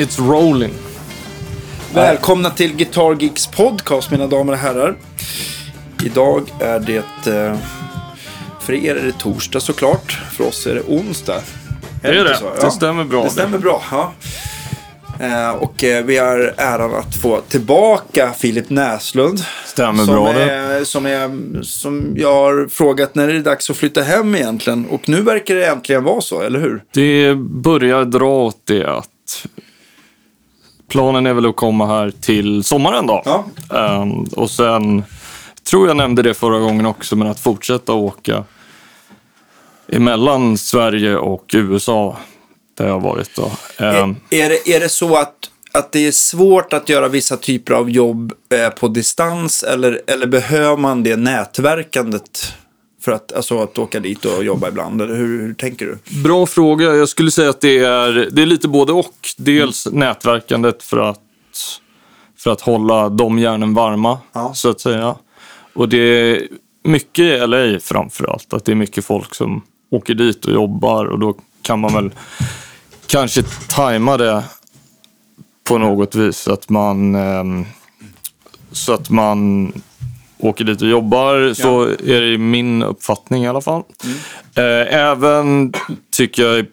It's rolling. Välkomna till Guitar Geeks podcast mina damer och herrar. Idag är det, eh, för er är det torsdag såklart. För oss är det onsdag. Det är det. så? Det stämmer bra. Det stämmer bra, ja. Eh, Och eh, vi har äran att få tillbaka Filip Näslund. Stämmer som bra det. är, som, är, som jag har frågat när är det dags att flytta hem egentligen. Och nu verkar det äntligen vara så, eller hur? Det börjar dra åt det att planen är väl att komma här till sommaren då. Ja. Ehm, och sen, tror jag nämnde det förra gången också, men att fortsätta åka emellan Sverige och USA där jag har varit då. Ehm, Är, är, det, är det så att, att det är svårt att göra vissa typer av jobb eh, på distans eller, eller behöver man det nätverkandet för att, alltså, att åka dit och jobba ibland? Eller hur, hur tänker du? Bra fråga. Jag skulle säga att det är, det är lite både och. Dels nätverkandet för att, för att hålla de järnen varma, Ja. så att säga. Och det är mycket i LA framför allt. Att det är mycket folk som åker dit och jobbar och då kan man väl kanske tajma det på något vis. Så att man, ehm, så att man åker dit och jobbar. Så är det min uppfattning i alla fall. Eh, Även tycker jag i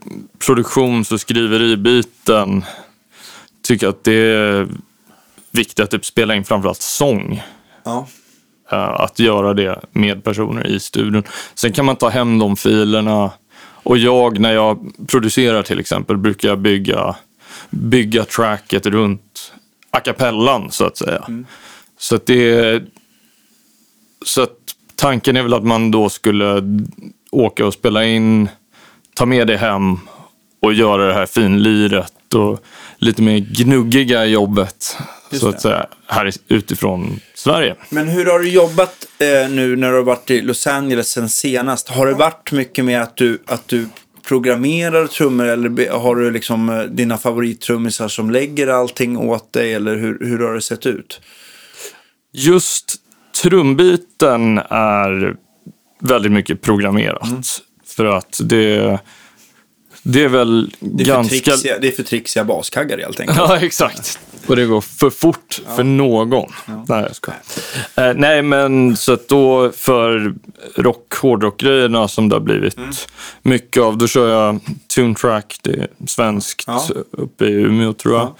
produktions och skriveribiten tycker att det är viktigt att typ spela in framförallt sång. Ja. Eh, Att göra det med personer i studion. Sen kan man ta hem de filerna. Och jag, när jag producerar till exempel, brukar jag bygga, bygga tracket runt a cappellan så att säga. Så att det så att tanken är väl att man då skulle åka och spela in, ta med det hem och göra det här finliret och lite mer gnuggiga jobbet Just så att säga, här utifrån Sverige. Men hur har du jobbat eh, nu när du har varit i Los Angeles sen senast? Har det varit mycket mer att du, att du programmerar trummor eller har du liksom eh, dina favorittrummisar som lägger allting åt dig eller hur, hur har det sett ut? Just trumbiten är väldigt mycket programmerat. För att det, det är väl Det är, ganska... trixiga, det är för trixiga baskaggar helt enkelt. Ja, exakt. Och det går för fort för någon. Nej, jag skojar. Eh, nej, men så att då för rock, hårdrock-grejerna som det har blivit Mm. mycket av, då kör jag Tune Track, det är svenskt, Ja. uppe i Umeå tror jag.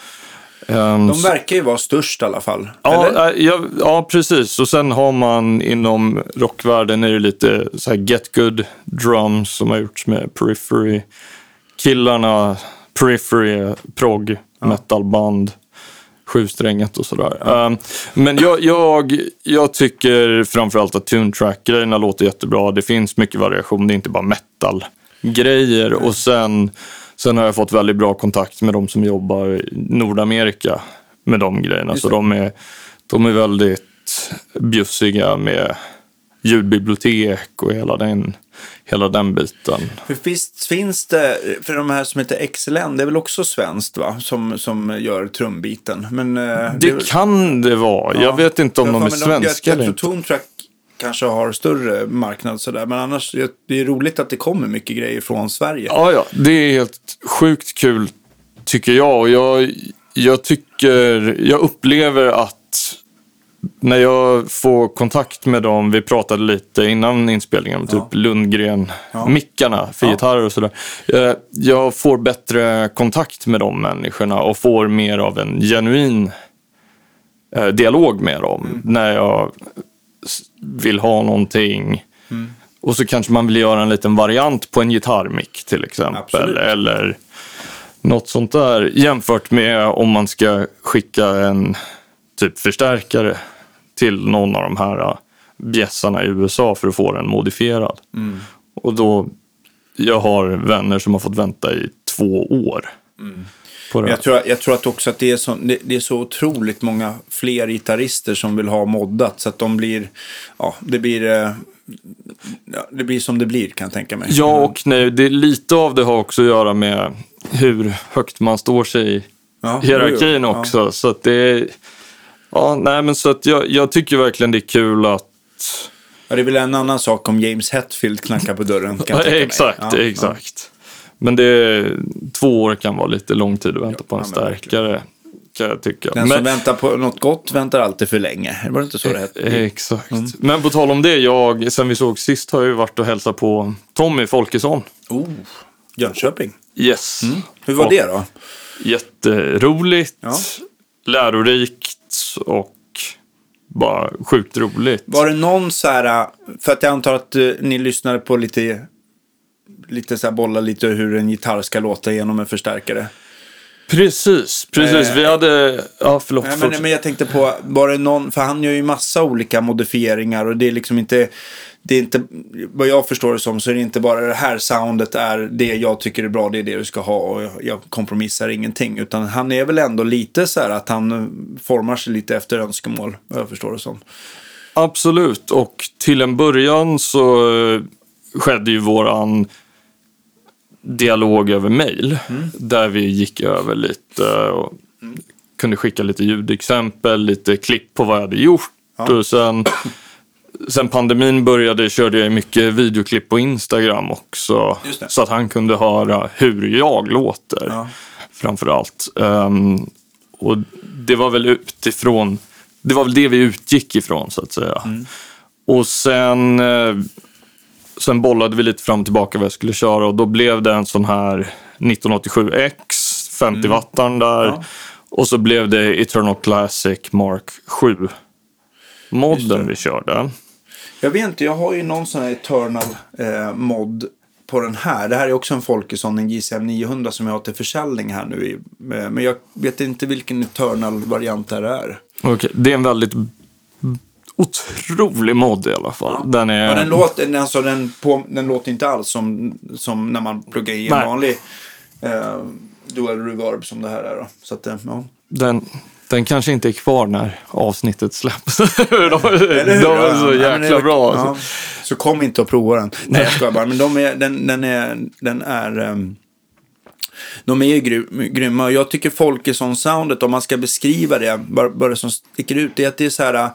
Ehm, De verkar ju vara störst i alla fall. Ja, äh, ja, ja, precis. Och sen har man inom rockvärlden är det lite så här Get Good Drums som har gjorts med Periphery. Killarna, Periphery, prog, metalband, sjusträngat och sådär. Um, men jag, jag, jag tycker framförallt att Tune Track-grejerna låter jättebra. Det finns mycket variation, det är inte bara metal-grejer. Och sen, sen har jag fått väldigt bra kontakt med de som jobbar i Nordamerika med de grejerna. Så det. de är, de är väldigt bjussiga med ljudbibliotek och hela den, hela den biten. För visst finns det, för de här som heter XLN, det är väl också svenskt va? Som, som gör trumbiten. Men, eh, väl- Det kan det vara. Ja. Jag vet inte om Jag de är svenska Jag, eller inte. tror Tone Track kanske har större marknad sådär. Men annars, det- är roligt att det kommer mycket grejer från Sverige. Ja, ja. Det är helt sjukt kul tycker jag. Och jag, jag tycker, jag upplever att när jag får kontakt med dem, vi pratade lite innan inspelningen om typ Lundgren, mickarna för Ja. gitarrer och sådär. Eh, Jag får bättre kontakt med de människorna och får mer av en genuin eh, dialog med dem när jag vill ha någonting. Och så kanske man vill göra en liten variant på en gitarrmick till exempel. Absolut. Eller något sånt där. Jämfört med om man ska skicka en typ förstärkare till någon av de här äh, bjässarna i USA för att få den modifierad. Och då, jag har vänner som har fått vänta i två år. Det. Men Jag tror, jag tror att också att det är, så, det, det är så otroligt många fler gitarrister som vill ha moddat. Så att de blir, ja, det blir, eh, ja, det blir som det blir kan jag tänka mig. Ja och nej, det, lite av det har också att göra med hur högt man står sig i Ja, hierarkin jo. också. Så att det är, ja, nej men så att jag, jag tycker verkligen det är kul att Ja, det är väl en annan sak om James Hetfield knackar på dörren. Kan jag Ja, tänka mig. exakt, Ja, exakt. Men det, två år kan vara lite lång tid att vänta på en ja, men verkligen. stärkare. Kan jag tycka. Den Men- som väntar på något gott väntar alltid för länge. Var det inte så det hette? Eh, Exakt. Men på tal om det, jag, sen vi såg sist har jag ju varit och hälsat på Tommy Folkesson. Oh, Jönköping. Yes. Hur var Och det då? Jätteroligt, Ja. lärorikt och bara sjukt roligt. Var det någon så här, för att jag antar att eh, ni lyssnade på lite, lite så här bolla lite hur en gitarr ska låta genom en förstärkare. Precis, precis. Eh, Vi hade... Ja, förlåt. Nej, men, men jag tänkte på, var det någon, för han gör ju massa olika modifieringar och det är liksom inte, det är inte, vad jag förstår det som så är det inte bara det här soundet är det jag tycker är bra, det är det du ska ha och jag, jag kompromissar ingenting. Utan han är väl ändå lite så här att han formar sig lite efter önskemål, vad jag förstår det som. Absolut, och till en början så eh, skedde ju våran dialog över mail. Där vi gick över lite och kunde skicka lite ljudexempel, lite klipp på vad jag hade gjort. Och sen, sen pandemin började körde jag mycket videoklipp på Instagram också. Så att han kunde höra hur jag låter. Ja. Framför allt. Ehm, och det var väl utifrån, det var väl det vi utgick ifrån så att säga. Och sen, eh, sen bollade vi lite fram och tillbaka vad jag skulle köra och då blev det en sån här 1987X, 50 wattaren där. Ja. Och så blev det Eternal Classic Mark 7 Just modden vi körde. Jag vet inte, jag har ju någon sån här Eternal eh, mod på den här. Det här är också en Folkesson, en JCM 900 som jag har till försäljning här nu. eh, Men jag vet inte vilken Eternal-variant det här är. Okej, det är en väldigt otrolig mod i alla fall. Den är... Ja, den, låter, alltså, den, på, den låter inte alls som, som när man pluggar i en Nej. vanlig eh, dual reverb som det här är. Då. Så att, eh, ja. Den, den kanske inte är kvar när avsnittet släpps. de de hur? är Ja, så ja, jäkla det- bra. Ja, alltså. så kom inte och prova den. Nej, jag bara. Men de är, den, den är, den är, ehm, de är ju gry- grymma. Och Jag tycker Folkesson-soundet, om man ska beskriva det, bara, bara det som sticker ut, det är att det är så här,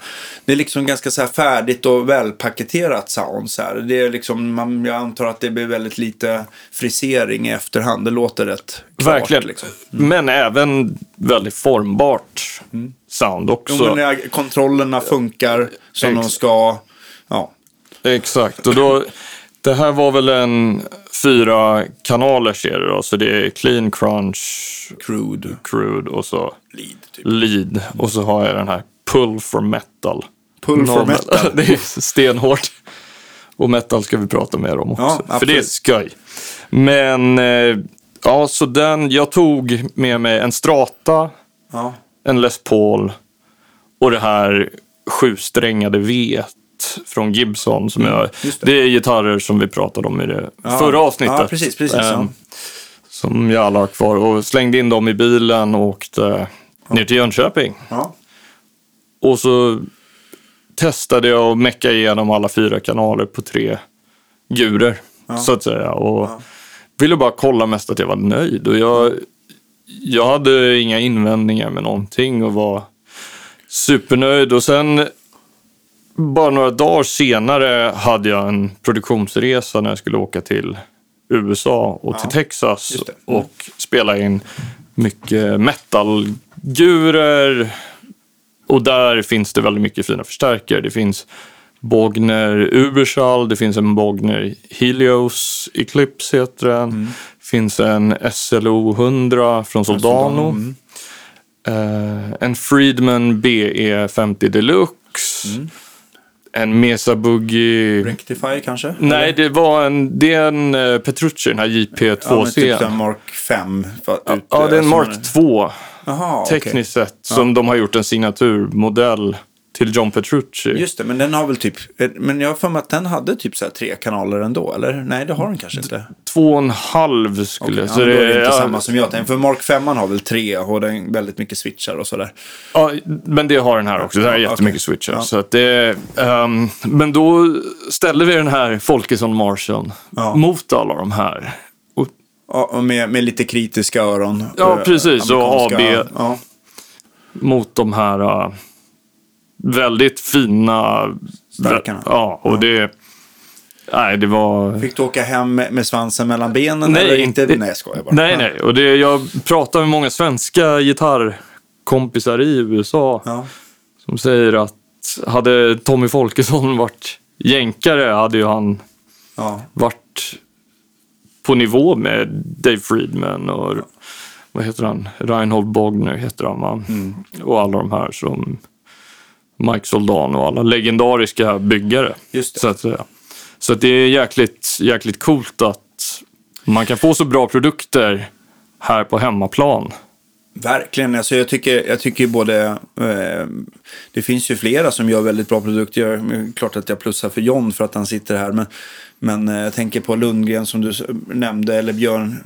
det är liksom ganska så här färdigt och välpaketerat sound. Så här. Det är liksom, man, jag antar att det blir väldigt lite frisering i efterhand. Det låter rätt klart. Verkligen. Liksom. Men även väldigt formbart sound också. Jo, kontrollerna funkar som Ex- de ska. Ja, Exakt. Och då, det här var väl en fyra kanaler serie då. Så det är clean, crunch, crude, crude och så lead typ. lead. Och så har jag den här pull for metal. Pull for No metal. det är stenhårt. Och metal ska vi prata mer om också. Ja, för det är skoj. Men eh, ja, så den, jag tog med mig en Strata, Ja. en Les Paul och det här sjusträngade V från Gibson. Som jag, Mm, just det. det. är gitarrer som vi pratade om i det Ja. förra avsnittet. Ja, precis, precis, ja. Ehm, Som jag alla har kvar. Och slängde in dem i bilen och åkte ner till Jönköping. Ja. Och så testade jag att mecka igenom alla fyra kanaler på tre gurer. Så att säga. Och ville bara kolla mest att jag var nöjd. Och jag, jag hade inga invändningar med någonting och var supernöjd. Och sen bara några dagar senare hade jag en produktionsresa när jag skulle åka till USA och till Texas det. Mm. och spela in mycket metalgurer. Och där finns det väldigt mycket fina förstärkare. Det finns Bogner Uberschall, det finns en Bogner Helios Eclipse heter den. Mm. finns en SLO 100 från Soldano. Mm. Eh, en Friedman BE50 Deluxe. Mm. En Mesa Boogie. Rectifier kanske? Nej, det var en, det är en uh, Petrucci, den här Ja, men JP2C. typ en Mark 5. För, ut, ja, det är en som Mark 2 Jaha, okej. tekniskt sett. Som de har gjort en signaturmodell till John Petrucci. Just det, men den har väl typ... Men jag har för mig att den hade typ så här tre kanaler ändå, eller? Nej, det har den kanske inte. Två och en halv skulle Okej, jag ja, då är det inte ja, samma som jag tänkte. För Mark 5 har väl tre och den är väldigt mycket switchar och sådär. Ja, men det har den här också. Det är Ja, jättemycket okej. switchar. Ja. Så att det, ehm, men då ställde vi den här Folkesson Ja. mot alla de här. Och, med, med lite kritiska öron. Ja, Eh, precis, och AB. Mot de här äh, väldigt fina... Stärkarna. Ja, och det... Nej, det var... Fick du åka hem med, svansen mellan benen? Nej, eller inte. inte- Nej, jag skojar bara. Nej, nej. Och det, jag pratar med många svenska gitarrkompisar i USA Ja. som säger att hade Tommy Folkesson varit jänkare hade ju han Ja. varit på nivå med Dave Friedman och vad heter han? Reinhold Bogner heter han va? Mm. Och alla de här som Mike Soldan och alla legendariska byggare. Just det. Så att säga. Så att det är jäkligt, jäkligt coolt att man kan få så bra produkter här på hemmaplan. Verkligen. Alltså jag, tycker, jag tycker både... Eh, det finns ju flera som gör väldigt bra produkter. Jag, klart att jag plussar för John för att han sitter här. Men, men eh, jag tänker på Lundgren som du nämnde. Eller Björn,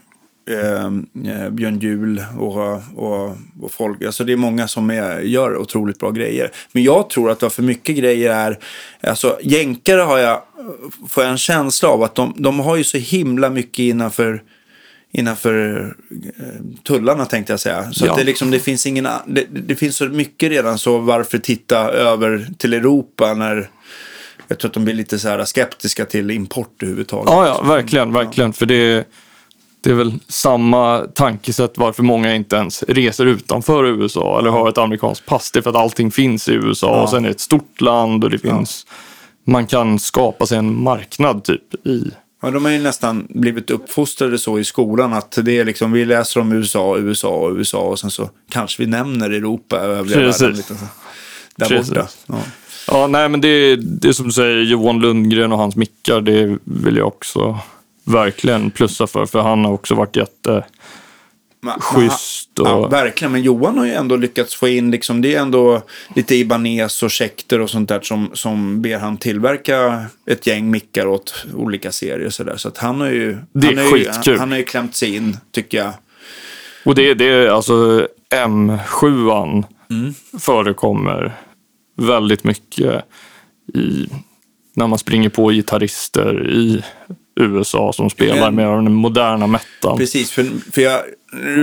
eh, eh, Björn Juhl och, och, och folk. Alltså det är många som är, gör otroligt bra grejer. Men jag tror att det för mycket grejer är... Alltså jänkare har jag... Får jag en känsla av att de, de har ju så himla mycket innanför innanför eh, tullarna tänkte jag säga. Så Ja. att det, liksom, det, finns ingen, det, det finns så mycket redan så varför titta över till Europa när jag tror att de blir lite så här skeptiska till import överhuvudtaget. Ja, ja, verkligen, verkligen. För det, det är väl samma tankesätt varför många inte ens reser utanför USA eller har ett amerikanskt pass. Det är för att allting finns i USA Ja. och sen är det ett stort land och det finns... Man kan skapa sig en marknad typ i... Ja, de har ju nästan blivit uppfostrade så i skolan att det är liksom, vi läser om USA, USA USA och sen så kanske vi nämner Europa och övriga Precis. världen lite så. Där Precis. borta. Ja. Ja, nej men det, det är som du säger, Johan Lundgren och hans mickar, det vill jag också verkligen plussa för. För han har också varit jätte... Men- Schysst och- Ja, verkligen. Men Johan har ju ändå lyckats få in, liksom, det är ändå lite Ibanez och Schecter och sånt där som, som ber han tillverka ett gäng mickar åt olika serier. Så, där. så att han har ju, Det är han har ju, skitkul. han har ju klämt sig in, tycker jag. Och det, det är alltså M7 Mm. förekommer väldigt mycket i, när man springer på gitarrister i USA som spelar Men- med den moderna metan. Precis, för, för jag,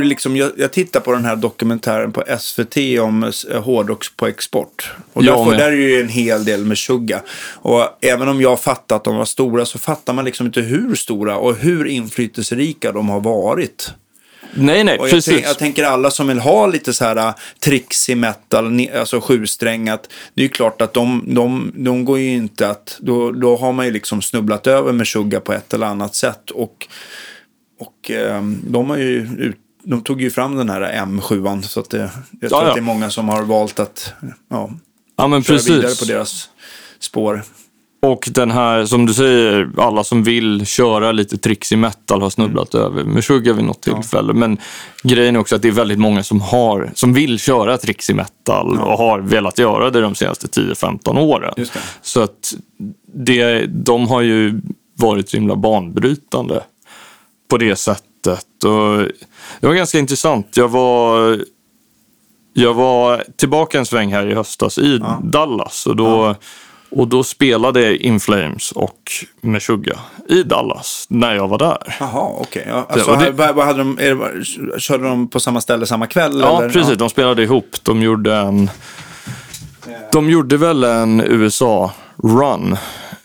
liksom, jag, jag tittar på den här dokumentären på SVT om eh, hårdrock på export. Och Jag där, får, med. där är ju en hel del med Suga. Och även om jag fattar att de var stora så fattar man liksom inte hur stora och hur inflytelserika de har varit. Nej, nej, Och jag, precis. jag tänker alla som vill ha lite så här uh, trixig metal, alltså sjusträngat. Det är ju klart att de, de, de går ju inte att, då, då har man ju liksom snubblat över med Suga på ett eller annat sätt. Och, och ehm, de har ju ut, de tog ju fram den här M7 så att det, jag tror Ja, ja. att det är många som har valt att ja, ja, men köra vidare precis. på deras spår. Och den här, som du säger, alla som vill köra lite trixig metal har snubblat Mm. över Meshuggah vid något tillfälle. Men grejen är också att det är väldigt många som, har, som vill köra trixig metal och har velat göra det de senaste 10-15 åren. Så att det, de har ju varit så himla banbrytande på det sättet. Och det var ganska intressant. Jag var, jag var tillbaka en sväng här i höstas i Dallas. Och då, och då spelade In Flames och Meshuggah i Dallas när jag var där. Jaha, okej. Ja, alltså, det- vad, vad hade de, är det, bara- körde de på samma ställe samma kväll? Ja, eller? precis. De spelade ihop. De gjorde en... De gjorde väl en USA-run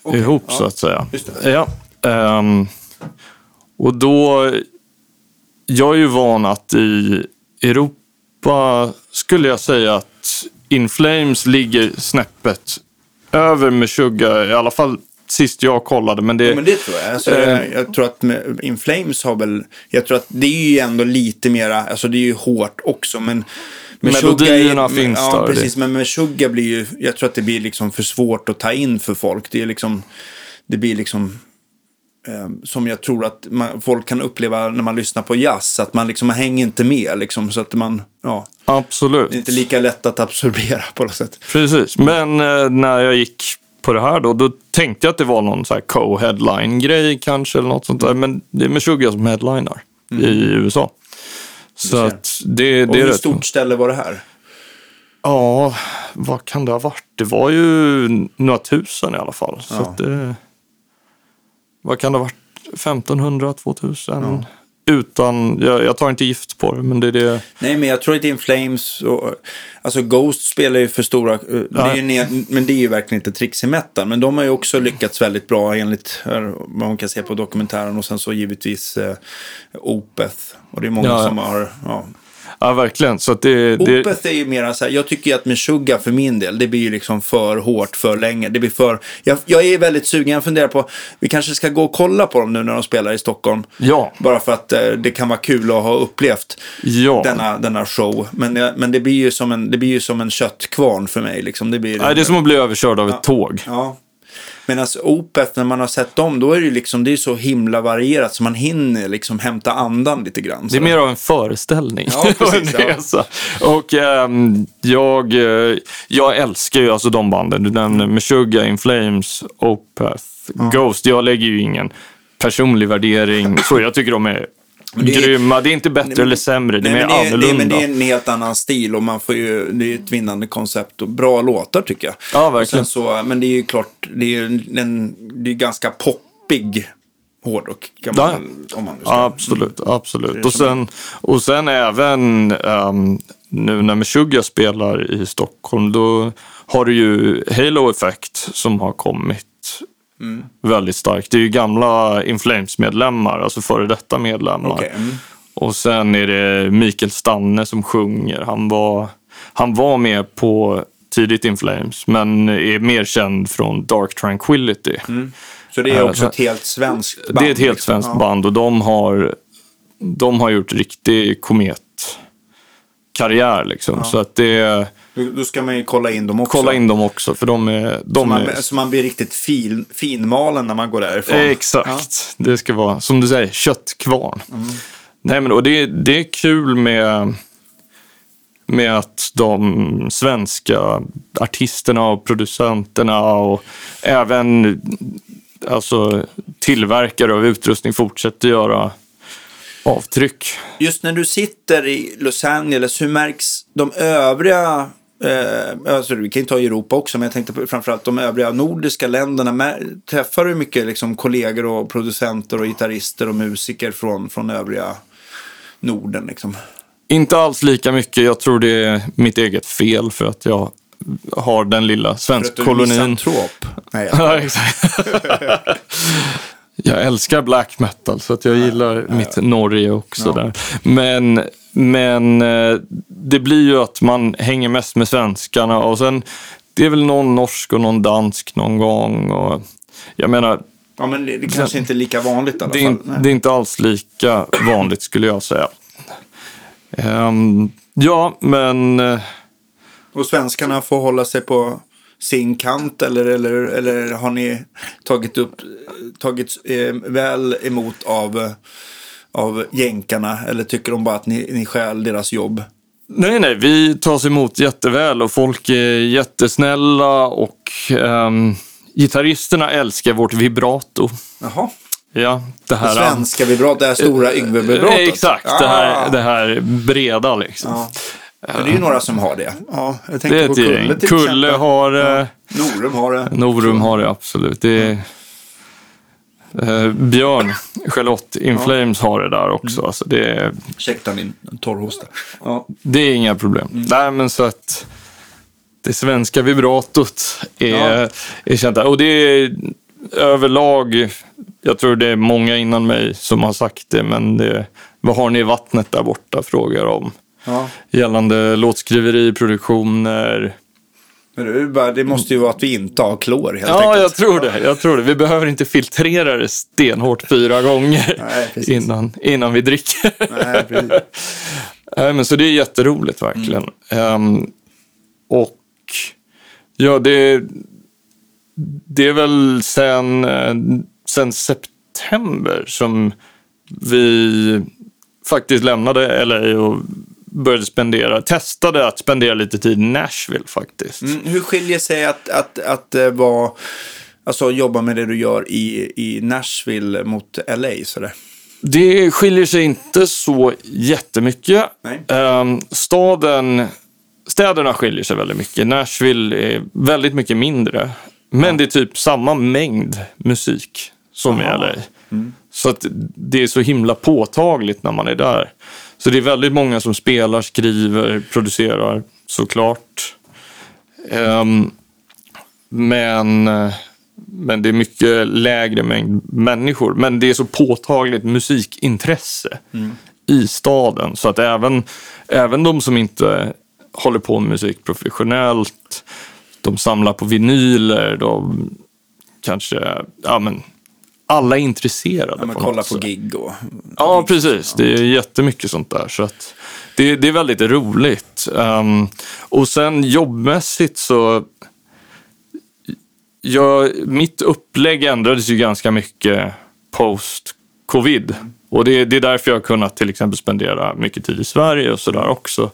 Okej, ihop ja. så att säga. Ja. ehm, och då... Jag är ju van att i Europa skulle jag säga att In Flames ligger snäppet över Meshuggah, i alla fall sist jag kollade. Men det, Ja, men det tror jag. Alltså, Eh. jag, tror att med, In Flames har väl, jag tror att det är ju ändå lite mera, alltså det är ju hårt också, men med Melodierna Suga finns ja, där, precis, men med Suga blir ju, jag tror att det blir liksom för svårt att ta in för folk. Det är liksom, det blir liksom, som jag tror att man, folk kan uppleva när man lyssnar på jazz, att man liksom man hänger inte med, liksom, så att man, ja, absolut. det är inte lika lätt att absorbera på något sätt. Precis, men eh, när jag gick på det här då, då tänkte jag att det var någon så här co-headline-grej kanske eller något sånt där. Men det är Meshuggah som headlinar i USA. Så att det, Och det är hur rätt. stort ställe var det här? Ja, vad kan det ha varit? Det var ju några tusen i alla fall. Så Ja. att det, vad kan det ha varit? 1500, 2000 utan, jag, jag tar inte gift på det, men det är det. Nej, men jag tror att In Flames och... Alltså Ghost spelar ju för stora... eh, Det är ju men det är ju verkligen inte tricks i metal. Men de har ju också lyckats väldigt bra enligt vad man kan se på dokumentären. Och sen så givetvis eh, Opeth. Och det är många Ja. som har... Ja. Ja, verkligen. Så det, det, Opeth är ju mera så här, jag tycker ju att Meshuggah för min del, det blir ju liksom för hårt för länge. Det blir för, jag, jag är väldigt sugen, jag funderar på, vi kanske ska gå och kolla på dem nu när de spelar i Stockholm. ja, Bara för att eh, det kan vara kul att ha upplevt ja. denna, denna show. Men, eh, men det, blir ju som en, det blir ju som en köttkvarn för mig. Liksom. Det, blir, Nej, det är som att bli överkörd av ett tåg. Ja. Medan Opeth, när man har sett dem, då är det ju liksom, det är så himla varierat så man hinner liksom hämta andan lite grann. Det är mer av en föreställning. Ja, precis, ja. Och ehm, jag, eh, jag älskar ju alltså de banden. Du nämner Meshuggah, In Flames, Opeth, Ghost. Jag lägger ju ingen personlig värdering. Så jag tycker de är det är- grymma. Det är inte bättre Nej, eller sämre. Det är Nej, mer men det, är, annorlunda. men det är en helt annan stil och man får ju, det är ett vinnande koncept och bra låtar tycker jag. Ja, verkligen. Så, men det är ju klart, det är ju en, det är ganska poppig hårdrock. Kan Ja. man, om man nu ska. Ja, absolut, absolut. Och sen, och sen även ehm, nu när Meshuggah spelar i Stockholm, då har du ju Halo Effect som har kommit Mm. väldigt starkt. Det är ju gamla In Flames-medlemmar, alltså före detta medlemmar. Okej, mm. Och sen är det Mikael Stanne som sjunger. Han var, han var med på tidigt In Flames, men är mer känd från Dark Tranquility. Så det är Ja, också så- ett helt svenskt band. Det är ett helt liksom. svenskt Ja. band och de har, de har gjort riktig kometkarriär. Liksom. Så att det, Då, då ska man ju kolla in dem också. kolla in dem också för de är... Så De man, är så man blir riktigt fin, finmalen när man går därifrån. exakt. Det ska vara, som du säger, köttkvarn. Nej, men, och det, det är kul med, med att de svenska artisterna och producenterna och även alltså, tillverkare av utrustning fortsätter göra avtryck. Just när du sitter i Los Angeles, hur märks de övriga Eh, alltså, vi kan ju ta Europa också, men jag tänkte på framförallt de övriga nordiska länderna. Träffar du mycket liksom, kollegor och producenter och gitarrister och musiker från, från övriga Norden? Liksom? Inte alls lika mycket. Jag tror det är mitt eget fel för att jag har den lilla För att du är? Nej, jag- Ja, exakt. jag älskar black metal så att jag gillar mitt Norge också Ja. där. Men, men eh, det blir ju att man hänger mest med svenskarna och sen det är väl någon norsk och någon dansk någon gång. Och, jag menar, ja, men det, det kanske inte är lika vanligt i alla det är, fall. Nej. det är inte alls lika vanligt skulle jag säga. Ehm, ja, men eh, Och svenskarna får hålla sig på sin kant eller, eller, eller har ni tagit upp tagits eh, väl emot av, eh, av jänkarna eller tycker de bara att ni, ni stjäl deras jobb? Nej, nej, vi tas emot jätteväl och folk är jättesnälla och um, gitarristerna älskar vårt vibrato. Jaha, Ja, det det här... svenska vibrat, det här stora Yngve-vibratot. Eh, Exakt, det, här, Ah. det här breda liksom. Ja. Men det är ju några som har det. Ja, jag Det tänkte är på Kulle till Kulle exempel. har det, Norum har det. Norum har det absolut. Det är, eh, Björn, Charlotte In Flames har det där också. Alltså det, är, Ursäkta min torrhosta. Ja. det är inga problem. Nej, men så att det svenska vibratot är, Ja. är känt. Och det är överlag, jag tror det är många innan mig som har sagt det, men det, vad har ni i vattnet där borta, frågar de. Ja. Gällande låtskriveri, produktioner. Men det, det måste ju vara att vi inte har klor helt Ja, enkelt. jag tror det. Jag tror det. Vi behöver inte filtrera det stenhårt fyra gånger Nej, innan, innan vi dricker. Nej, precis. Nej, men så det är jätteroligt verkligen. Ehm, och ja, det, det är väl sen, eh, sen september som vi faktiskt lämnade LA och började spendera, testade att spendera lite tid i Nashville faktiskt. Mm, hur skiljer sig att, att, att eh, vara, alltså jobba med det du gör i, i Nashville mot LA? Sådär? Det skiljer sig inte så jättemycket. Nej. Ehm, staden, städerna skiljer sig väldigt mycket. Nashville är väldigt mycket mindre. Men det är typ samma mängd musik som i. LA. Så att det är så himla påtagligt när man är där. Så det är väldigt många som spelar, skriver, producerar såklart. Um, men, men det är mycket lägre mängd människor. Men det är så påtagligt musikintresse mm. i staden. Så att även, även de som inte håller på med musik professionellt, de samlar på vinyler, de kanske, ja men alla är intresserade. Ja, men på kolla på gig och... Ja, precis. Det är jättemycket sånt där. Så att det, det är väldigt roligt. Um, och sen jobbmässigt så... Jag, mitt upplägg ändrades ju ganska mycket post-covid. Och det, det, är därför jag har kunnat till exempel spendera mycket tid i Sverige och sådär också.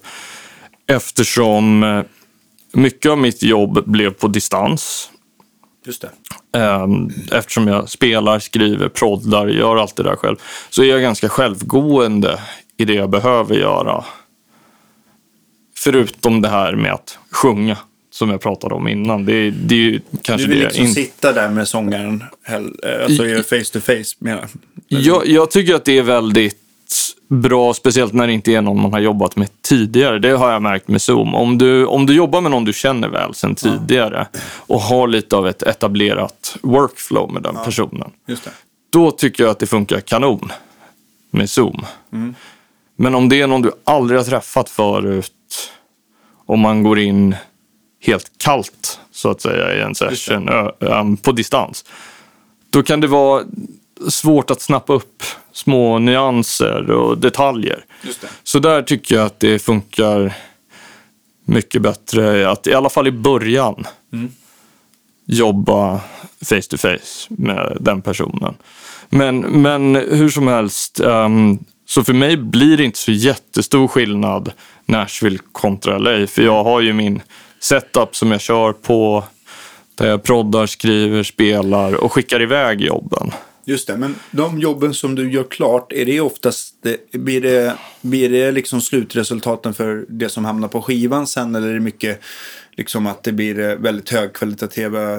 Eftersom eh, mycket av mitt jobb blev på distans. Just det. Ehm, eftersom jag spelar, skriver, proddar, gör allt det där själv. Så är jag ganska självgående i det jag behöver göra. Förutom det här med att sjunga som jag pratade om innan. Det, det är ju kanske du vill liksom in... sitta där med sångaren, alltså I, face to face menar jag. Jag tycker att det är väldigt bra, speciellt när det inte är någon man har jobbat med tidigare. Det har jag märkt med Zoom. Om du, om du jobbar med någon du känner väl sedan tidigare och har lite av ett etablerat workflow med den personen. Då tycker jag att det funkar kanon med Zoom. Mm. Men om det är någon du aldrig har träffat förut, om man går in helt kallt så att säga i en session på distans. Då kan det vara svårt att snappa upp små nyanser och detaljer. Så där tycker jag att det funkar mycket bättre att i alla fall i början mm. jobba face to face med den personen. Men, men hur som helst, um, så för mig blir det inte så jättestor skillnad Nashville kontra LA. För jag har ju min setup som jag kör på där jag proddar, skriver, spelar och skickar iväg jobben. Just det, men de jobben som du gör klart, är det oftast, blir det, blir det liksom slutresultaten för det som hamnar på skivan sen eller är det mycket liksom att det blir väldigt högkvalitativa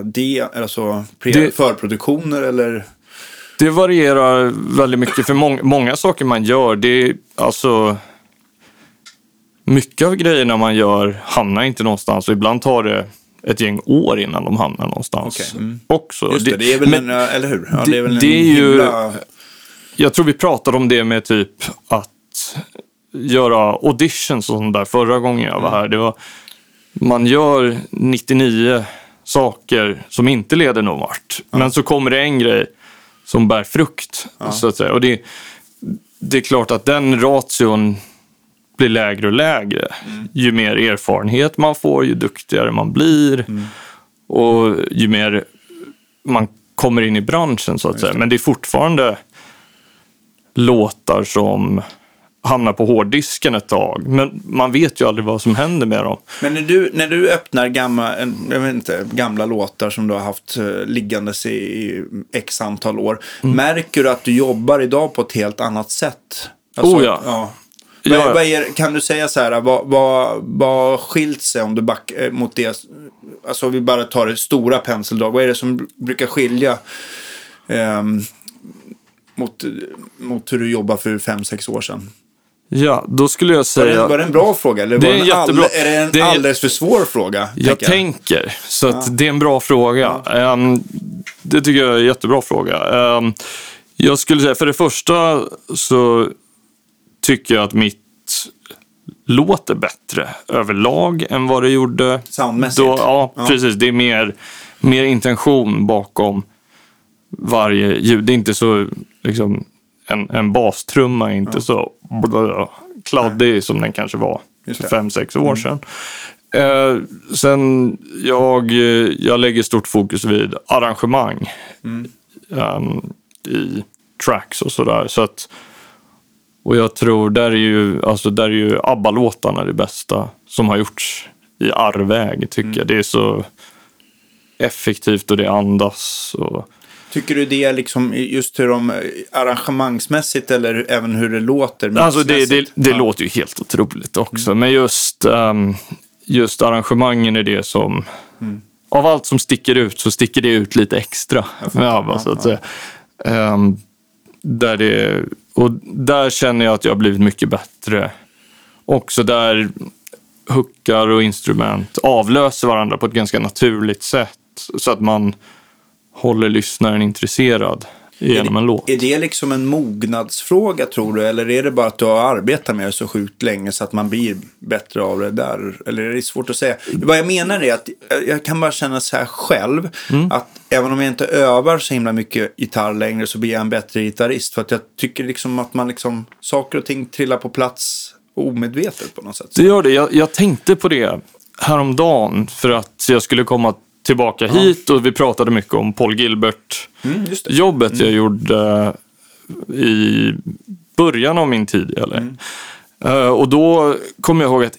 alltså det, förproduktioner eller? Det varierar väldigt mycket för många, många saker man gör, det är alltså mycket av grejerna man gör hamnar inte någonstans och ibland tar det ett gäng år innan de hamnar någonstans. Okay. Mm. Också. Just det, det är väl men, en, eller hur? Ja, det, är väl det är ju, himla... Jag tror vi pratade om det med typ att göra auditions och sånt där förra gången jag var här. Det var, man gör 99 saker som inte leder någon vart. Ja. Men så kommer det en grej som bär frukt. Ja. Så att säga. Och det, det är klart att den ration blir lägre och lägre. Mm. Ju mer erfarenhet man får, ju duktigare man blir mm. och ju mer man kommer in i branschen så att säga. Men det är fortfarande låtar som hamnar på hårddisken ett tag. Men man vet ju aldrig vad som händer med dem. Men när du, när du öppnar gamla, jag vet inte, gamla låtar som du har haft uh, liggandes i, i x antal år. Mm. Märker du att du jobbar idag på ett helt annat sätt? Alltså, oh ja. ja. Ja. Vad, är, kan du säga så här, vad, vad, vad skilt sig om du backar eh, mot det? Alltså vi bara tar det stora penseldrag. Vad är det som brukar skilja eh, mot, mot hur du jobbar för fem sex år sedan? Ja, då skulle jag säga... Var det, var det en bra fråga? Eller det är, en jättebra... är det en det är... alldeles för svår fråga? Jag, jag tänker, så att ja. det är en bra fråga. Ja. Um, det tycker jag är en jättebra fråga. Um, jag skulle säga, för det första så tycker jag att mitt låter bättre överlag än vad det gjorde. Soundmässigt? Då, ja, ja, precis. Det är mer, mer intention bakom varje ljud. Det är inte så, liksom, en, en bastrumma är inte ja. så kladdig som den kanske var för fem, sex år mm. sedan. Eh, sen jag, jag lägger stort fokus vid arrangemang mm. um, i tracks och sådär. Så att och jag tror, där är ju, alltså där är ju ABBA-låtarna det bästa som har gjorts i arrväg, tycker mm. jag. Det är så effektivt och det andas. Och... Tycker du det är liksom just hur de arrangemangsmässigt eller även hur det låter? Alltså det, det, det ja. låter ju helt otroligt också. Mm. Men just, um, just arrangemangen är det som, mm. av allt som sticker ut så sticker det ut lite extra med ABBA så att säga. Um, där det, och där känner jag att jag har blivit mycket bättre. Också där hookar och instrument avlöser varandra på ett ganska naturligt sätt. Så att man håller lyssnaren intresserad genom en låt. Är det liksom en mognadsfråga tror du? Eller är det bara att du har arbetat med det så sjukt länge så att man blir bättre av det där? Eller är det svårt att säga? Vad jag menar är att jag kan bara känna så här själv. Att även om jag inte övar så himla mycket gitarr längre så blir jag en bättre gitarrist. För att jag tycker liksom att man liksom, saker och ting trillar på plats omedvetet på något sätt. Det gör det. Jag, jag tänkte på det häromdagen för att jag skulle komma tillbaka hit och vi pratade mycket om Paul Gilbert-jobbet Mm, jag gjorde i början av min tid. Eller? Mm. Eh, och då kommer jag ihåg att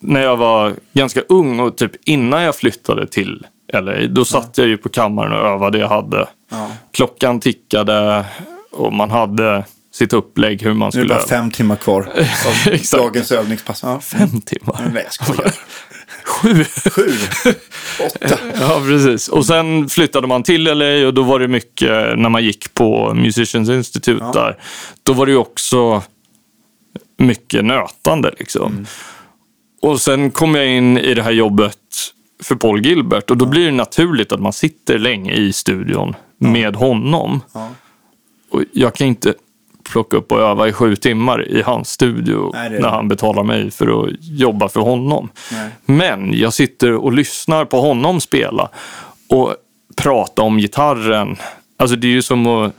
när jag var ganska ung och typ innan jag flyttade till LA, då satt jag ju på kammaren och övade. Jag hade klockan tickade och man hade sitt upplägg hur man Nu är det skulle bara fem timmar kvar av dagens övningspass. Ja. Fem timmar? Nej, jag skojar. Sju? Sju, åtta. Ja, precis. Och sen flyttade man till LA och då var det mycket, när man gick på Musicians Institute Ja. där, då var det ju också mycket nötande liksom. Och sen kom jag in i det här jobbet för Paul Gilbert och då blir det naturligt att man sitter länge i studion med honom. Ja. Och jag kan inte plocka upp och öva i sju timmar i hans studio Nej, när han betalar mig för att jobba för honom. Nej. Men jag sitter och lyssnar på honom spela och prata om gitarren. Alltså det är ju som att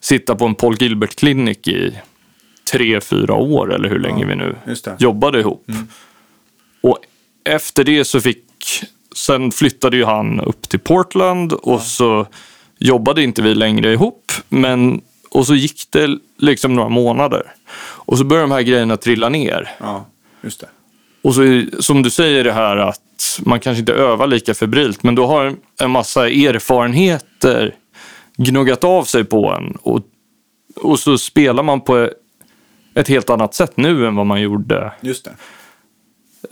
sitta på en Paul Gilbert-klinik i tre, fyra år eller hur länge vi nu jobbade ihop. Och efter det så fick, sen flyttade ju han upp till Portland och så jobbade inte vi längre ihop. Men, och så gick det liksom några månader. Och så började de här grejerna trilla ner. Ja, just det. Och så som du säger det här att man kanske inte övar lika febrilt, men då har en massa erfarenheter gnuggat av sig på en. Och, och så spelar man på ett helt annat sätt nu än vad man gjorde, Just det.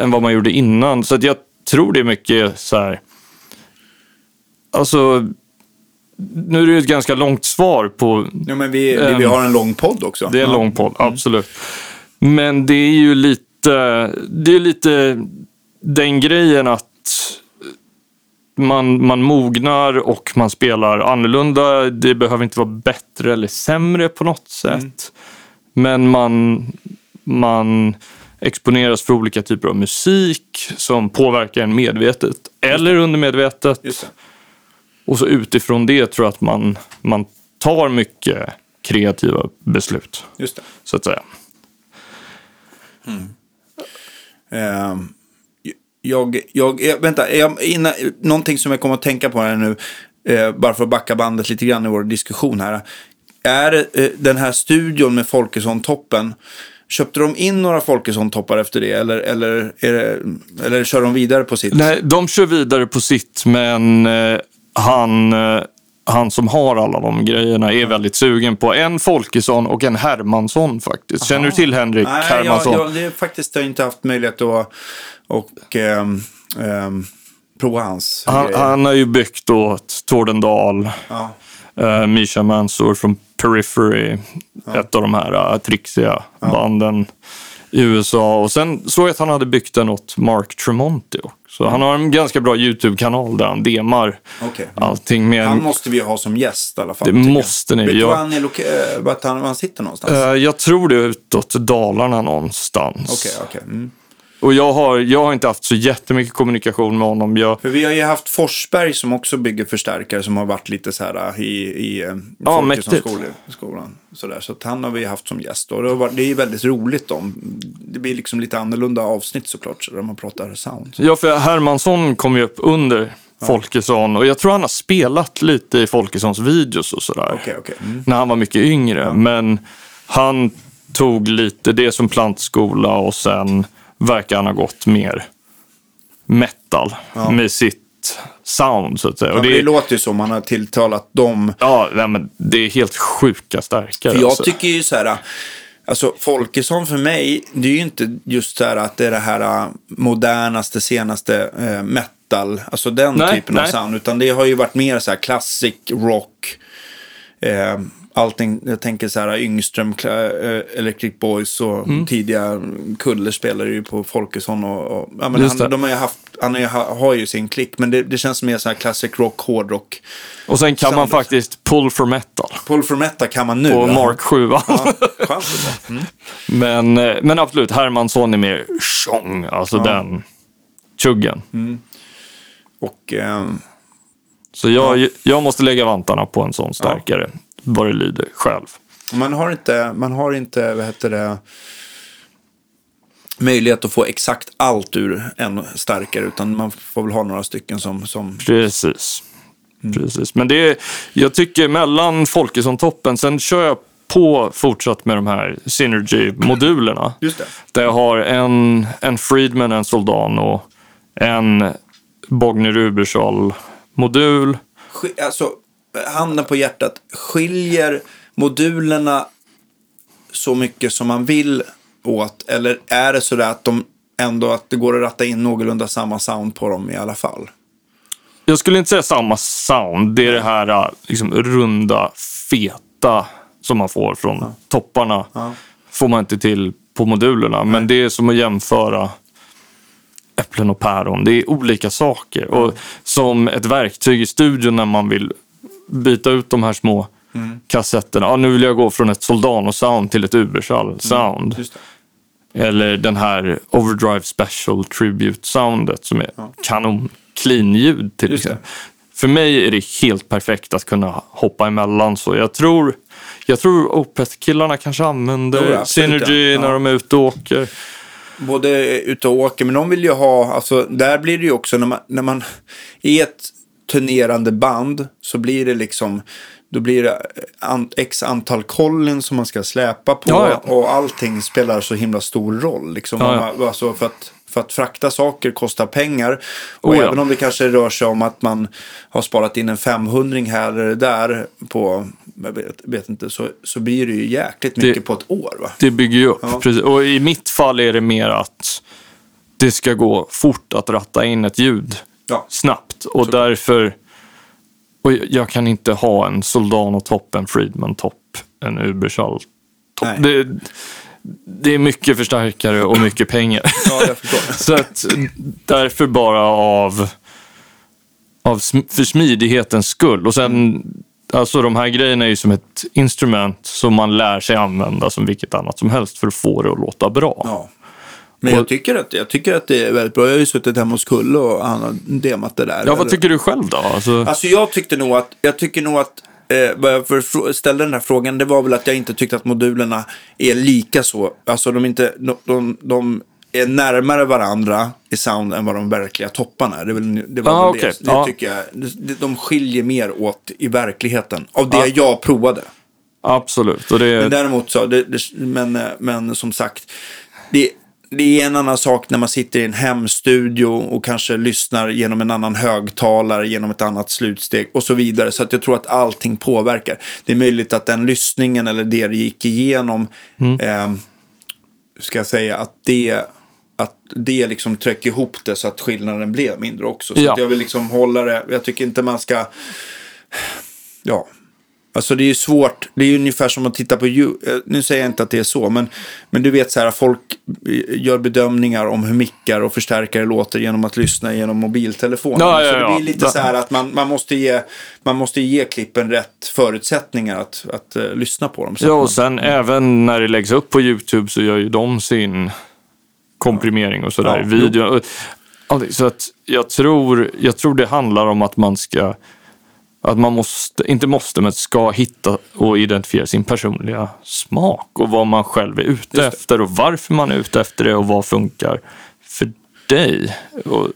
än vad man gjorde innan. Så jag tror det är mycket så här... Alltså, nu är det ju ett ganska långt svar på Ja, men vi, vi, vi har en lång podd också. det är en lång podd, absolut. Men det är ju lite, det är lite den grejen att man, man mognar och man spelar annorlunda. Det behöver inte vara bättre eller sämre på något sätt. Men man, man exponeras för olika typer av musik som påverkar en medvetet eller undermedvetet. Och så utifrån det tror jag att man, man tar mycket kreativa beslut Just det. så att säga. Ehm, jag, jag, jag, vänta, jag, innan, någonting som jag kommer att tänka på här nu, eh, bara för att backa bandet lite grann i vår diskussion här. Är eh, den här studion med Folkesson-toppen, köpte de in några Folkesson-toppar efter det eller, eller, det, eller kör de vidare på sitt? Nej, de kör vidare på sitt, men eh, han, eh, han som har alla de grejerna är väldigt sugen på en Folkesson och en Hermansson faktiskt. Känner du till Henrik Nej, jag, Hermansson? jag, det är faktiskt har jag inte haft möjlighet att och, ehm, ehm, prova hans han, han har ju byggt åt Tordendal, Ja. uh, Misha Mansour från Periphery, ett av de här uh, trixiga banden i USA. Och sen såg jag att han hade byggt den åt Mark Tremonti också. Han har en ganska bra YouTube-kanal där han demar Okej. allting med... Han måste vi ha som gäst i alla fall. Det jag. måste ni. Vet du var han, är loka- var han sitter någonstans? Eh, jag tror det är utåt Dalarna någonstans. Okej, okej. Mm. Och jag har, jag har inte haft så jättemycket kommunikation med honom. Jag, För vi har ju haft Forsberg som också bygger förstärkare som har varit lite så här äh, i, i eh, Ja, skolan. Sådär. Så att han har vi haft som gäst. Och det, har varit, det är väldigt roligt om. Det blir liksom lite annorlunda avsnitt såklart. Så där man pratar sound. ja, för Hermansson kom ju upp under Folkesson och jag tror han har spelat lite i Folkessons videos och sådär. Okej, okej. Mm. När han var mycket yngre. Men han tog lite det som plantskola och sen verkar han ha gått mer metal med sitt sound så att säga. Ja, det det, låter ju som man har tilltalat dem. ja, nej, men det är helt sjuka. För jag alltså. tycker ju så här, alltså Folkesson för mig, det är ju inte just så här att det är det här äh, modernaste, senaste eh, metal, alltså den Nej, typen av nej. sound, utan det har ju varit mer så här classic rock. Eh, allting, jag tänker så här Yngström, eh, Electric Boys och Mm. tidiga Kulle spelade ju på Folkesson och, och ja, men han, de har ju haft, han har ju, ha- har ju sin klick, men det, det känns mer så här classic rock, hårdrock. Och sen kan man Soundet. faktiskt pull for metal Paul Formetta kan man nu. på ja. Mark 7. Ja. Mm. Men, eh, men absolut, Hermansson är mer tjong, alltså den chuggen. Och ehm, Så jag, jag måste lägga vantarna på en sån starkare, vad det lyder själv. man har inte, man har inte, vad heter det, möjlighet att få exakt allt ur en starkare, utan man får väl ha några stycken som, som Precis. Mm. Precis. Men det är, jag tycker mellan Folkesson-toppen, sen kör jag på fortsatt med de här Synergy-modulerna. Just det. Där jag har en, en Friedman, en Soldano, en Bogner Uberschall-modul. Sk- Alltså, handen på hjärtat, skiljer modulerna så mycket som man vill åt? Eller är det så där att de ändå att det går att ratta in någorlunda samma sound på dem i alla fall? Jag skulle inte säga samma sound. Det är det här äh, liksom, runda, feta som man får från topparna. Ja. Får man inte till på modulerna. Men det är som att jämföra äpplen och päron. Det är olika saker. Och som ett verktyg i studion när man vill byta ut de här små kassetterna. Ja, nu vill jag gå från ett Soldano-sound till ett Uberschall-sound. Det. Eller den här Overdrive Special Tribute-soundet som är kanon clean-ljud till exempel. För mig är det helt perfekt att kunna hoppa emellan så. Jag tror, jag tror Opeth-killarna kanske använder absolut, Synergy ja. när Ja. de är ute och åker. både ute och åker, men de vill ju ha, alltså där blir det ju också när man, när man är ett turnerande band så blir det liksom, då blir det an, x antal kollin som man ska släpa på Ja, ja. och allting spelar så himla stor roll. Liksom. Ja. Man- Alltså för, att, för att frakta saker kostar pengar och Oh, även om det kanske rör sig om att man har sparat in en 500 här eller där på, jag vet, vet inte, så, så blir det ju jäkligt mycket på ett år. Va? Det bygger ju upp. Ja. Precis. Och i mitt fall är det mer att det ska gå fort att ratta in ett ljud Ja. snabbt. Och därför... Och jag kan inte ha en Soldano-topp, en Friedman-topp, en Uberschall-topp. Det, det är mycket förstärkare och mycket pengar. Ja, jag förstår. Så att därför bara av, av för smidighetens skull. Och sen, alltså de här grejerna är ju som ett instrument som man lär sig använda som vilket annat som helst för att få det att låta bra. Ja. Men jag tycker, att, jag tycker att det är väldigt bra. Jag har ju suttit hemma hos Kulle och han har demat det där. Ja, vad tycker du själv då? Alltså, Alltså jag tyckte nog att, jag tycker nog att, eh, vad jag för, ställde den här frågan, det var väl att jag inte tyckte att modulerna är lika så. Alltså de, inte, de, de, de är närmare varandra i sound än vad de verkliga topparna är. Det, väl, det var Ah, okej. det. det Ja. tycker jag. De, de skiljer mer åt i verkligheten. Av det Ja. jag provade. absolut. Och det, Men däremot så, det, det, men, eh, men som sagt, det, det är en annan sak när man sitter i en hemstudio och kanske lyssnar genom en annan högtalare, genom ett annat slutsteg och så vidare. Så att jag tror att allting påverkar. Det är möjligt att den lyssningen eller det det gick igenom, eh, ska jag säga, att det att det liksom tryckte ihop det så att skillnaden blev mindre också. Så Ja. jag vill liksom hålla det, jag tycker inte man ska, ja, Alltså det är ju svårt. Det är ju ungefär som att titta på eh, Nu säger jag inte att det är så, men, men du vet så här, folk eh, gör bedömningar om hur mickar och förstärkare låter genom att lyssna genom mobiltelefonen. Ja, ja, så det ja. blir lite så här att man, man, måste ge, man måste ge klippen rätt förutsättningar att, att eh, lyssna på dem. Så ja, man- och sen även när det läggs upp på YouTube så gör ju de sin komprimering och sådär Ja. Ja, det- Så att jag tror, jag tror det handlar om att man ska att man måste, inte måste, men ska hitta och identifiera sin personliga smak och vad man själv är ute efter och varför man är ute efter det och vad funkar för dig. Och,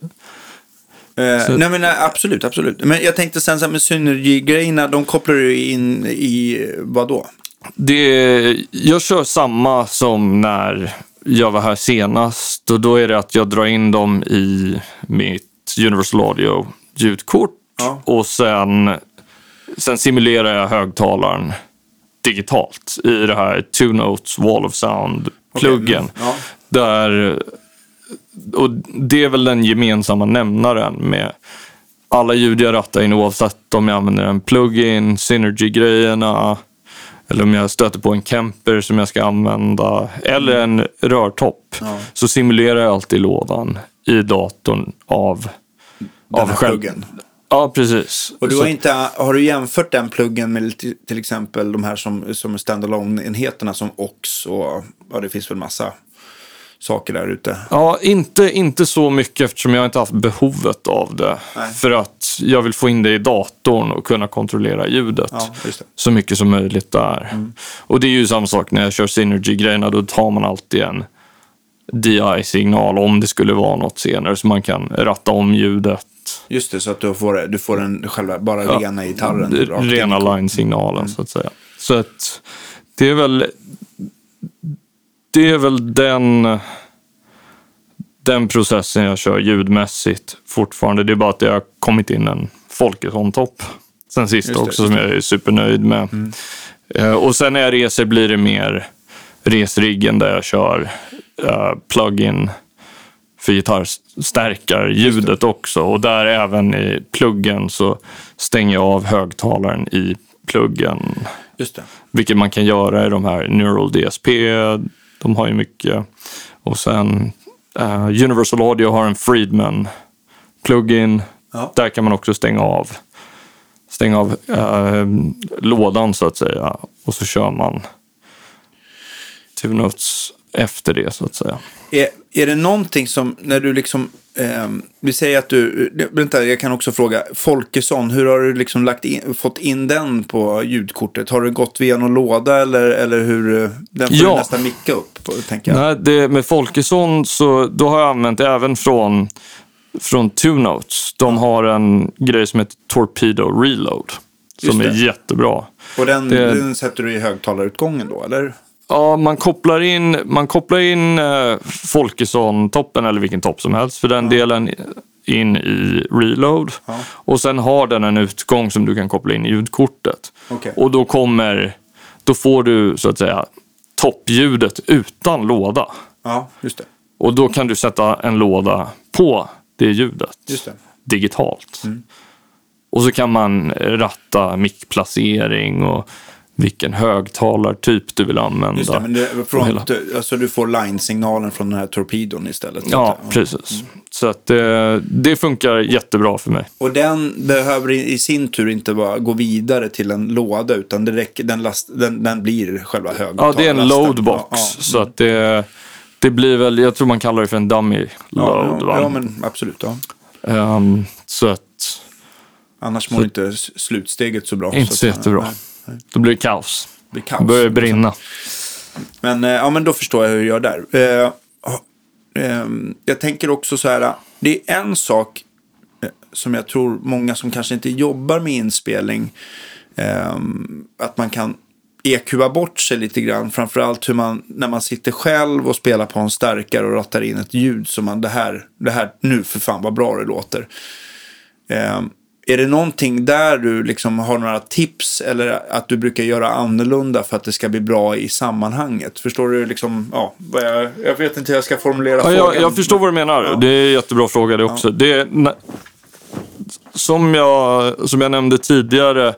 Eh, nej men nej, absolut, absolut. Men jag tänkte sen så här med Synergy-grejerna, de kopplar du in i vad då? Det, jag kör samma som när jag var här senast och då är det att jag drar in dem i mitt Universal Audio ljudkort Ja. och sen, sen simulerar jag högtalaren digitalt i det här Two Notes Wall of Sound-pluggen. Okej, ja. Där, och det är väl den gemensamma nämnaren med alla ljud jag rattar in oavsett om jag använder en plugin, Synergy-grejerna, eller om jag stöter på en Kemper som jag ska använda, eller en rörtopp, Ja. så simulerar jag alltid lådan i datorn av, Den av själv- pluggen. Ja, precis. Och du har, inte, har du jämfört den pluggen med till, exempel de här som, som är standalone-enheterna som OX och ja, det finns väl massa saker där ute. Ja, inte, inte så mycket eftersom jag inte haft behovet av det. Nej. För att jag vill få in det i datorn och kunna kontrollera ljudet. Ja. Så mycket som möjligt där. Och det är ju samma sak när jag kör Synergy-grejerna. Då tar man alltid en DI-signal om det skulle vara något senare. Så man kan ratta om ljudet. Just det, så att du får, du får en själva, bara Ja, rena gitarren. det-. Rena line-signalen så att säga. Så att det är väl det är väl den den processen jag kör ljudmässigt fortfarande. Det är bara att det har kommit in en Folkesson-topp sen sist också som jag är supernöjd med. Eh, och sen när jag reser blir det mer resriggen där jag kör uh, plug-in för gitarrstärkarljudet också. Och där även i pluggen så stänger jag av högtalaren i pluggen. Just det. Vilket man kan göra i de här Neural DSP. De har ju mycket. Och sen eh, Universal Audio har en Friedman plugin. Ja. Där kan man också stänga av stänga av eh, lådan så att säga. Och så kör man Two Notes efter det så att säga. Är, är det någonting som, när du liksom, ehm, vi säger att du, vänta jag kan också fråga, Folkesson, hur har du liksom lagt in, fått in den på ljudkortet? Har du gått via någon låda eller, eller hur, eh, den får Ja. du nästan micka upp tänker jag. Nej, det, med Folkesson så då har jag använt det även från, från Two Notes. De har en grej som heter Torpedo Reload. Som är jättebra. Och den, det- den sätter du i högtalarutgången då, eller? Ja, man kopplar in, man kopplar in eh, Folkesson-toppen eller vilken topp som helst för den delen in i reload. Ja. Och sen har den en utgång som du kan koppla in i ljudkortet. Okej. Och då kommer, då får du så att säga toppljudet utan låda. Ja, just det. Och då kan du sätta en låda på det ljudet det. digitalt. Mm. Och så kan man ratta mickplacering och vilken högtalartyp du vill använda. Just det, men det, från, hela- alltså du får line-signalen från den här torpedon istället. så Ja, Mm. precis. Så att det, det funkar jättebra för mig. Och den behöver i sin tur inte bara gå vidare till en låda utan det räcker, den, last, den, den blir själva Ja, högtalarlasten. det är en loadbox. Ja, ja. Så att det, det blir väl, jag tror man kallar det för en dummy load. Ja, ja, ja, men absolut. Ja. Ehm, så att, Annars mår inte s- slutsteget så bra. inte så att- jättebra. nej. Då blir det kaos. Det blir kaos. börjar brinna. Men, eh, ja, men då förstår jag hur du gör där. Eh, eh, jag tänker också så här. Det är en sak eh, som jag tror många som kanske inte jobbar med inspelning. Eh, att man kan EQa bort sig lite grann. Framförallt hur man, när man sitter själv och spelar på en starkare och rattar in ett ljud som man, det här, det här, nu för fan vad bra det låter. Är det någonting där du liksom har några tips eller att du brukar göra annorlunda för att det ska bli bra i sammanhanget? Förstår du liksom, ja, vad jag, vet inte hur jag ska formulera Ja, frågan. jag, jag förstår vad du menar. Det är en jättebra fråga det också. Det är, na- som, jag, som jag nämnde tidigare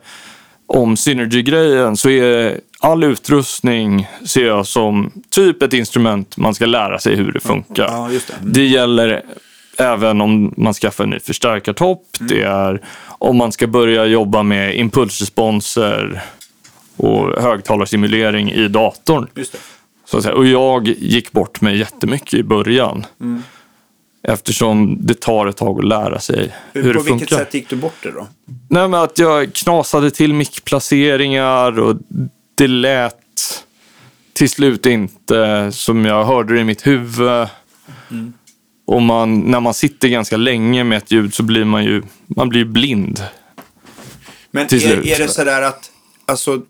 om Synergy-grejen så är all utrustning ser jag som typ ett instrument man ska lära sig hur det funkar. Ja, just det. Mm. Det gäller även om man skaffar en ny förstärkartopp. Mm. Det är om man ska börja jobba med impulsresponser och högtalarsimulering i datorn. Så att säga. Och jag gick bort mig jättemycket i början. Mm. Eftersom det tar ett tag att lära sig hur på det vilket funkar. sätt gick du bort det då? Nej, men att jag knasade till mickplaceringar och det lät till slut inte som jag hörde det i mitt huvud. Mm. Och man, när man sitter ganska länge med ett ljud så blir man ju man blir blind. Men Till är, slut. är det sådär att, alltså,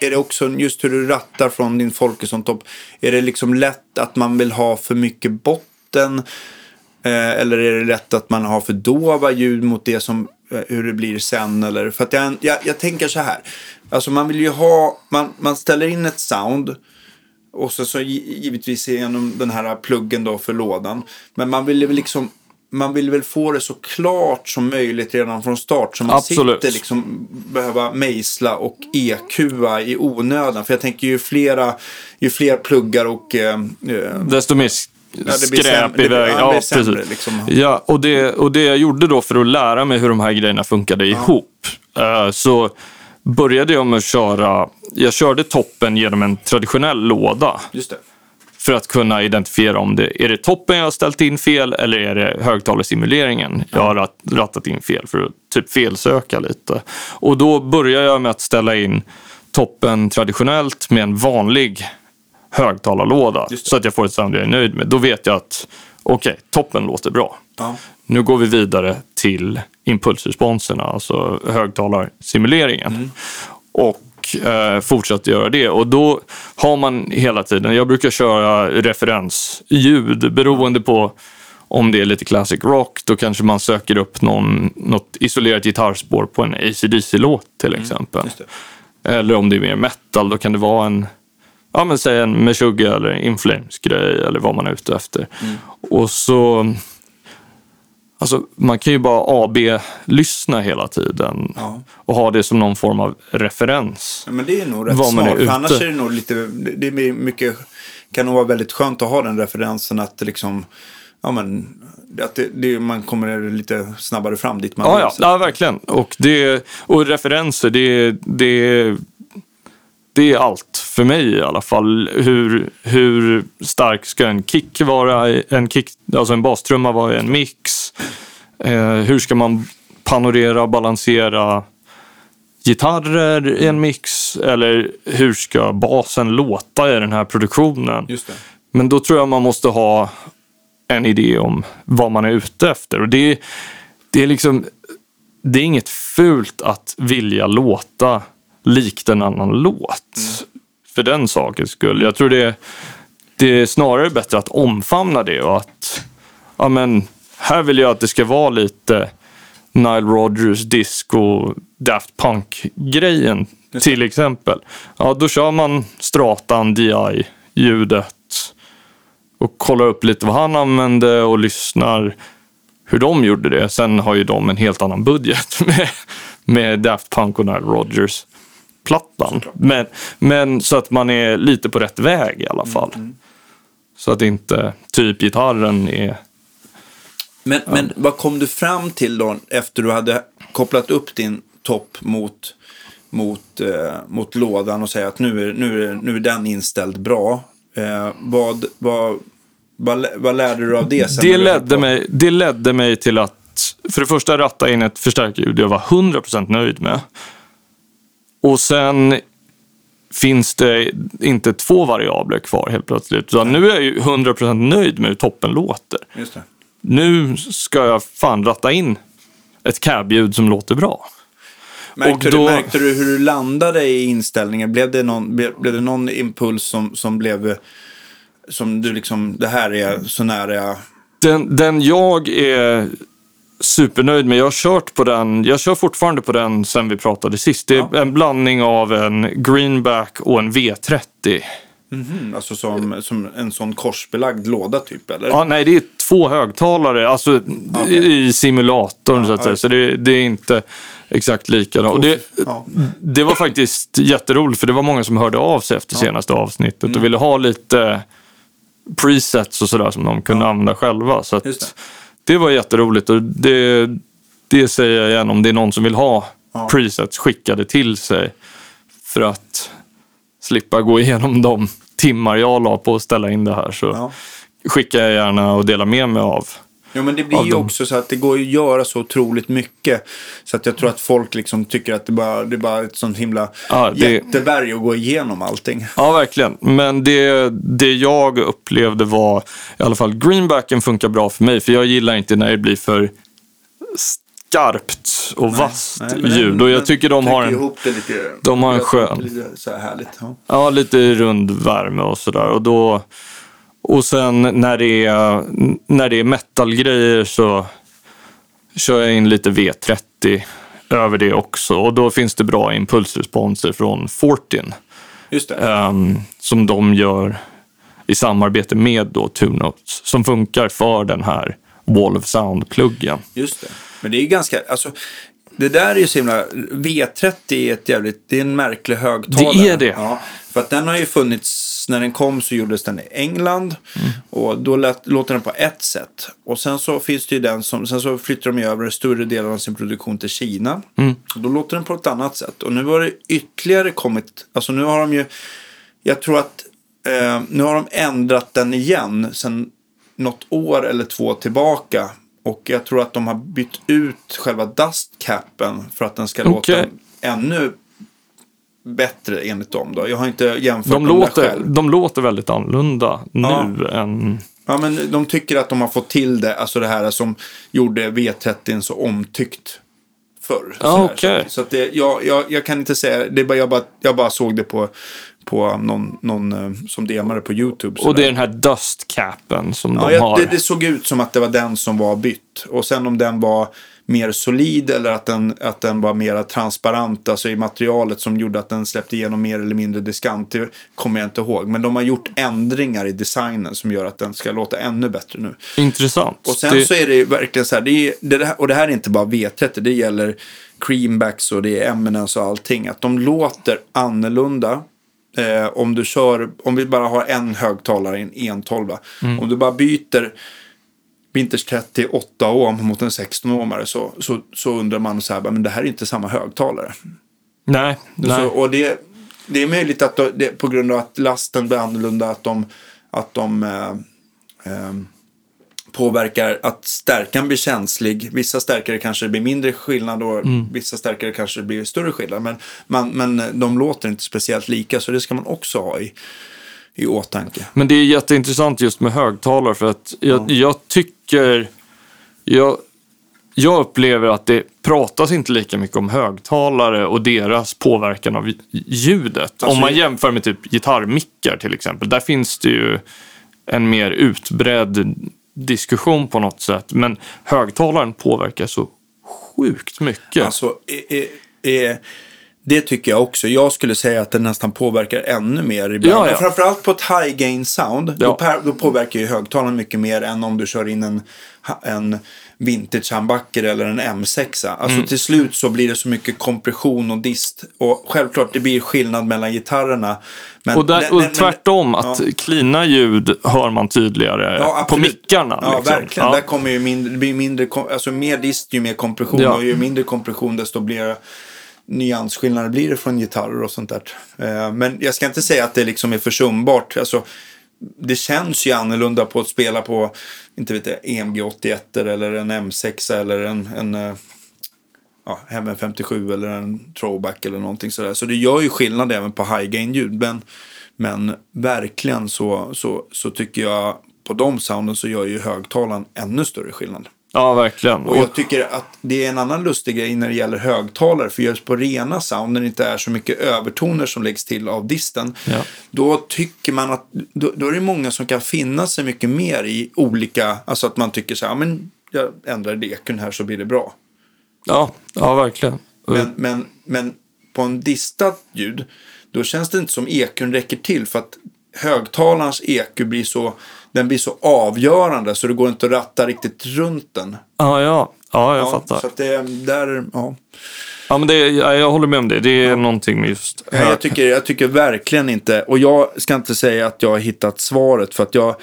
är det också just hur du rattar från din Folkesson-topp, är det liksom lätt att man vill ha för mycket botten? Eh, eller är det lätt att man har för dova ljud mot det som, eh, hur det blir sen? Eller, för att jag, jag, jag tänker så här, alltså man vill ju ha, man, man ställer in ett sound och så, så gi- givetvis genom den här pluggen då för lådan. Men man vill ju liksom man vill väl få det så klart som möjligt redan från start. Så man Absolut. sitter liksom behöva mejsla och EQa i onödan. För jag tänker ju flera, ju fler pluggar och... Eh, eh, Desto mer blir skräp i vägen. ja, Ja, precis. liksom. Ja, och det, och det jag gjorde då för att lära mig hur de här grejerna funkade ihop. eh, så började jag med att köra, jag körde toppen genom en traditionell låda. just det. För att kunna identifiera om det är det toppen jag har ställt in fel eller är det högtalarsimuleringen jag har rat, rattat in fel för att typ felsöka lite. Och då börjar jag med att ställa in toppen traditionellt med en vanlig högtalarlåda så att jag får ett sound jag är nöjd med. Då vet jag att okej, toppen låter bra. Ja. Nu går vi vidare till impulsresponserna, alltså högtalarsimuleringen. Och eh, fortsätter göra det. Och då har man hela tiden, jag brukar köra referensljud beroende på om det är lite classic rock, då kanske man söker upp någon, något isolerat gitarrspår på en AC/DC-låt till exempel. just det. Eller om det är mer metal, då kan det vara en, ja men säg en Meshuggah eller Inflames-grej eller vad man är ute efter. Och så, alltså man kan ju bara AB-lyssna hela tiden Ja. och ha det som någon form av referens. Ja, men det är nog rätt man är smart. För annars ute. är det nog lite, det är mycket, kan nog vara väldigt skönt att ha den referensen att liksom, ja men, att det, det, man kommer lite snabbare fram dit man Ja, vill. ja, ja verkligen. Och, det, och referenser, det, det, det är allt för mig i alla fall. Hur, hur stark ska en kick vara? En kick, alltså en bastrumma vara i en mix? Eh, hur ska man panorera och balansera gitarrer i en mix? Eller hur ska basen låta i den här produktionen? Men då tror jag man måste ha en idé om vad man är ute efter. Och det, det är liksom, det är inget fult att vilja låta likt en annan låt. För den sakens skull. Jag tror det, det är snarare bättre att omfamna det och att, ja men, här vill jag att det ska vara lite Nile Rodgers disco Daft Punk-grejen till exempel. Ja, då kör man Stratan DI-ljudet och kollar upp lite vad han använde och lyssnar hur de gjorde det. Sen har ju de en helt annan budget med, med Daft Punk och Nile Rodgers plattan. Men, men så att man är lite på rätt väg i alla fall. Så att inte typ gitarren är... Men, men vad kom du fram till då efter du hade kopplat upp din topp mot, mot, eh, mot lådan och säga att nu är, nu är, nu är den inställd bra. Eh, vad, vad, vad, vad lärde du av det sen? Det ledde, mig, det ledde mig till att för det första ratta in ett förstärkarljud jag var 100% nöjd med. Och sen finns det inte två variabler kvar helt plötsligt. Utan nu är jag ju 100% nöjd med hur toppen låter. Nu ska jag fan ratta in ett cab-ljud som låter bra. Märkte, då- du, märkte du hur du landade i inställningen? Blev det någon, blev, blev det någon impuls som, som blev... Som du liksom, det här är så nära jag... Den, den jag är supernöjd med, jag har kört på den, jag kör fortfarande på den sen vi pratade sist. Det är Ja. en blandning av en greenback och en V30. Mhm, alltså som, som en sån korsbelagd låda typ, eller? Ja, nej, det är två högtalare alltså, i, i simulatorn så att Ja, säga. Så det, det är inte exakt likadant. Och det, Ja. det var faktiskt jätteroligt för det var många som hörde av sig efter senaste avsnittet Mm. och ville ha lite presets och sådär som de kunde använda själva. Så att det. var jätteroligt och det, det säger jag igen om det är någon som vill ha Ja. presets skickade till sig för att slippa gå igenom de timmar jag la på att ställa in det här så Ja. skickar jag gärna och delar med mig av. Ja, men det blir ju också så att det går att göra så otroligt mycket. Så att jag tror att folk liksom tycker att det bara det är bara ett sånt himla Ja, det- jätteberg att gå igenom allting. Ja, verkligen. Men det, det jag upplevde var, i alla fall greenbacken funkar bra för mig. För jag gillar inte när det blir för skarpt och vasst Nej, men ljud. Och jag tycker de har en, ihop det lite, de har en skön- Lite så här härligt. Ja. ja, lite rund värme och sådär. Och, då, och sen när det är, när det är metalgrejer så kör jag in lite V30 över det också. Och då finns det bra impulsresponser från Fortin. Ehm, som de gör i samarbete med då Two Notes som funkar för den här Wall of Sound-pluggen. Just det. Men det är ju ganska, alltså, det där är ju så himla, V30 är ett jävligt, det är en märklig högtalare. Det är det. Ja, för att den har ju funnits, när den kom så gjordes den i England. Och då lät, låter den på ett sätt. Och sen så finns det ju den som, sen så flyttar de ju över större delen av sin produktion till Kina. Och då låter den på ett annat sätt. Och nu har det ytterligare kommit, alltså nu har de ju, jag tror att, eh, nu har de ändrat den igen sen något år eller två tillbaka. Och jag tror att de har bytt ut själva dustcapen för att den ska Okej. låta ännu bättre enligt dem. Då. Jag har inte jämfört De låter, själv. de låter väldigt annorlunda Ja. nu än... Ja, men de tycker att de har fått till det, alltså det här som gjorde V30 så omtyckt förr. Ja, okej. Så, så det, jag, jag, jag kan inte säga, det bara, jag, bara, jag bara såg det på, på någon, någon eh, som demade på YouTube. Och det är den här dustcapen som Ja, de har. det, det såg ut som att det var den som var bytt. Och sen om den var mer solid eller att den, att den var mer transparent, alltså i materialet som gjorde att den släppte igenom mer eller mindre diskant, det kommer jag inte ihåg. Men de har gjort ändringar i designen som gör att den ska låta ännu bättre nu. Intressant. Och sen det, så är det verkligen så här, det är, det här, och det här är inte bara V30, det gäller Creambacks och det är Eminence och allting, att de låter annorlunda. Eh, om du kör, om vi bara har en högtalare i en 112, Mm. om du bara byter Vintage 30 8 ohm mot en 16 ohmare så, så, så undrar man så här, men det här är inte samma högtalare. nej, nej. Så, och det, det är möjligt att det, på grund av att lasten blir annorlunda, att de, att de eh, eh, påverkar att stärkan blir känslig. Vissa stärkare kanske blir mindre skillnad och vissa stärkare kanske blir större skillnad. Men, man, men de låter inte speciellt lika, så det ska man också ha i, i åtanke. Men det är jätteintressant just med högtalare för att jag, jag tycker... Jag, jag upplever att det pratas inte lika mycket om högtalare och deras påverkan av ljudet. Alltså, om man jämför med typ gitarrmickar till exempel. Där finns det ju en mer utbredd diskussion på något sätt. Men högtalaren påverkar så sjukt mycket. Alltså, eh, eh, eh, det tycker jag också. Jag skulle säga att den nästan påverkar ännu mer ibland. Ja, ja. Framförallt på ett high gain sound. Ja. då påverkar ju högtalaren mycket mer än om du kör in en, en vintage humbucker eller en M6. Alltså Mm. till slut så blir det så mycket kompression och dist. Och självklart det blir skillnad mellan gitarrerna. Men, och, där, men- och men- tvärtom, att klina ljud hör man tydligare Ja, på mickarna. Ja, liksom. verkligen. Ja. Där kommer ju mindre, det blir mindre, alltså mer dist ju mer kompression. Ja. Och ju mindre kompression desto blir nyansskillnader blir det från gitarrer och sånt där. Eh, men jag ska inte säga att det liksom är försumbart. Alltså, det känns ju annorlunda på att spela på, inte vet jag, EMG 81 eller en M6 eller en, en eh, ja, HM57 eller en throwback eller någonting sådär. Så det gör ju skillnad även på high gain ljud. Men, men verkligen så, så, så tycker jag på de sounden så gör ju högtalaren ännu större skillnad ja, verkligen. Och jag tycker att det är en annan lustig grej när det gäller högtalare. För just på rena sound, när det inte är så mycket övertoner som läggs till av disten. Ja. Då tycker man att, då, då är det många som kan finna sig mycket mer i olika, alltså att man tycker så här, "Ja, men jag ändrar dekun här så blir det bra. Ja, ja verkligen. Men, men, men på en distat ljud, då känns det inte som EQn räcker till. För att högtalarens EQ blir så, den blir så avgörande så det går inte att ratta riktigt runt den. Ja, ja, ja jag Ja, fattar. Så det är där, ja. Ja, men det, ja, jag håller med om det. Det är någonting med just Nej, jag, tycker, jag tycker verkligen inte, och jag ska inte säga att jag har hittat svaret för att jag,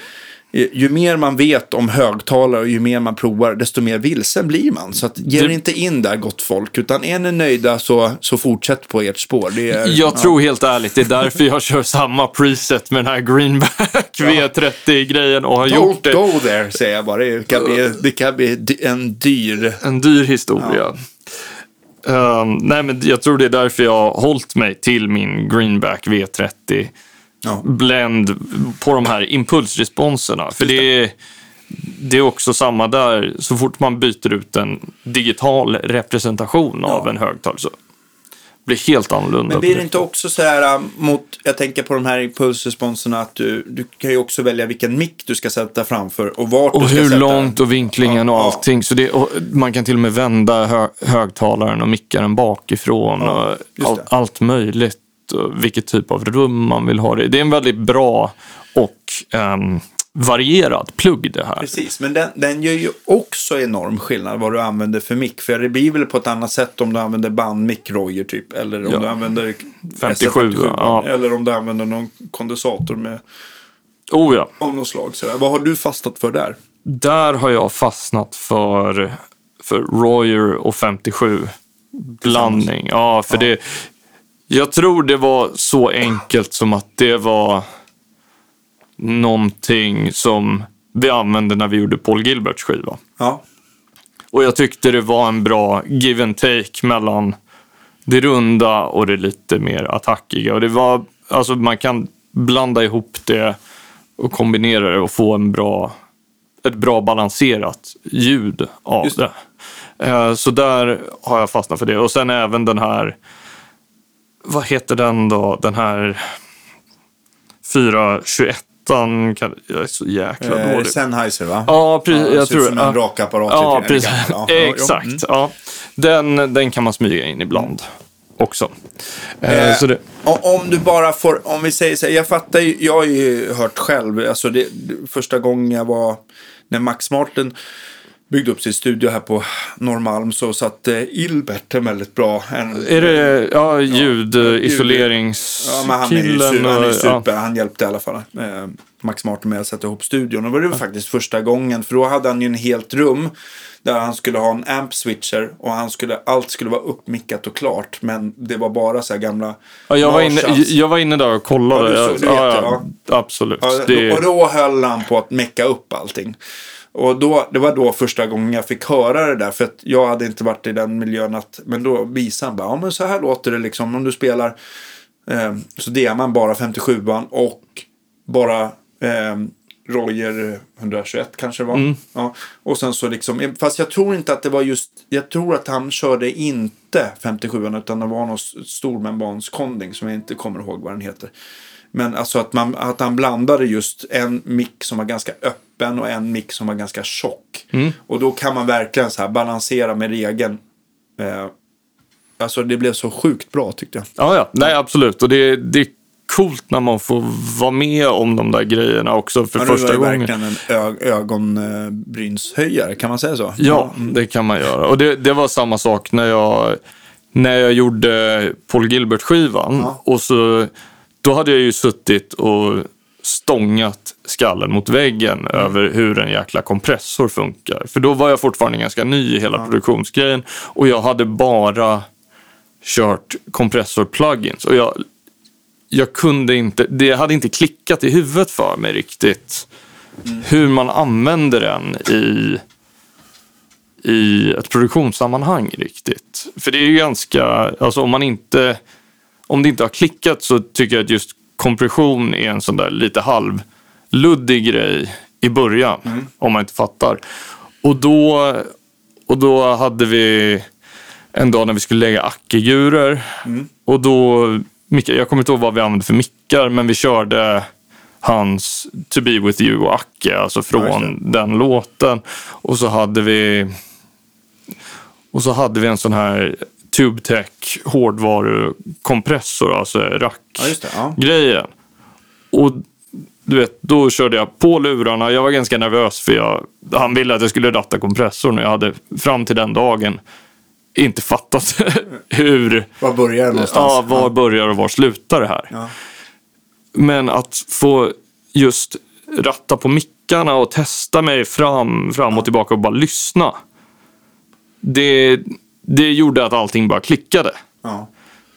ju mer man vet om högtalare och ju mer man provar, desto mer vilsen blir man. Så att, ge Det- er inte in där gott folk, utan är ni nöjda så, så fortsätt på ert spår. Det är, Jag tror helt ärligt, det är därför jag kör samma preset med den här Greenback V30-grejen och har Don't gjort det. go there, säger jag bara. Det kan bli, det kan bli en dyr... En dyr historia. Ehm, nej, men jag tror det är därför jag har hållit mig till min Greenback V30 Ja. blend på de här impulsresponserna. För det är, det är också samma där. Så fort man byter ut en digital representation av Ja. en högtalare så blir det helt annorlunda. Men blir det inte också så här äh, mot, jag tänker på de här impulsresponserna, att du, du kan ju också välja vilken mick du ska sätta framför och vart Och du ska hur sätta långt den. och vinklingen och Ja, ja. allting. Så det, och man kan till och med vända hö, högtalaren och mickaren bakifrån. Ja, och all, allt möjligt. Och vilket typ av rum man vill ha det i. Det är en väldigt bra och ehm, varierad plugg det här. Precis, men den, den gör ju också enorm skillnad vad du använder för mick. För det blir väl på ett annat sätt om du använder bandmick Royer typ. Eller om Ja. du använder 57, SF57, ja. Eller om du använder någon kondensator med, Oh ja. av något slag. Så vad har du fastnat för där? Där har jag fastnat för, för Royer och 57 blandning. Ja, för det... Jag tror det var så enkelt som att det var någonting som vi använde när vi gjorde Paul Gilberts skiva. Ja, Och jag tyckte det var en bra give and take mellan det runda och det lite mer attackiga. Och det var, alltså man kan blanda ihop det och kombinera det och få en bra, ett bra balanserat ljud av Just det. Eh, Så där har jag fastnat för det. Och sen även den här, vad heter den då? Den här 421 kan, jag är så jäkla eh, dålig. Sennheiser va? Ja, precis. Ja, jag tror som en rakapparat. Ja, typ, precis. Ja. Exakt. Mm. Ja. Den, den kan man smyga in ibland också. Eh, Eh, så det, Om du bara får, om vi säger så här, jag fattar ju, jag har ju hört själv, alltså det, det, första gången jag var, när Max Martin byggde upp sin studio här på Norrmalm så satt eh, Ilbert en väldigt bra. En, är det ja, Ja, ljudisoleringskillen? men han är ju su- han är super, han hjälpte i alla fall eh, Max Martin med att sätta ihop studion. Och det var det faktiskt första gången, för då hade han ju en helt rum där han skulle ha en amp switcher och han skulle, allt skulle vara uppmickat och klart. Men det var bara så här gamla Ja, jag, var inne, jag var inne där och kollade. Ja, du så- du vet ja, ja, absolut. Ja, det, Och då höll han på att mecka upp allting. Och då, det var då första gången jag fick höra det där. För att jag hade inte varit i den miljön. Att, men då visade han bara, ja men så här låter det liksom. Om du spelar eh, så man bara 57an och bara eh, Roger 121 kanske det var. Mm. Ja. Och sen så liksom, fast jag tror inte att det var just, jag tror att han körde inte 57an utan det var någon stormembranskonding som jag inte kommer ihåg vad den heter. Men alltså att, man, att han blandade just en mick som var ganska öppen och en mick som var ganska tjock. Mm. Och då kan man verkligen så här balansera med regeln. Eh, alltså det blev så sjukt bra tyckte jag. ja, ja. Nej, absolut. Och det, det är coolt när man får vara med om de där grejerna också för Men det var första ju gången. verkligen en ö- ögonbrynshöjare, kan man säga så? Ja, det kan man göra. Och det, det var samma sak när jag, när jag gjorde Paul Gilbert-skivan. Ja. Och så, då hade jag ju suttit och stångat skallen mot väggen Mm. över hur en jäkla kompressor funkar. För då var jag fortfarande ganska ny i hela produktionsgrejen och jag hade bara kört kompressor-plugins. Och jag, jag kunde inte, det hade inte klickat i huvudet för mig riktigt hur man använder den i i ett produktionssammanhang riktigt. För det är ju ganska, alltså om man inte, om det inte har klickat så tycker jag att just kompression är en sån där lite halvluddig grej i början. Om man inte fattar. Och då, och då hade vi en dag när vi skulle lägga ackigurer. Och då, jag kommer inte ihåg vad vi använde för mickar, men vi körde hans To Be With You och Acke, alltså från den låten. Och så hade vi och så hade vi en sån här TubeTech hårdvarukompressor, alltså det. Ja. rack-grejen. Och du vet, då körde jag på lurarna. Jag var ganska nervös för jag, han ville att jag skulle ratta kompressorn och jag hade fram till den dagen inte fattat hur, Var börjar det någonstans? ja, var börjar och var slutar det här. Ja. Men att få just ratta på mickarna och testa mig fram, fram och tillbaka och bara lyssna. Det, det gjorde att allting bara klickade. Ja.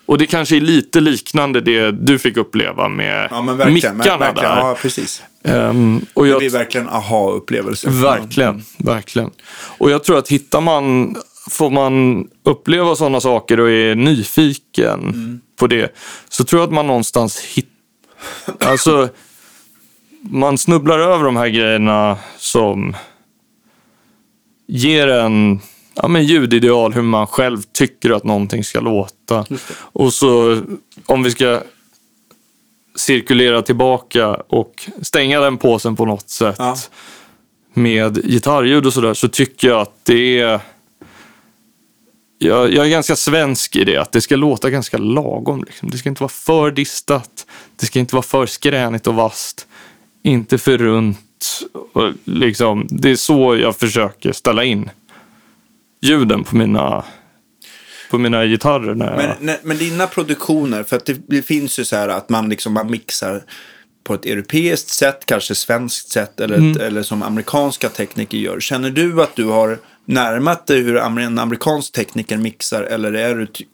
Och det kanske är lite liknande det du fick uppleva med ja, men verkligen. mickarna verkligen. där. Ja, precis. Ehm, och Det jag, blir verkligen aha-upplevelse. verkligen, verkligen. Och jag tror att hittar man, får man uppleva sådana saker och är nyfiken Mm. på det, så tror jag att man någonstans hittar, alltså man snubblar över de här grejerna som ger en ja, men ljudideal, hur man själv tycker att någonting ska låta. Och så om vi ska cirkulera tillbaka och stänga den påsen på något sätt Ja. med gitarrljud och sådär så tycker jag att det är jag, jag är ganska svensk i det, att det ska låta ganska lagom. Liksom. Det ska inte vara för distat, det ska inte vara för skränigt och vasst, inte för runt Och liksom, det är så jag försöker ställa in ljuden på mina, på mina gitarrer. När jag... Men, nej, men dina produktioner, för att det, det finns ju så här att man liksom man mixar på ett europeiskt sätt, kanske svenskt sätt eller, Mm. eller som amerikanska tekniker gör. Känner du att du har närmat dig hur en amerikansk tekniker mixar eller är du ty-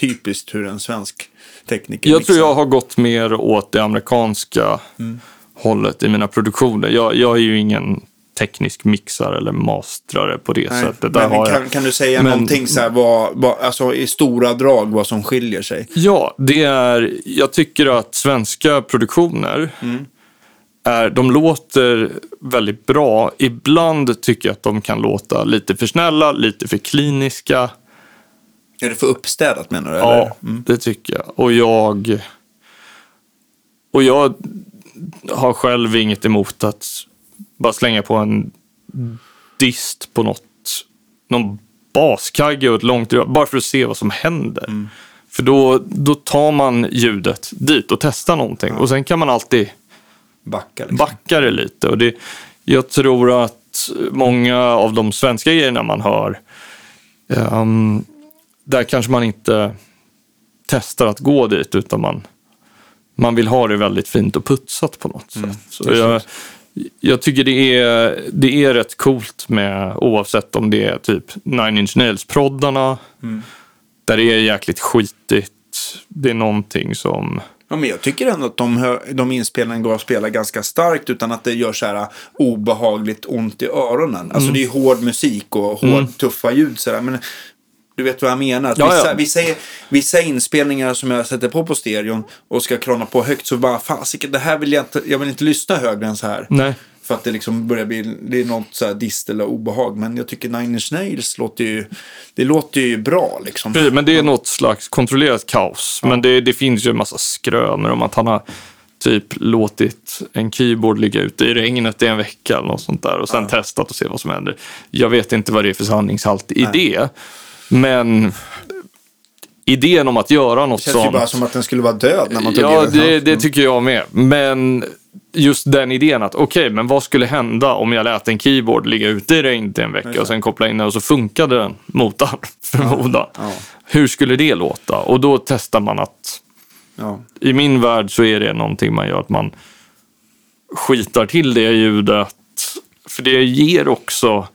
typiskt hur en svensk tekniker Jag mixar? tror jag har gått mer åt det amerikanska Mm. hållet i mina produktioner. Jag, jag är ju ingen teknisk mixare eller mastrare på det Nej, sättet. Där men kan, kan du säga Men- någonting så här, vad, vad, alltså i stora drag vad som skiljer sig? Ja, det är... Jag tycker att svenska produktioner Mm. är, de låter väldigt bra. Ibland tycker jag att de kan låta lite för snälla, lite för kliniska. Är det för uppstädat menar du? Ja, Eller? Mm. det tycker jag. Och jag... Och jag har själv inget emot att bara slänga på en dist på något, någon baskagge och ett långt drag, bara för att se vad som händer. Mm. För då, då tar man ljudet dit och testar någonting. Och sen kan man alltid Backa liksom. backa det lite. Och det, jag tror att många av de svenska grejerna man hör, ehm, där kanske man inte testar att gå dit, utan man, man vill ha det väldigt fint och putsat på något sätt. Så jag, jag tycker det är, det är rätt coolt med, oavsett om det är typ Nine Inch Nails-proddarna, där det är jäkligt skitigt. Det är någonting som... Ja, men jag tycker ändå att de, de inspelningarna går att spela ganska starkt utan att det gör så här obehagligt ont i öronen. Alltså Mm. det är hård musik och hård, tuffa ljud sådär. Men du vet vad jag menar? Ja, vissa, ja. Vissa, vissa inspelningar som jag sätter på på stereon och ska krona på högt så bara fasiken, det här vill jag inte, jag vill inte lyssna högre än så här. Nej. För att det liksom börjar bli, det är något så här dist eller obehag. Men jag tycker Nine Inch Nails låter ju, det låter ju bra liksom. Precis, men det är något slags kontrollerat kaos. Men det, det finns ju en massa skrönor om att han har typ låtit en keyboard ligga ute i regnet i en vecka eller något sånt där och sen testat och se vad som händer. Jag vet inte vad det är för sanningshalt i det. Men idén om att göra något Det känns ju sånt. bara som att den skulle vara död när man tog Ja, i den. det, det tycker jag med. Men just den idén att okej, men vad skulle hända om jag lät en keyboard ligga ute i regnet i en vecka och sen koppla in den och så funkade den mot all förmodan. Ja. Hur skulle det låta? Och då testar man att Ja. i min värld så är det någonting man gör att man skitar till det ljudet. För det ger också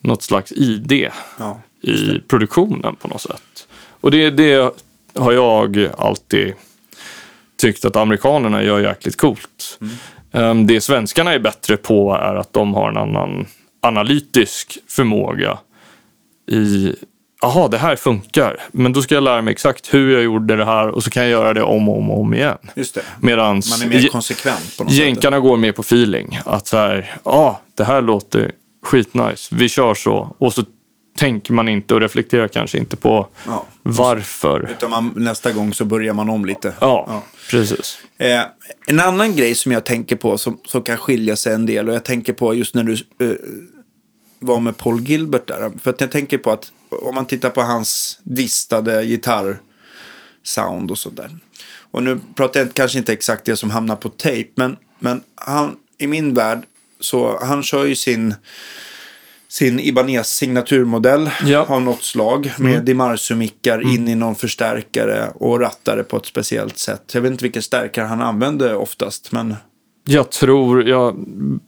något slags ID Ja. I produktionen på något sätt. Och det, det har jag alltid tyckt att amerikanerna gör jäkligt coolt. Um, Det svenskarna är bättre på är att de har en annan analytisk förmåga i Jaha, det här funkar, men då ska jag lära mig exakt hur jag gjorde det här och så kan jag göra det om och om, och om igen. Just det. Medans Man är mer konsekvent på något sätt. jänkarna går mer på feeling. Att så här, ja, det här låter skitnice, vi kör så. Och så tänker man inte och reflekterar kanske inte på Ja. varför. Utan man, nästa gång så börjar man om lite. Ja, precis. Eh, en annan grej som jag tänker på som, som kan skilja sig en del och jag tänker på just när du eh, var med Paul Gilbert där. För att jag tänker på att om man tittar på hans distade gitarrsound och sådär. Och nu pratar jag kanske inte exakt det som hamnar på tape men, men han, i min värld så han kör ju sin sin Ibanez signaturmodell Ja. Mm. av något slag med Dimarsu-mickar in i någon förstärkare och rattare på ett speciellt sätt. Jag vet inte vilken stärkare han använder oftast, men Jag tror, jag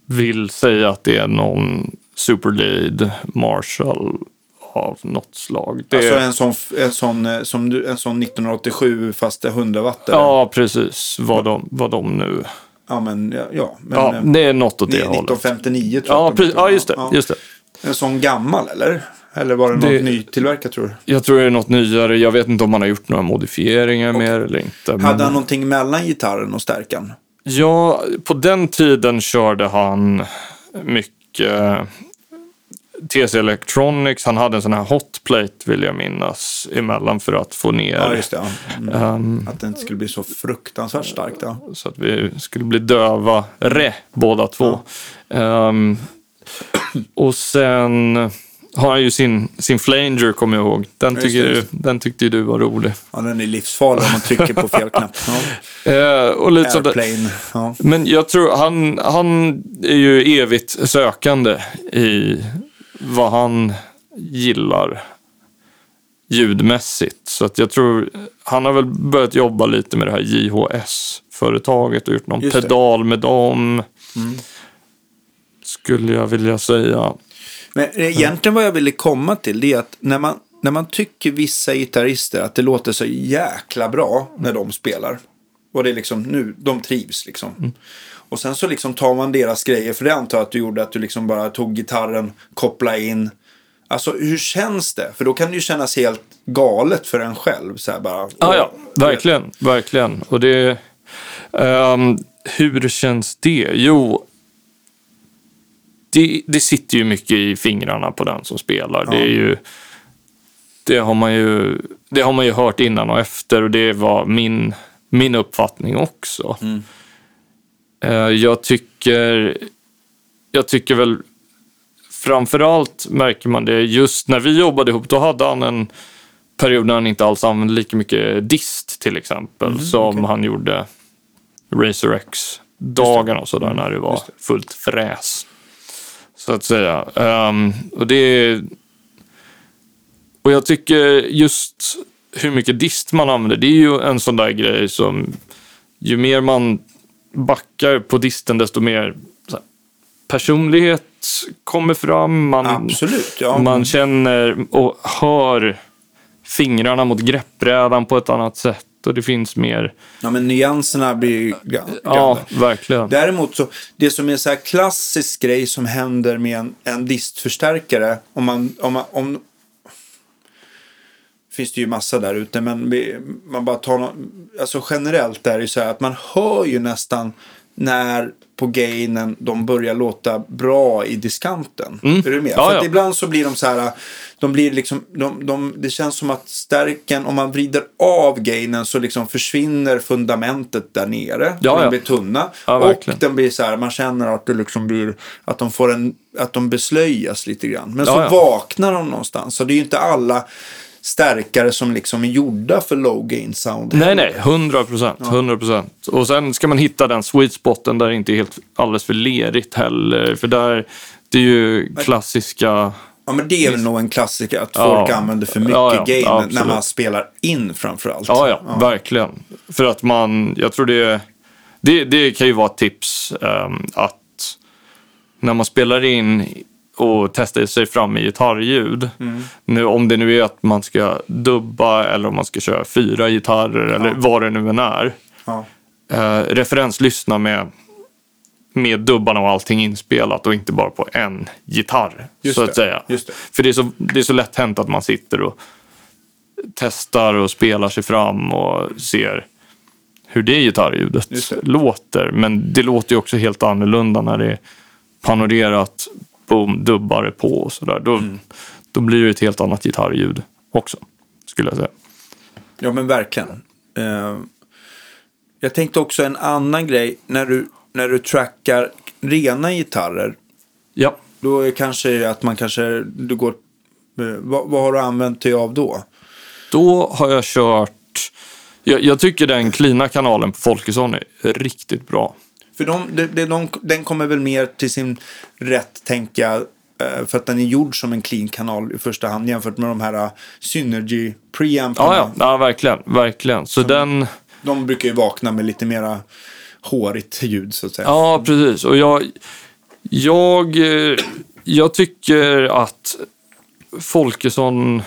vill säga att det är någon Superlead Marshall av något slag. Det, alltså en sån, en sån, eh, som du, en sån 1987 fast det är 100 watt. eller? ja, precis. Vad de, vad de nu... ja, men, ja, ja, men Ja, eh, det är något åt det ni- hållet. 1959 tror Ja, jag. precis, ja, just det. Just det. En sån gammal eller? Eller var det något Det- nytillverkat tror du? Jag tror det är något nyare. Jag vet inte om man har gjort några modifieringar mer eller inte. Men... Hade han någonting mellan gitarren och stärkan? Ja, på den tiden körde han mycket TC Electronics. Han hade en sån här hotplate vill jag minnas emellan för att få ner Ja, just det. Ja. Mm. ehm, Att det inte skulle bli så fruktansvärt starkt. Ja. så att vi skulle bli döva re båda två. Ehm, och sen har han ju sin, sin flanger, kommer jag ihåg. Den, Just det, tycker, just den tyckte ju du var rolig. Ja, den är livsfarlig om man trycker på fel knapp. Ja. Eh, och lite. Airplane. Ja. Men jag tror han, han är ju evigt sökande i vad han gillar ljudmässigt. Så att jag tror, han har väl börjat jobba lite med det här JHS-företaget och gjort någon Just det. pedal med dem. Skulle jag vilja säga. Men egentligen vad jag ville komma till det är att när man, när man tycker vissa gitarrister att det låter så jäkla bra när de spelar. Och det är liksom nu, de trivs liksom. Och sen så liksom tar man deras grejer, för det antar jag att du gjorde att du liksom bara tog gitarren, kopplade in. Alltså hur känns det? För då kan det ju kännas helt galet för en själv. Så här bara, Ja, ja, verkligen, verkligen. Och det... ehm, hur känns det? Jo, det, det sitter ju mycket i fingrarna på den som spelar. Det är ju... Det har, man ju, det har man ju hört innan och efter och det var min, min uppfattning också. Eh, jag tycker... Jag tycker väl framförallt märker man det just när vi jobbade ihop. Då hade han en period när han inte alls använde lika mycket dist till exempel som han gjorde Razer X-dagarna och sådär när det var fullt fräs. Så att säga. Ehm, och det Och jag tycker just hur mycket dist man använder, det är ju en sån där grej som ju mer man backar på disten desto mer här, personlighet kommer fram. Man, Absolut, ja. man känner och hör fingrarna mot greppbrädan på ett annat sätt och det finns mer. Ja, men nyanserna blir ga- Ja, verkligen. Däremot så, det som är så här klassisk grej som händer med en, en distförstärkare, om man, om man, om, finns det ju massa där ute, men man bara tar nå- alltså generellt är det ju så här att man hör ju nästan när på gainen de börjar låta bra i diskanten. Är du med? Mm. Ja, För ja. ibland så blir de så här, de blir liksom, de, de, det känns som att stärken, om man vrider av gainen så liksom försvinner fundamentet där nere. Ja, de blir tunna. Och den blir så här, man känner att det liksom blir, att de får en, att de beslöjas lite grann. Men så vaknar de någonstans. Så det är ju inte alla stärkare som liksom är gjorda för low gain sound. Nej, nej, 100 procent. 100 procent. Och sen ska man hitta den sweet spoten där det inte är helt alldeles för lerigt heller. För där, det är ju klassiska... Ja, men det är väl nog en klassiker att Ja. folk använder för mycket Ja, ja, gain när absolut. man spelar in framförallt. Ja, ja, verkligen. För att man, jag tror det, det, det kan ju vara ett tips ehm, att när man spelar in och testar sig fram i gitarrljud. Nu, om det nu är att man ska dubba eller om man ska köra fyra gitarrer eller vad det nu än är. Ja. Eh, referenslyssna med, med dubbarna och allting inspelat och inte bara på en gitarr. Just så det, att säga. det. För det är, så, det är så lätt hänt att man sitter och testar och spelar sig fram och ser hur det gitarrljudet det. låter. Men det låter ju också helt annorlunda när det är panorerat, boom, dubbare på och sådär. Då, Mm. då blir det ett helt annat gitarrljud också, skulle jag säga. Ja, men verkligen. Eh, jag tänkte också en annan grej. När du, när du trackar rena gitarrer. Ja. Då är kanske att man kanske, du går, eh, vad, vad har du använt dig av då? Då har jag kört... Jag, jag tycker den klina kanalen på Folkesson är riktigt bra. För de, de, de, de, den kommer väl mer till sin rätt, tänker jag. eh, För att den är gjord som en clean kanal i första hand jämfört med de här eh, Synergy preamparna. Ja, ja, ja verkligen. verkligen. Så den... De brukar ju vakna med lite mera hårigt ljud så att säga. Ja, precis. Och jag, jag, eh, jag tycker att Folkesson...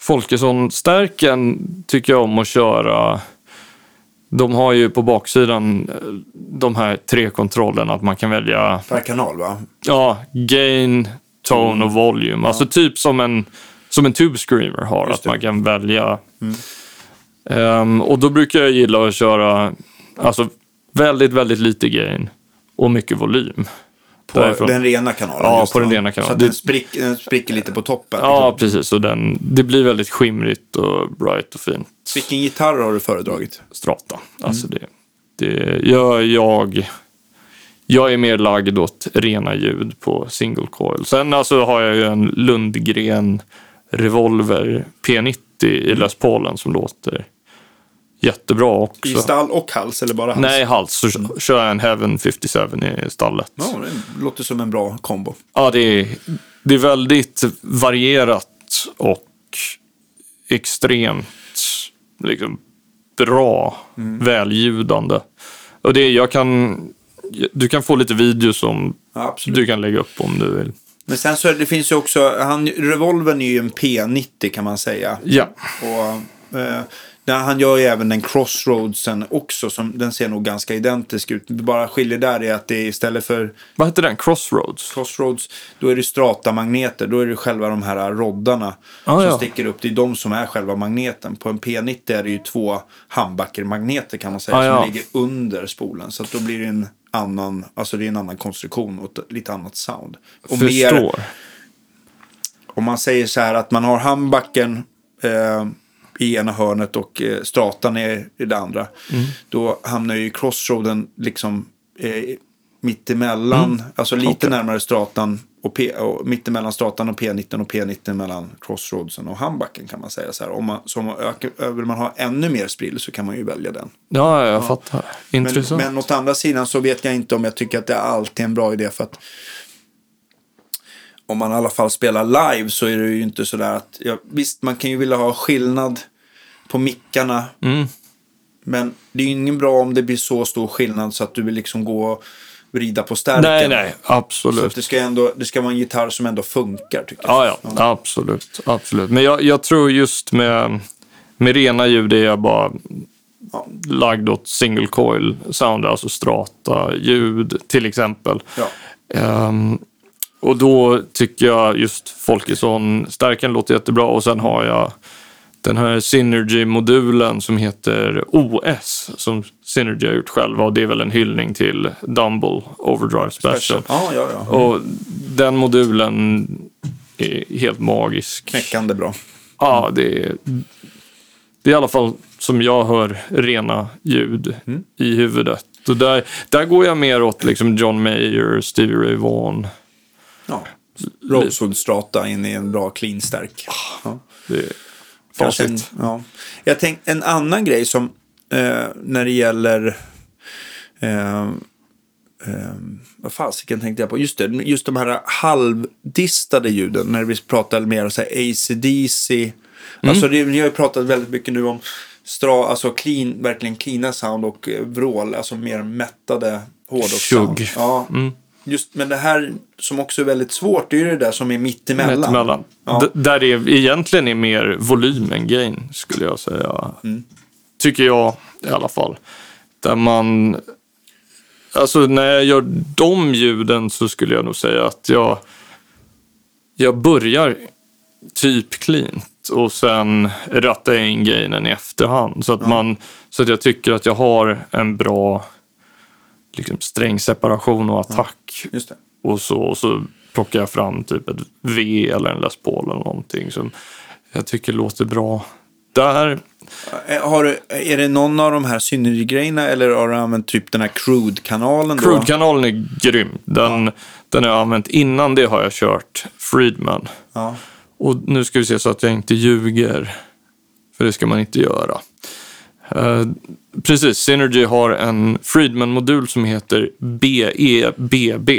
Folkesson-stärken tycker jag om att köra. De har ju på baksidan eh, de här tre kontrollerna att man kan välja Per kanal va? Ja, gain, tone och volume. Alltså typ som en, som en tube screamer har, Just att det. man kan välja. Ehm, och då brukar jag gilla att köra alltså, väldigt, väldigt lite gain och mycket volym. På Därifrån. den rena kanalen? Ja, på den rena kanalen. Så att den, sprick, den spricker lite på toppen? Ja, precis. Och den, det blir väldigt skimrigt och bright och fint. Vilken gitarr har du föredragit? Strata. Alltså det, det gör jag... jag är mer lagd åt rena ljud på single coil. Sen alltså har jag ju en Lundgren Revolver P90 i Les Paulen som låter jättebra också. I stall och hals eller bara hals? Nej, hals. Så kör jag en Heaven 57 i stallet. Ja, det låter som en bra kombo. Ja, det är, det är väldigt varierat och extremt liksom, bra, välljudande. Och det, jag kan, du kan få lite videos som Ja, du kan lägga upp om du vill. Men sen så det finns ju också, han, revolvern är ju en P90 kan man säga. Ja, Och, eh, där han gör ju även den Crossroadsen också, som, den ser nog ganska identisk ut. Det bara skiljer där är att det är istället för vad heter den? Crossroads? Crossroads, då är det stratamagneter, då är det själva de här roddarna Ah, som ja. sticker upp. Det är de som är själva magneten. På en P90 är det ju två handbackermagneter kan man säga, Ah, som ja. ligger under spolen. Så då blir det en annan, alltså det är en annan konstruktion och ett lite annat sound. Och mer, Förstår. om man säger så här att man har handbacken eh, i ena hörnet och eh, stratan är i det andra. Mm. Då hamnar ju crossroaden liksom eh, mittemellan, alltså lite Mm. Okej. närmare stratan och, P, och mittemellan stratan och P19 och P19 mellan crossroadsen och handbacken kan man säga så här. Om man, så om man ökar, vill man ha ännu mer sprill så kan man ju välja den. Ja, jag fattar. Men, Intressant. men åt andra sidan så vet jag inte om jag tycker att det är alltid en bra idé för att om man i alla fall spelar live så är det ju inte sådär att, ja, visst man kan ju vilja ha skillnad på mickarna. Mm. Men det är ju ingen bra om det blir så stor skillnad så att du vill liksom gå och vrida på stärken. Nej, nej, Så absolut. det ska, ändå, det ska vara en gitarr som ändå funkar tycker jag. Ja, ja, absolut. absolut. Men jag, jag tror just med, med rena ljud är jag bara Ja. lagd åt single coil sound, alltså strata ljud till exempel. Ja. Ehm, och då tycker jag just Folkesson, stärken låter jättebra och sen har jag den här Synergy-modulen som heter OS som Synergy har gjort själva och det är väl en hyllning till Dumble Overdrive Special. Ja, ja, ja. Och den modulen är helt magisk. Knäckande bra. Ja, det är, det är i alla fall som jag hör rena ljud Mm. i huvudet. Och där, där går jag mer åt liksom John Mayer, Stevie Ray Vaughan. Ja. Rosewood strata in i en bra clean stärk. Ja. Det är en, ja. Jag tänk, en annan grej som eh, när det gäller eh, eh, vad fasiken tänkte jag på? Just det, just de här halvdistade ljuden. När vi pratar mer så här AC/DC. Alltså det, vi har ju pratat väldigt mycket nu om stra, alltså clean, verkligen cleana sound och eh, vrål. Alltså mer mättade hårdrockssound. Ja. Just, men det här som också är väldigt svårt, det är ju det där som är mittemellan. Mittemellan. Ja. D- Där det egentligen är mer volym än gain, skulle jag säga. Mm. Tycker jag i alla fall. Där man... Alltså när jag gör de ljuden så skulle jag nog säga att jag... Jag börjar typ cleant och sen rattar jag in gainen i efterhand. Så att, man, så att jag tycker att jag har en bra liksom, strängseparation och attack det. och så, och så plockar jag fram typ ett V eller en Les Paul eller någonting som jag tycker låter bra. Där, Eh, Har du, är det någon av de här Synergy-grejerna eller har du använt typ den här Crude-kanalen? Crude-kanalen är grym. Den, den har jag använt. Innan det har jag kört Friedman. Ja. Och nu ska vi se så att jag inte ljuger. För det ska man inte göra. Eh, precis, Synergy har en Friedman-modul som heter BEBB.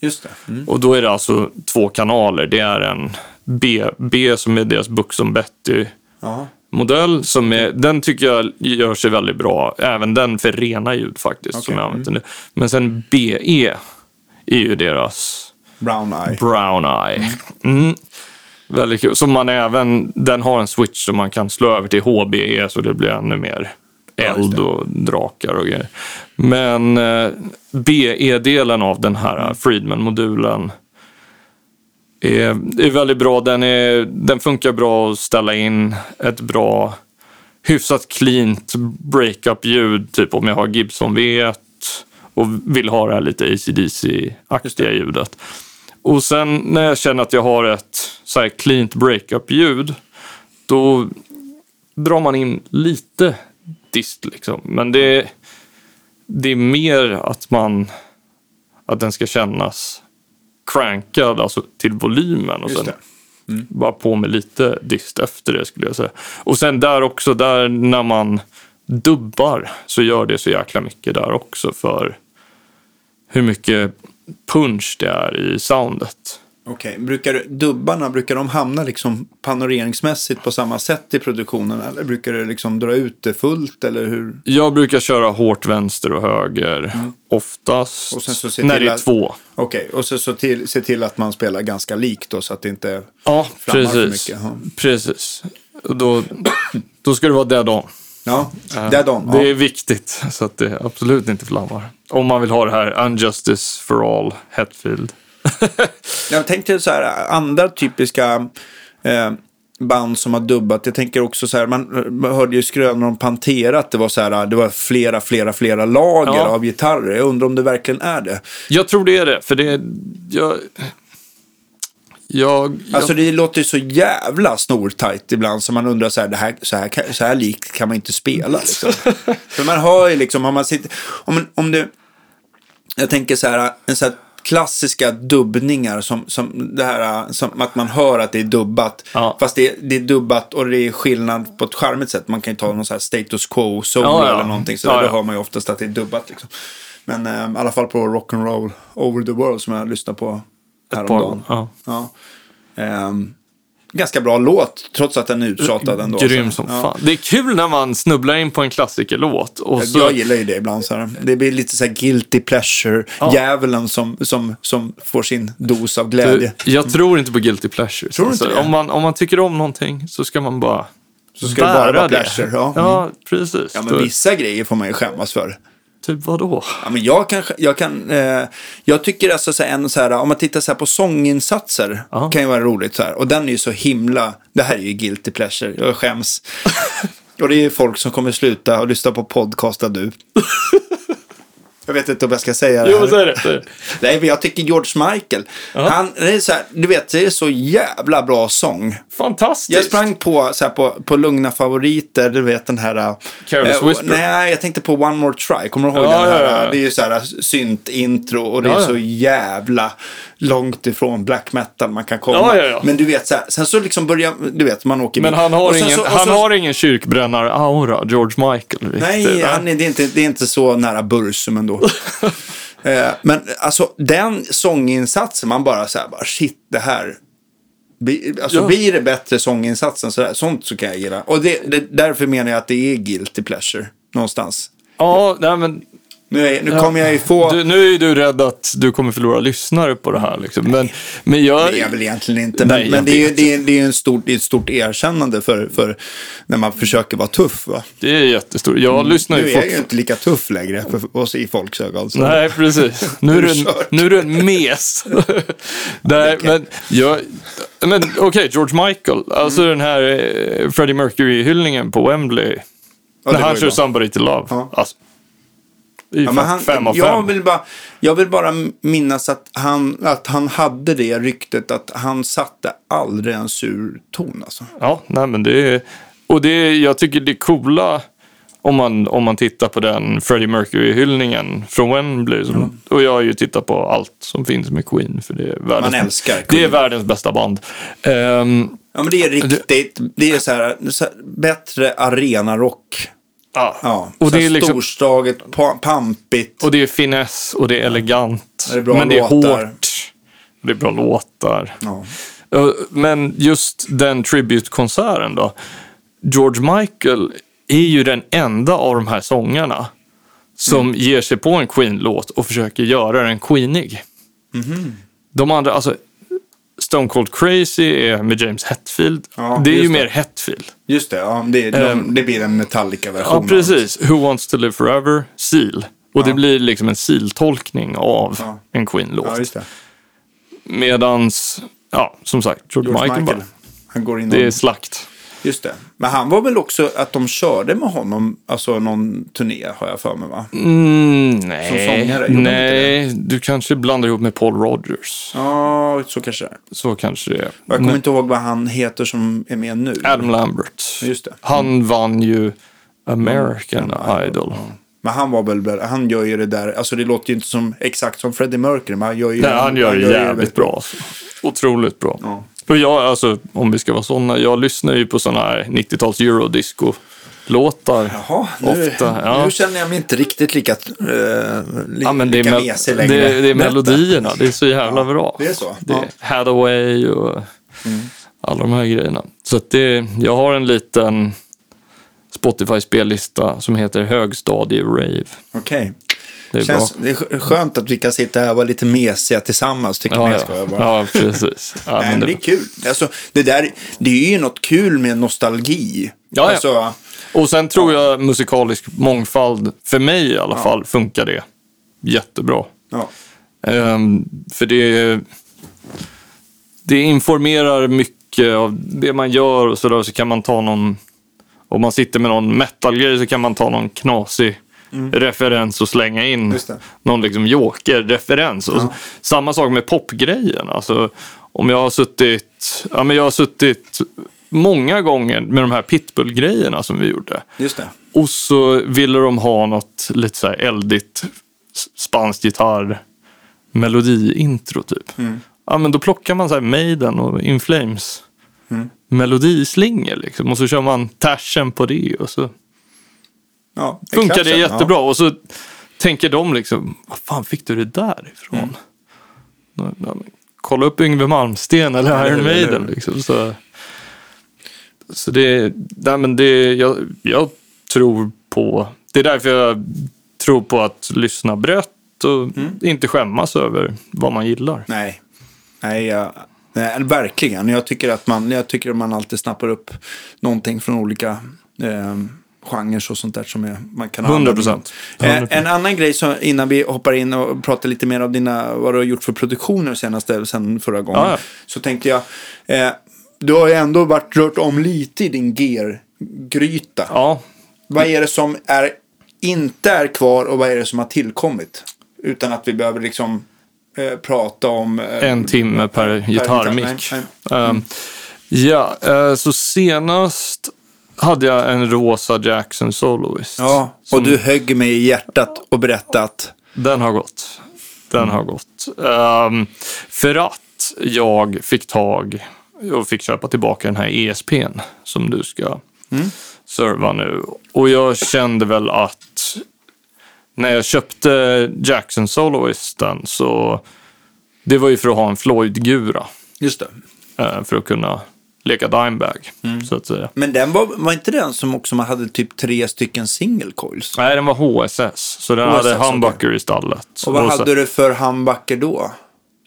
Just det. Mm. Och då är det alltså två kanaler. Det är en BB som är deras Buxom Betty Ja. modell. Som är, den tycker jag gör sig väldigt bra. Även den för rena ljud faktiskt. Som Okej, jag använt nu. Men sen BE är ju deras Brown Eye. Brown Eye. Mm. Väldigt kul. Som man även, den har en switch som man kan slå över till HBE så det blir ännu mer eld och drakar och grejer. Men eh, BE-delen av den här Friedman-modulen är, är väldigt bra. Den, är, den funkar bra att ställa in ett bra, hyfsat cleant breakup-ljud. Typ om jag har Gibson V1 och vill ha det här lite ACDC-aktiga ljudet. Och sen när jag känner att jag har ett så här cleant breakup-ljud, då drar man in lite dist liksom. Men det, det är mer att man att den ska kännas crankad, alltså till volymen. Och Just sen det. bara på med lite dist efter det skulle jag säga. Och sen där också, där när man dubbar så gör det så jäkla mycket där också för hur mycket punch det är i soundet. Okej, brukar dubbarna, brukar de hamna liksom panoreringsmässigt på samma sätt i produktionen? Eller brukar du liksom dra ut det fullt eller hur? Jag brukar köra hårt vänster och höger oftast Mm. Och sen så se när det är att- två. Okej, och så, så till, se till att man spelar ganska likt då så att det inte Ja, flammar för precis. mycket. Ja. Precis. Då, då ska det vara dead on. Ja, dead on. Det Ja. är viktigt så att det absolut inte flammar. Om man vill ha det här Unjustice for all, Hetfield. Jag tänkte så här, andra typiska eh, band som har dubbat. Jag tänker också så här, man, man hörde ju skrönor om Pantera att det var så här, det var flera, flera, flera lager Ja. av gitarrer. Jag undrar om det verkligen är det. Jag tror det är det, för det är... Jag, jag, Alltså det låter ju så jävla snortajt ibland så man undrar så här, det här, så här, så här likt kan man inte spela. Liksom. För man hör ju liksom, om man sitter, om, om du, jag tänker så här, en så här klassiska dubbningar som, som det här, som att man hör att det är dubbat. Ja. Fast det, det är dubbat och det är skillnad på ett charmigt sätt. Man kan ju ta någon så här status quo solo Ja, ja. eller någonting. Så Ja, då hör man ju oftast att det är dubbat. Liksom. Men eh, i alla fall på Rock'n'Roll Over the World som jag lyssnade på par häromdagen. gånger, Ja. Ehm, ganska bra låt, trots att den är uttjatad ändå. Grym som Ja. fan. Det är kul när man snubblar in på en klassikerlåt. Och så, Jag gillar ju det ibland. Så här. Det blir lite så här guilty pleasure. Ja. Som, som, som får sin dos av glädje. jag tror inte på guilty pleasures. Tror du inte Alltså, om, man, om man tycker om någonting så ska man bara Så ska det bara vara pleasure. Ja. ja, precis. Ja, men vissa grejer får man ju skämmas för. Typ vadå? Ja, men jag, kan, jag, kan, eh, jag tycker alltså så här, en så här, om man tittar så här på sånginsatser, Ja. kan ju vara roligt så här. Och den är ju så himla, det här är ju guilty pleasure, jag skäms. och det är ju folk som kommer sluta och lyssna på podcasta du. jag vet inte om jag ska säga det Jo, här. men säg det. säg det. Nej, men jag tycker George Michael, han, det är så här, du vet, det är så jävla bra sång. Fantastiskt. Jag sprang på, så här, på, på lugna favoriter, du vet den här... Careless eh, Whisper. Nej, jag tänkte på One More Try. Kommer du ihåg Ja, den här? ja, ja. Det är ju så här synt-intro och det är så jävla långt ifrån black metal man kan komma. Ja, ja, ja. Men du vet, så här, sen så liksom börjar, du vet, man åker Men han har ingen, så- han så- har ingen kyrkbrännar-aura, George Michael. Nej, han är, det, är inte, det är inte så nära Bursum ändå. eh, men alltså den sånginsatsen, man bara så här, bara, shit, det här. Alltså Ja. blir det bättre sånginsatsen så där, sånt så kan jag gilla. Och det, det, därför menar jag att det är guilty pleasure någonstans. Ja, nej men Nu, är, nu kommer jag ju få... du, nu är du rädd att du kommer förlora lyssnare på det här. Liksom. Men, men jag... Det är jag väl egentligen inte. Men, Nej, men det är det är, det är en stor, det är ett stort erkännande för, för när man försöker vara tuff. Va? Det är jättestort. Jag lyssnar Nu ju är jag ju inte lika tuff längre för oss i folks ögon. så- Nej, precis. Nu är Nu du, en- nu är du en mes. Nej, men jag... Men okej, George Michael. Alltså den här eh, Freddie Mercury-hyllningen på Wembley. Mm. Ja, när han kör. Somebody to Love. Ja. Alltså, det är ju Ja, han, fem av jag, fem. vill bara, jag vill bara minnas att han, att han hade det ryktet att han satte aldrig en sur ton. Alltså. Ja, nej men det är... Och det är, jag tycker det är coola om man, om man tittar på den Freddie Mercury-hyllningen från Wembley. Som, Och jag har ju tittat på allt som finns med Queen. För det är världens, Man älskar Det är Queen. världens bästa band. Ehm, Ja, men det är riktigt, det är så här, så här bättre arenarock. Ja. Ja, Och det är liksom- storslaget, pa- pampigt. Och det är finess och det är elegant. Det är bra men det är låtar. hårt. Det är bra låtar. Ja. Ja, Men just den tribute-konserten då. George Michael är ju den enda av de här sångarna som Mm. ger sig på en Queen-låt och försöker göra den Queenig. Mhm. De andra, alltså Stone Cold Crazy är med James Hetfield. Ja, det är ju det. mer Hetfield. Just det, ja, det, de, Ehm, det blir en Metallica-version. Ja, precis. Who Wants To Live Forever, Seal. Och det Ja. blir liksom en Seal-tolkning av Ja. en Queen-låt. Ja, det. Medans, ja, som sagt, George, George Michael, Michael. bara. Han går in Det är slakt. Just det. Men han var väl också att de körde med honom, alltså någon turné har jag för mig va? Mm, nej, sångare, de nej du kanske blandar ihop med Paul Rogers. Ja, så kanske det är. Så kanske det är. Jag kommer inte ihåg vad han heter som är med nu. Adam Lambert. Just det. Han vann ju American Idol, Idol. Men han var väl, han gör ju det där, alltså det låter ju inte som exakt som Freddie Mercury, men han gör ju Nej, han gör det ju jävligt bra. Alltså. Otroligt bra. Ja. Och jag, alltså, om vi ska vara sådana, jag lyssnar ju på sådana här 90-tals eurodisco-låtar. Jaha, nu, Ofta, ja. nu känner jag mig inte riktigt lika, uh, li, Ja, men det är, lika mesig det, längre. det är Berätta. melodierna, det är så jävla bra. det är så? Det Ja. Mm. är Hathaway och alla de här grejerna. Så att det, jag har en liten Spotify-spellista som heter Högstadie-rave. Okej. Det är Känns, bra. det är skönt att vi kan sitta här och vara lite mesiga tillsammans, tycker Ja, jag. ja. Ska jag bara. ja, precis. Ja, men det är kul. Alltså, det, där, det är ju något kul med nostalgi. Ja, ja. Alltså, och sen tror jag musikalisk mångfald, för mig i alla fall, funkar det jättebra. ja. Ehm, för det, det informerar mycket av det man gör och sådär. Så kan man ta någon, om man sitter med någon metalgrej så kan man ta någon knasig referens och slänga in Mm. Någon liksom joker-referens. Och Samma sak med popgrejen. Alltså, om jag har suttit, ja, men jag har suttit många gånger med de här pitbull-grejerna som vi gjorde. Just det. Och så ville de ha något lite så här eldigt spanskt gitarr melodiintro typ. Ja men då plockar man så här Maiden och In Flames melodislingor liksom. Och så kör man tashen på det och så Ja, funkar det jättebra. Och så tänker de liksom, vad fan fick du det där ifrån? Ja, men, kolla upp Yngwie Malmsteen eller Iron Maiden liksom. Så, så det, nej, men det jag, jag tror på, det är därför jag tror på att lyssna brett och Mm. inte skämmas över vad man gillar. Nej, nej, jag, nej verkligen. Jag tycker att man, jag tycker att man alltid snappar upp någonting från olika eh, genrer och sånt där som är, man kan ha 100 användning av. procent. Eh, en annan grej som, innan vi hoppar in och pratar lite mer om dina, vad du har gjort för produktioner senaste, sen förra gången. Ja, ja. Så tänkte jag, eh, du har ju ändå varit rört om lite i din gear-gryta. Ja, Vad är det som är, inte är kvar och vad är det som har tillkommit? Utan att vi behöver liksom eh, prata om... Eh, en timme per gitarrmick. gitarr, nej, Ehm, ja, eh, så senast hade jag en rosa Jackson Soloist. Ja, och som- du högg mig i hjärtat och berättade att... Den har gått. Den har gått. Ehm, för att jag fick tag och fick köpa tillbaka den här ESPn som du ska serva nu. Och jag kände väl att när jag köpte Jackson Soloisten så det var ju för att ha en Floyd-gura. Just det. eh, För att kunna leka Dimebag, så att säga. Men den var, var inte den som också man hade typ tre stycken single coils? Nej, den var HSS, så den HSS, hade humbucker i stallet. Och vad så- hade du för humbucker då?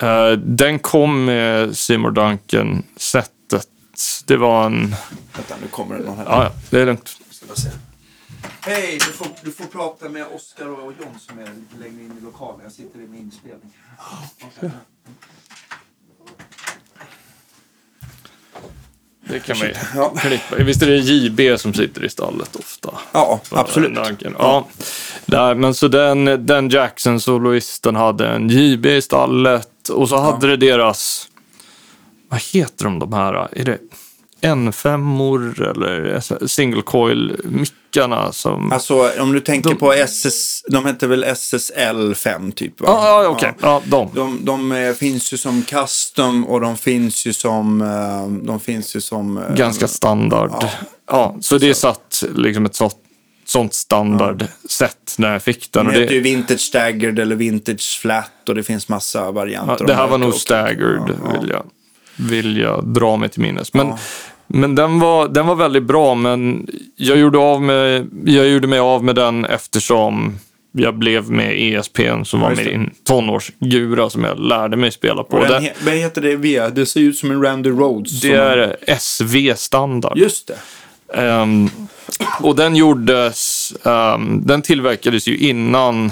Eh, den kom med Seymour Duncan-sättet. Det var en... Vänta, nu kommer det någon här. Ja, ja, det är lugnt. Hej, du får, du får prata med Oskar och John som är lite längre in i lokalen. Jag sitter i min inspelning. Okej. Det kan man Ja. klippa. Visst är det JB som sitter i stallet ofta? Ja, absolut. Duncan. Ja. Där, men så den, den Jackson-soloisten hade en JB i stallet och så hade det deras... Vad heter de de här? Är det N5 eller single coil-mickarna som... Alltså om du tänker De- på SS, de heter väl SSL 5 typ va? Ja, ja okej. Ja, de. De, de eh, finns ju som custom och de finns ju som... eh, De finns ju som... eh, ganska standard. Ja, så det satt liksom ett sånt, sånt standardsätt när jag fick den. De Och heter ju det, vintage staggered eller vintage flat och det finns massa varianter. ja, det här var nog staggered, Ja, ja. Vill, jag, vill jag dra mig till minnes. Men, Ja. Men den, var, den var väldigt bra, men jag gjorde, av med, jag gjorde mig av med den eftersom jag blev med ESPn som var min tonårsgura som jag lärde mig spela på. Den, he- vad heter det V? Det ser ut som en Randy Rhodes. det är SV-standard. Just det. Ehm, och den gjordes, ehm, den tillverkades ju innan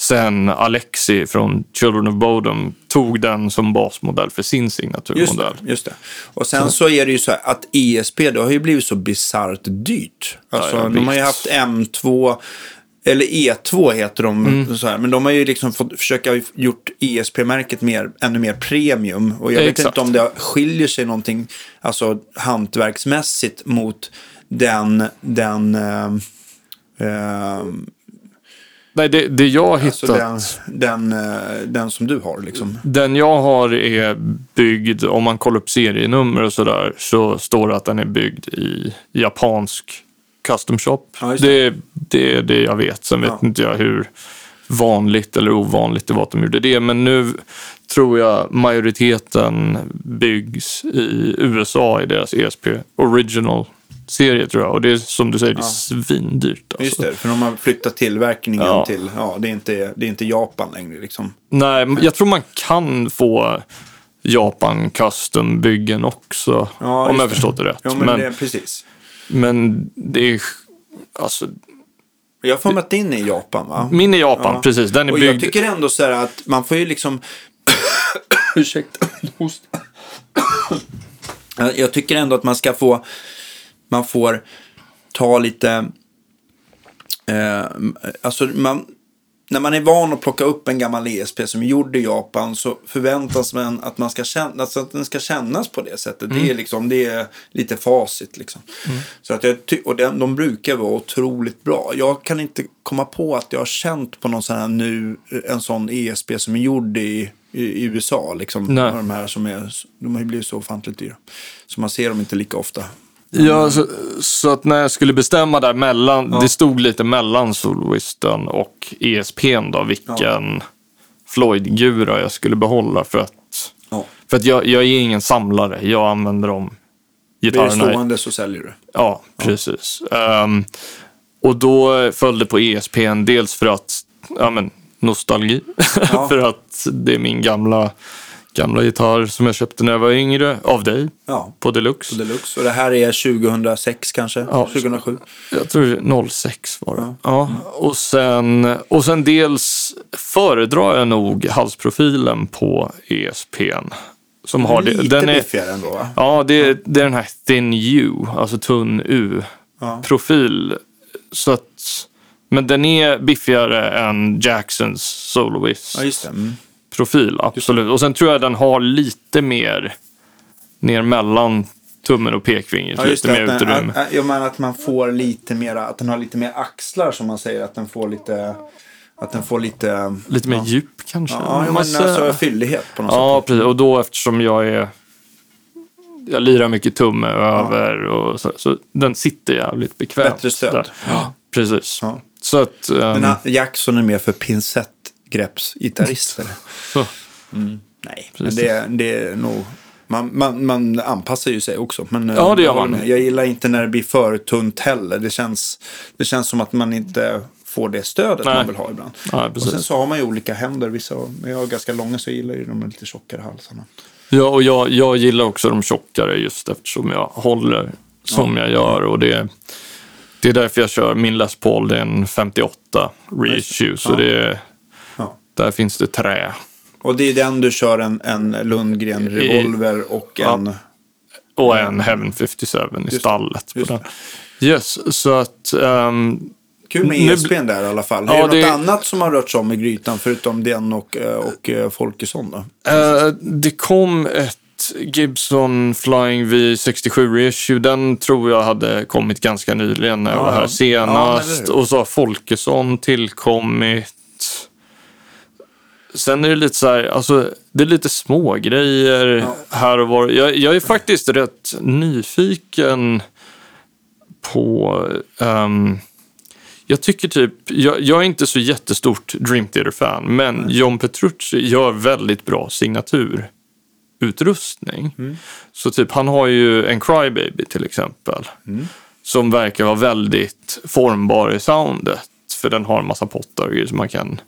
sen Alexi från Children of Bodom tog den som basmodell för sin Just signaturmodell. det, just det. Och sen så. är det ju så här att ESP, det har ju blivit så bisarrt dyrt. Alltså, Ja, de har ju haft M2, eller E2 heter de, Mm. så här, men de har ju liksom fått försöka gjort ESP-märket mer, ännu mer premium. Och jag vet Exakt. inte om det skiljer sig någonting, alltså hantverksmässigt mot den, den eh, eh, Nej, det, det jag har hittat... Alltså den, den, eh, den som du har liksom. Den jag har är byggd, om man kollar upp serienummer och sådär, så står det att den är byggd i japansk custom shop. Ja, just det. Det, är det jag vet. Sen vet Ja. inte jag hur vanligt eller ovanligt det var att de gjorde det. Men nu tror jag majoriteten byggs i USA i deras ESP Original-serie tror jag. Och det är som du säger, det är svindyrt. Alltså. Just det, för de har flyttat tillverkningen Ja. till, ja det är, inte, det är inte Japan längre liksom. Nej, jag tror man kan få Japan custom-byggen också. Ja, om jag det. förstått det rätt. Ja men, men, det är precis. men det är... Alltså, Jag har att din är i Japan va? min är Japan, Ja. precis. Den är Och jag byggd... tycker ändå så här att man får ju liksom... Ursäkta, host. Jag- Jag tycker ändå att man ska få... Man får ta lite... Eh, alltså man, när man är van att plocka upp en gammal ESP som är gjord i Japan så förväntas man att, man ska känna, alltså att den ska kännas på det sättet. Det, är liksom, det är lite facit. Liksom. Så att jag och den, de brukar vara otroligt bra. Jag kan inte komma på att jag har känt på någon sån här nu, en sån ESP som är gjord i, i, i USA. Liksom, Nej. de här som är, de har ju blivit så ofantligt dyra. Så man ser dem inte lika ofta. Ja, så, så att när jag skulle bestämma där mellan, det stod lite mellan Solwisten och ESPn då, vilken Floyd-gura jag skulle behålla för att, Ja. för att jag, jag är ingen samlare, jag använder de Blir det gitarrerna. i- stående så säljer du. Ja, precis. Ehm, och då följde på ESPn dels för att, ja men, nostalgi. Ja. för att det är min gamla, gamla gitarr som jag köpte när jag var yngre, av dig, Ja, på Deluxe. Deluxe. Och det här är 2006 kanske? Ja. 2007? Jag tror 06 var det. Ja. Och, sen, och sen dels föredrar jag nog halsprofilen på ESPn. Som har det. Lite Den är, biffigare ändå va? ja, det, är- det är den här Thin U, alltså tunn U-profil. Så att, men den är biffigare än Jacksons Soloist Ja, just det. Mm. Profil, absolut. Och sen tror jag den har lite mer ner mellan tummen och pekfingret. Ja, lite det. mer den, utrymme. att, jag menar att man får lite mera, att den har lite mer axlar som man säger. Att den får lite, att den får lite... Lite mer ja. djup kanske. Ja, om men man säger. alltså fyllighet på något ja sätt. precis. Och då eftersom jag är... Jag lirar mycket tumme över och så, så den sitter jävligt bekvämt. Bättre stöd. Ja. Precis. Ja. Så att... ehm, Men uh, Jackson är mer för pincettgreppsgitarrister. så, Nej, men det, det är nog... Man, man, man anpassar ju sig också. Men, Ja, det gör jag man. Jag gillar inte när det blir för tunt heller. Det känns, det känns som att man inte får det stödet Nej. man vill ha ibland. ja, Och sen så har man ju olika händer. Vissa, men jag har ganska långa så jag gillar ju de lite tjockare halsarna. Ja, och jag, jag gillar också de tjockare just eftersom jag håller som jag gör. Och det, det är därför jag kör min Les Paul. Det är en 58 reissue. Så Ja. det Ja. Där finns det trä. Och det är den du kör en, en Lundgren Revolver och Ja. en... Och en Heaven 57 i det, stallet. På just den. Yes, så att... ehm, Kul med Nu- ESPn där i alla fall. Ja, är det något det- annat som har rört sig om i grytan förutom den och, eh, och eh, Folkesson då? Eh, det kom ett Gibson Flying V67 reissue. Den tror jag hade kommit ganska nyligen när jag Ja, var här ja. Ja, senast. hur? och så har Folkesson tillkommit. Sen är det lite så här, alltså det är lite små grejer Ja. här och var. Jag, jag är faktiskt rätt nyfiken på ehm, jag tycker typ, jag, jag är inte så jättestort Dream Theater-fan, men John Petrucci gör väldigt bra signaturutrustning. Mm. Så typ, han har ju en Crybaby till exempel, Mm. som verkar vara väldigt formbar i soundet. För den har en massa pottar och grejer som man kan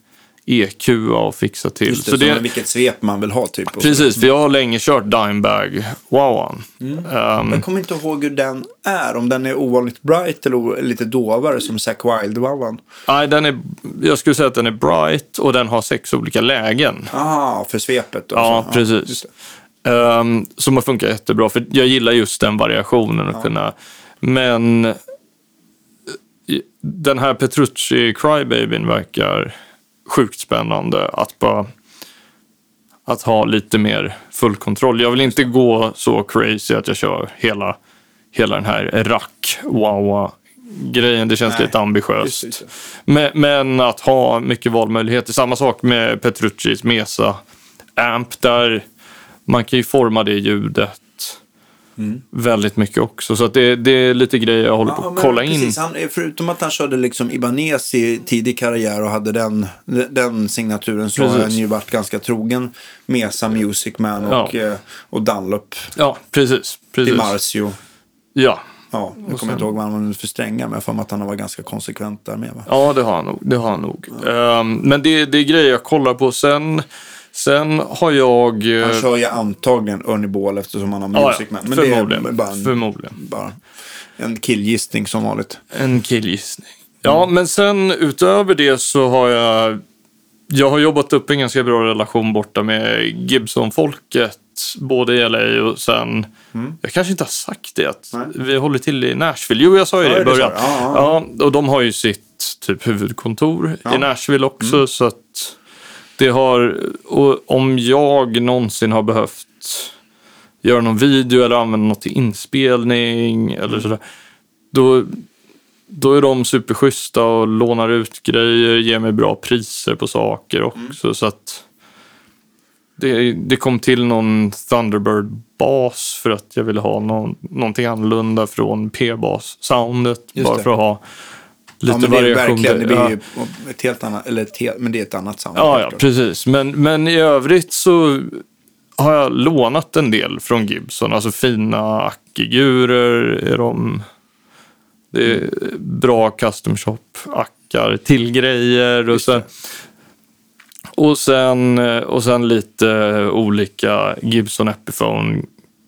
EQa och fixa till. Just det, så det, vilket svep man vill ha typ. Precis, för jag har länge kört Dimebag Wowan. Mm. Ehm, Jag kommer inte ihåg hur den är. Om den är ovanligt bright eller lite dovare som Zack Wild Wowan. nej, den är, jag skulle säga att den är bright och den har sex olika lägen. Ah, för svepet. då. Ja, Så, precis. Um, som har funkat jättebra, för jag gillar just den variationen. Att kunna, men eh, den här Petrucci Crybabyn verkar sjukt spännande. Att bara att ha lite mer full kontroll. Jag vill inte gå så crazy att jag kör hela, hela den här rack wawa grejen. Det känns Nej. lite ambitiöst. Just just. Men, men att ha mycket valmöjligheter. Samma sak med Petruccis Mesa Amp där man kan ju forma det ljudet väldigt mycket också. Så att det, det är lite grejer jag håller på att kolla in. precis. Han, förutom att han körde liksom Ibanez i tidig karriär och hade den, den signaturen så har Precis. han ju varit ganska trogen Mesa Music Man och, Ja. eh, och Dunlop. Ja, precis. precis. Dimarzio. Ja. Ja, jag kommer inte ihåg vad han använde för strängar men jag har för mig att han var ganska konsekvent där med. Va? Ja, det har han nog. Det har han nog. Ehm, men det, det är grejer jag kollar på. Sen, sen har jag... eh, Han kör ju antagligen Ernie Ball eftersom han har ja, Music Man. Men det förmodligen. är bara en, förmodligen. bara en killgissning som vanligt. En killgissning. Ja, men sen utöver det så har jag... Jag har jobbat upp en ganska bra relation borta med Gibson-folket. Både i LA och sen... Jag kanske inte har sagt det. Att Nej. vi håller till i Nashville. Jo, jag sa ju Ja, det i det början. du. Ja, Ja, och de har ju sitt typ huvudkontor i Nashville också. Så att det har... Och om jag någonsin har behövt göra någon video eller använda något till inspelning eller sådär. Då, då är de superschyssta och lånar ut grejer, ger mig bra priser på saker också. Så att det, det kom till någon Thunderbird-bas för att jag ville ha någon, någonting annorlunda från P-bas-soundet. Bara det. för att ha lite ja, men det är variation. verkligen, det blir Ja. ju ett helt annat, eller ett helt, men det är ett annat sound. Ja, ja, precis. Men, men i övrigt så har jag lånat en del från Gibson. Alltså fina ackigurer är de. Det är bra custom shop-ackar till grejer. Och sen, och, sen, och sen lite olika Gibson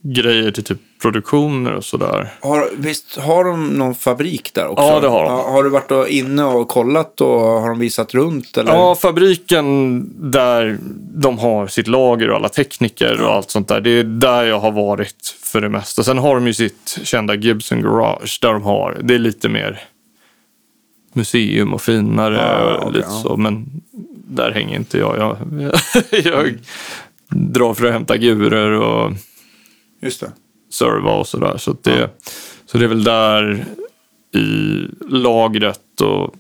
Epiphone-grejer till typ produktioner och sådär. Har, visst har de någon fabrik där också? Ja, det har de. Ja, har du varit och inne och kollat och har de visat runt? Eller? Ja, fabriken där de har sitt lager och alla tekniker och allt sånt där. Det är där jag har varit för det mesta. Sen har de ju sitt kända Gibson Garage där de har, det är lite mer museum och finare Ja, och okej, lite ja. så. Men där hänger inte jag. Jag, jag drar för att hämta gurer och Just det. serva och sådär. Så, att det, så det är väl där i lagret och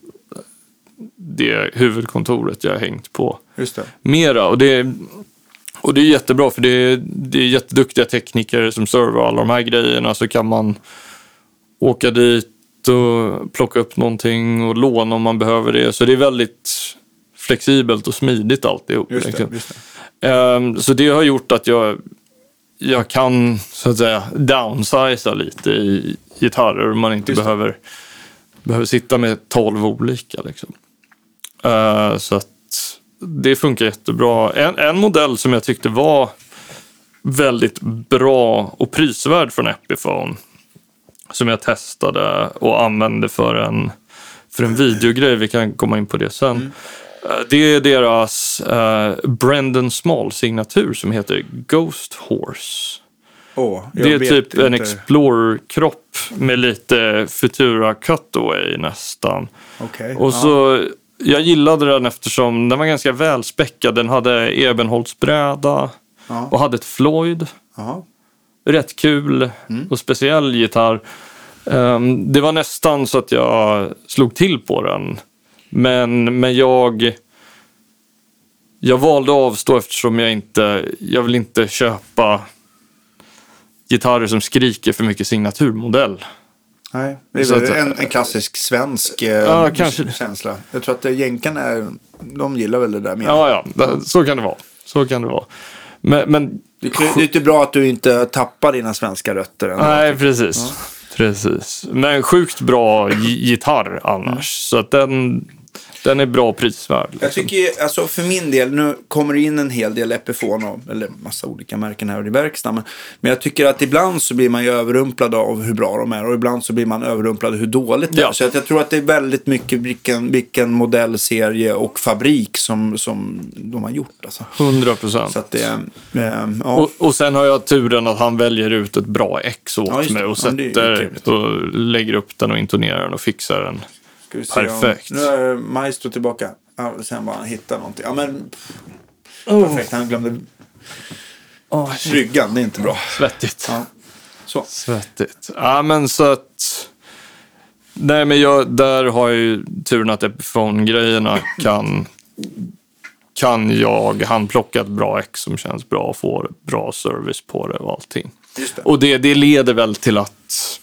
det huvudkontoret jag har hängt på Just det. mera. Och det, och det är jättebra för det är, det är jätteduktiga tekniker som servar alla de här grejerna. Så kan man åka dit och plocka upp någonting och låna om man behöver det. Så det är väldigt flexibelt och smidigt alltihop. Just liksom. det, just det. Ehm, Så det har gjort att jag, jag kan så att säga downsiza lite i gitarrer. Man inte Just det. behöver, behöver sitta med tolv olika. Liksom. Eh, så att det funkar jättebra. En, en modell som jag tyckte var väldigt bra och prisvärd från Epiphone som jag testade och använde för en, för en videogrej. Vi kan komma in på det sen. Mm. Eh, Det är deras uh, Brendan Small-signatur som heter Ghost Horse. Jag Det är typ en inte. Explorer-kropp med lite Futura Cutaway nästan. Okej. Och så, jag gillade den eftersom den var ganska välspäckad. Den hade ebenholtsbräda Ja. och hade ett Floyd. Jaha. Rätt kul Mm. och speciell gitarr. Ehm, det var nästan så att jag slog till på den. Men, men jag, jag valde att avstå eftersom jag inte, jag vill inte köpa gitarrer som skriker för mycket signaturmodell. Nej, det är att- en, en klassisk svensk eh, Ja, känsla. Jag tror att eh, jänkarna är, de gillar väl det där mer. Ja, ja, så kan det vara. Så kan det vara. Men, men Det är lite bra att du inte tappar dina svenska rötter. Ändå. Nej, precis. Precis. Men sjukt bra gi- gitarr annars. Så att den, den är bra prisvärd. Jag Liksom. tycker, alltså för min del, nu kommer det in en hel del Epiphone, och- eller massa olika märken här i verkstaden. Men, men jag tycker att ibland så blir man ju överrumplad av hur bra de är och ibland så blir man överrumplad av hur dåligt det är. Ja. Så att jag tror att det är väldigt mycket vilken, vilken modellserie och fabrik som, som de har gjort. Alltså. 100 procent. Så eh, ja. Och, och sen har jag turen att han väljer ut ett bra ex åt Ja, mig och är sätter och lägger upp den och intonerar den och fixar den. Ska vi se om- perfekt. Nu är Maestro tillbaka. Ja, sen bara han hittar någonting. Ja, men Oh. perfekt. Han glömde bryggan. Det är inte bra. Svettigt. Ja. Så. Svettigt. Ja, men så att Nej, men jag, där har jag ju turen att Epiphone-grejerna kan, kan jag handplocka ett bra ex som känns bra och få bra service på det och allting. Just det. Och det, det leder väl till att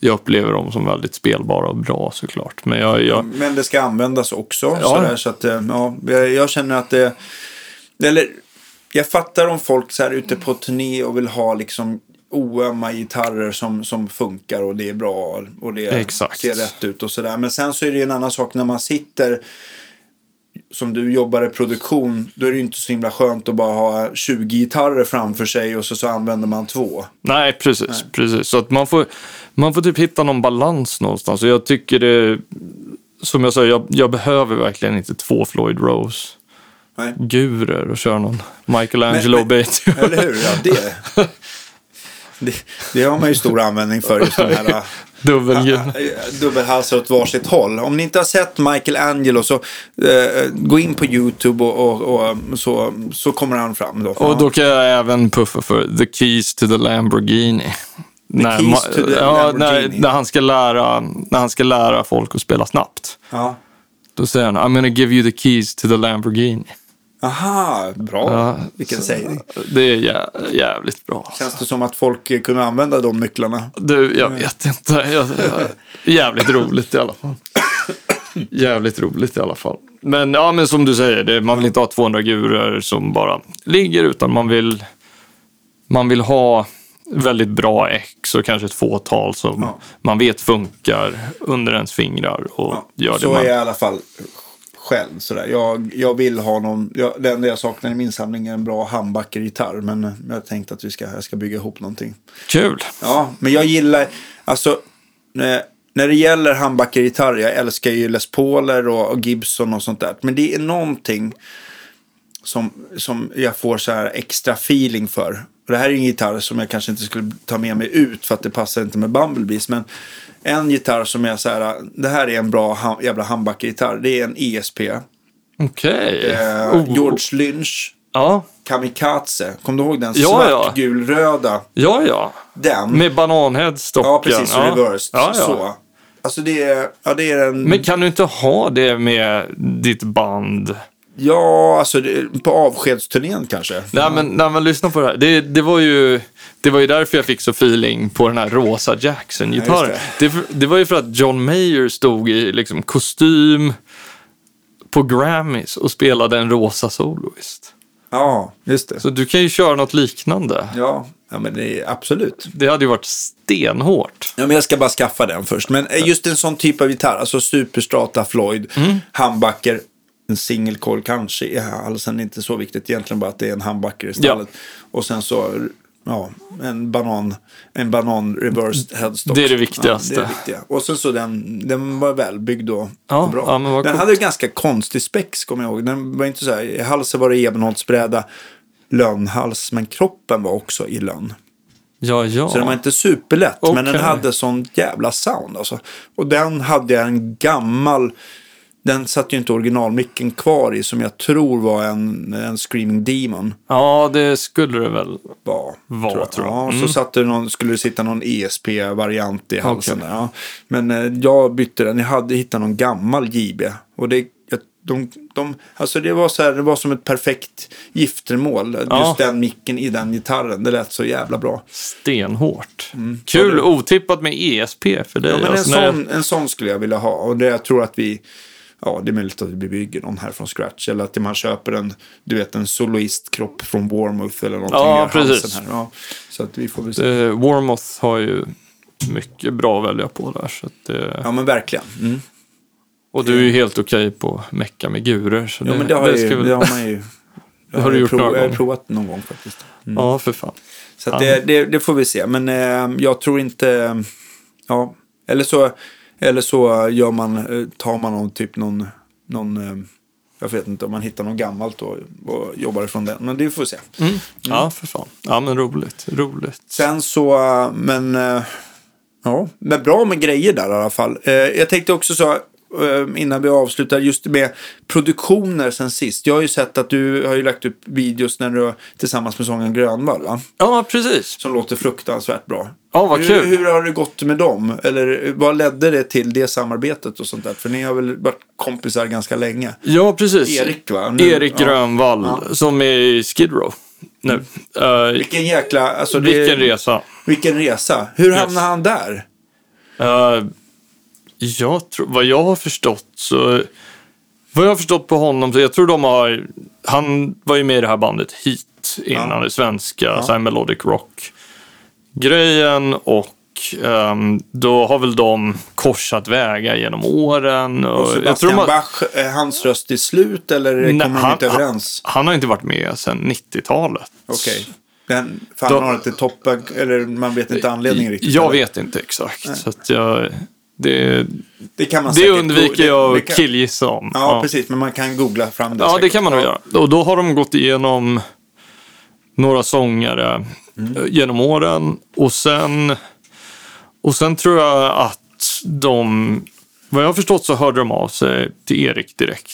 jag upplever dem som väldigt spelbara och bra såklart. Men jag, jag, Men det ska användas också. Ja. Sådär, så att, eh, ja, jag, känner att det... Eller, jag fattar om folk så här ute på turné och vill ha liksom oömma gitarrer som, som funkar och det är bra och det Exakt. ser rätt ut och sådär. Men sen så är det ju en annan sak när man sitter som du jobbar i produktion, då är det ju inte så himla skönt att bara ha 20 gitarrer framför sig och så, så använder man två. nej, precis. precis. Så att man får, man får typ hitta någon balans någonstans. Och jag tycker det, som jag sa, jag, jag behöver verkligen inte två Floyd Rose Nej. gurer och köra någon Michelangelo Men- men- bait. Eller hur? Ja, det, det, det har man ju stor användning för, just de här äh, Dubbelgur. dubbelhalsar åt varsitt håll. Om ni inte har sett Michelangelo så eh, gå in på YouTube och, och, och så, så kommer han fram. Då. Och då kan jag även puffa för The Keys to the Lamborghini. när, Keys ma- to the ja, när, Lamborghini. när, han ska lära, när han ska lära folk att spela snabbt. ja. Då säger han I'm gonna give you the keys to the Lamborghini. Aha, bra. Ja, Vilken sägning. Det är jä- jävligt bra. Känns det som att folk kunde använda de nycklarna? Du, jag vet inte. Jag, jävligt roligt i alla fall. Jävligt roligt i alla fall. Men, ja, men som du säger, det, man vill inte ha 200 gurer som bara ligger, utan man vill, man vill ha väldigt bra ex och kanske ett fåtal som Ja. man vet funkar under ens fingrar och gör det så man... är i alla fall själv. Sådär. Jag, jag vill ha någon, jag, det enda jag saknar i min samling är en bra handbackergitarr. Men jag tänkte att vi ska, jag ska bygga ihop någonting. Kul! Ja, men jag gillar, alltså när, när det gäller handbackergitarr, jag älskar ju Les Pauler och, och Gibson och sånt där. Men det är någonting som, som jag får så här extra feeling för. Och det här är en gitarr som jag kanske inte skulle ta med mig ut för att det passar inte med Bumblebees. Men en gitarr som jag så här, det här är en bra ham, jävla handbackergitarr. Det är en ESP. Okej. Eh, Oh. George Lynch, Ja, Kamikaze. Kommer du ihåg den? Ja, ja. Svart, gul, röda. ja, ja. Den. Med bananheadstocken. Ja, precis. Reversed. Ja, ja. Så. Alltså det är, ja, det är en... Men kan du inte ha det med ditt band? Ja, alltså det, på avskedsturnén kanske. Nej, men när man lyssnar på det här. Det, det, var ju, det var ju därför jag fick så feeling på den här rosa Jackson-gitarren. Ja, det. Det, var ju för att John Mayer stod i liksom, kostym på Grammys och spelade en rosa soloist. Ja, just det. Så du kan ju köra något liknande. Ja, ja men det absolut. Det hade ju varit stenhårt. Ja, men jag ska bara skaffa den först. Men eh, just en sån typ av gitarr, alltså Superstrata Floyd, Mm. handbacker, en single coil kanske i halsen, inte så viktigt egentligen bara att det är en handbacker i stallet. Och sen så, ja, en banan, en banan reversed headstock. Det är det viktigaste. Ja, det är det viktiga. Och sen så den, den var välbyggd och, Ja, bra. ja, den coolt. hade ganska konstig spex, kommer jag ihåg. Den var inte så här, i halsen var det ebenholtsbräda, lönnhals, men kroppen var också i lönn. Ja, ja. Så den var inte superlätt, men den hade sån jävla sound alltså. Och den hade jag en gammal, den satt ju inte originalmicken kvar i som jag tror var en, en Screaming Demon. Ja, det skulle det väl. Var, Var, tror jag. Ja, Mm. så satt det någon, skulle det sitta någon ESP-variant i halsen. Okej. Där, ja. Men eh, jag bytte den, jag hade hittat någon gammal JB. Och det, jag, de, de, alltså det, var så här, det var som ett perfekt giftermål. Ja. Just den micken i den gitarren, det lät så jävla bra. Stenhårt. Kul, otippat med ESP för dig. Ja, men en, Alltså, jag- sån, en sån skulle jag vilja ha. Och det jag tror att vi, ja det är möjligt att vi bygger någon här från scratch. Eller att man köper en, du vet en soloistkropp från Warmouth eller någonting. Ja, precis. Här. Ja, så att vi får väl se. Warmoth har ju mycket bra att välja på där. Så eh, Ja men verkligen. Mm. och du är ju helt okej på att mecka med gurer. Så Ja men det har, ska ju, väl- det har man ju. Det har du gjort prov, några Jag har gånger. provat någon gång faktiskt. Ja, för fan. Så det, det, det får vi se. Men eh, jag tror inte, ja, eller så, eller så gör man, eh, tar man någon typ någon, någon eh, jag vet inte om man hittar något gammalt och, och jobbar ifrån den. Men det får vi se. Ja, för fan. Ja, men roligt. Roligt. Sen så, men, eh, ja, men bra med grejer där i alla fall. Jag tänkte också så, innan vi avslutar, just med produktioner sen sist. Jag har ju sett att du har ju lagt upp videos när du tillsammans med sången Grönvall, va? Ja, precis. Som låter fruktansvärt bra. Ja, vad hur, kul. hur har det gått med dem? Eller vad ledde det till det samarbetet och sånt där? För ni har väl varit kompisar ganska länge? Ja, precis. Erik, va? Nu- Erik ja. Grönvall, som är i Skid Row nu. Eh, Vilken jäkla... Alltså det, vilken resa. Vilken resa. Hur hamnade han där? Uh, jag tror, vad jag har förstått så... Vad jag har förstått på honom, så jag tror de har... Han var ju med i det här bandet Heat innan, Ja. det svenska, så här melodic rock-grejen. Och ehm, då har väl de korsat vägar genom åren. Och Och Sebastian har- Bach, är hans röst i slut eller Nej, kommer han- inte överens? Han har inte varit med sedan 90-talet. Okej. Den, för han Då- har inte toppat, eller man vet inte anledningen riktigt. Jag eller? vet inte exakt. Så att jag, det, Det kan man det säkert undviker jag att killgissa om. Ja, precis. Men man kan googla fram det Ja, säkert. det kan man nog göra. Och då har de gått igenom några sångare Mm. genom åren. Och sen, och sen tror jag att de, vad jag har förstått så hörde de av sig till Erik direkt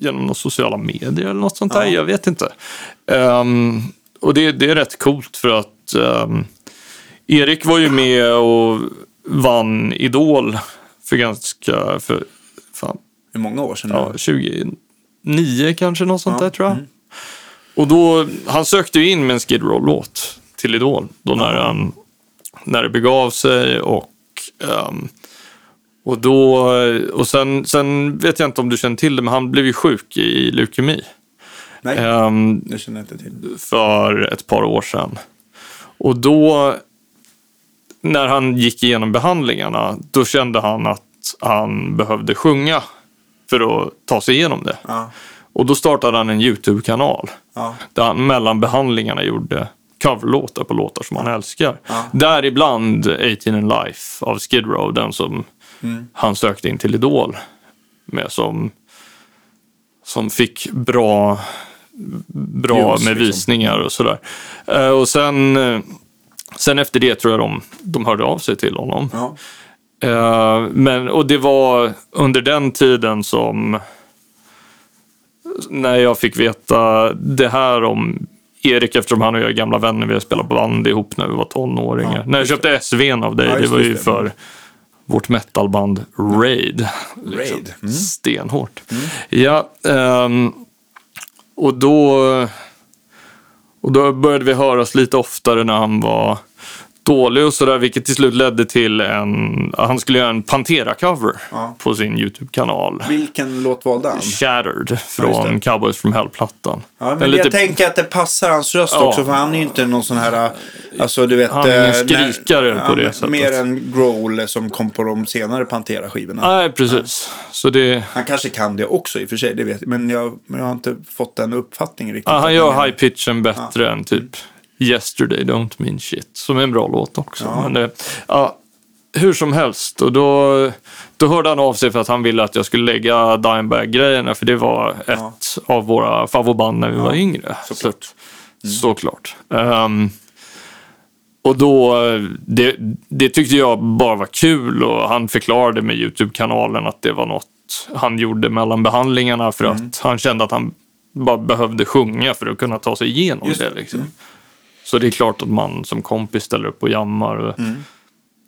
genom några sociala medier eller något sånt där. Ja. Jag vet inte. Ehm, och det, det är rätt coolt för att ehm, Erik var ju med och vann Idol för ganska, för, fan, Hur många år sedan? ja, nu? 29 kanske, något sånt Ja, där tror jag. Och då, han sökte ju in med en Skid Row-låt till Idol. Då när, han, när det begav sig och ehm, och då, och sen, sen vet jag inte om du känner till det, men han blev ju sjuk i leukemi Nej, ehm, det känner jag inte till. för ett par år sedan. Och då, när han gick igenom behandlingarna, då kände han att han behövde sjunga för att ta sig igenom det. Ja, Och då startade han en YouTube-kanal ja, där han mellan behandlingarna gjorde coverlåtar på låtar som han älskar. Ja. Däribland 18 in Life av Skid Row, den som Mm. han sökte in till Idol med som, som fick bra, bra Views, med liksom. visningar och sådär. Eh, och sen, eh, sen efter det tror jag de, de hörde av sig till honom. ja. Eh, men, och det var under den tiden som när jag fick veta det här om Erik, eftersom han och jag är gamla vänner, vi har spelat band ihop när vi var tonåringar. Ja, när jag köpte SVn av dig, Ja, det var ju det. för vårt metalband Raid. Raid. Mm. Stenhårt. Ja, ehm, och då, och då började vi höras lite oftare när han var dålig och sådär, vilket till slut ledde till en, han skulle göra en Pantera-cover Ja. på sin YouTube-kanal. Vilken låt valde han? Shattered från det. Cowboys from Hell-plattan. Ja, men lite- Jag tänker att det passar hans röst Ja. också, för han är ju inte någon sån här, alltså du vet... Han är ingen eh, när- skrikare på det sättet. Mer en growl som kom på de senare Pantera-skivorna. Nej, precis. Så det, Han kanske kan det också i och för sig, det vet jag. Men jag, jag har inte fått den uppfattningen riktigt. ja, han gör är- high pitchen bättre än typ Yesterday Don't Mean Shit, som är en bra låt också. Ja. Men det, ja, hur som helst, och då, då hörde han av sig för att han ville att jag skulle lägga Dimebag-grejerna, för det var ett Ja. av våra favoritband när vi var yngre. såklart. Så, såklart. Ehm, och då, det, det tyckte jag bara var kul och han förklarade med YouTube-kanalen att det var något han gjorde mellan behandlingarna för Mm. att han kände att han bara behövde sjunga för att kunna ta sig igenom Just det. det. Mm. Så det är klart att man som kompis ställer upp och jammar. Mm.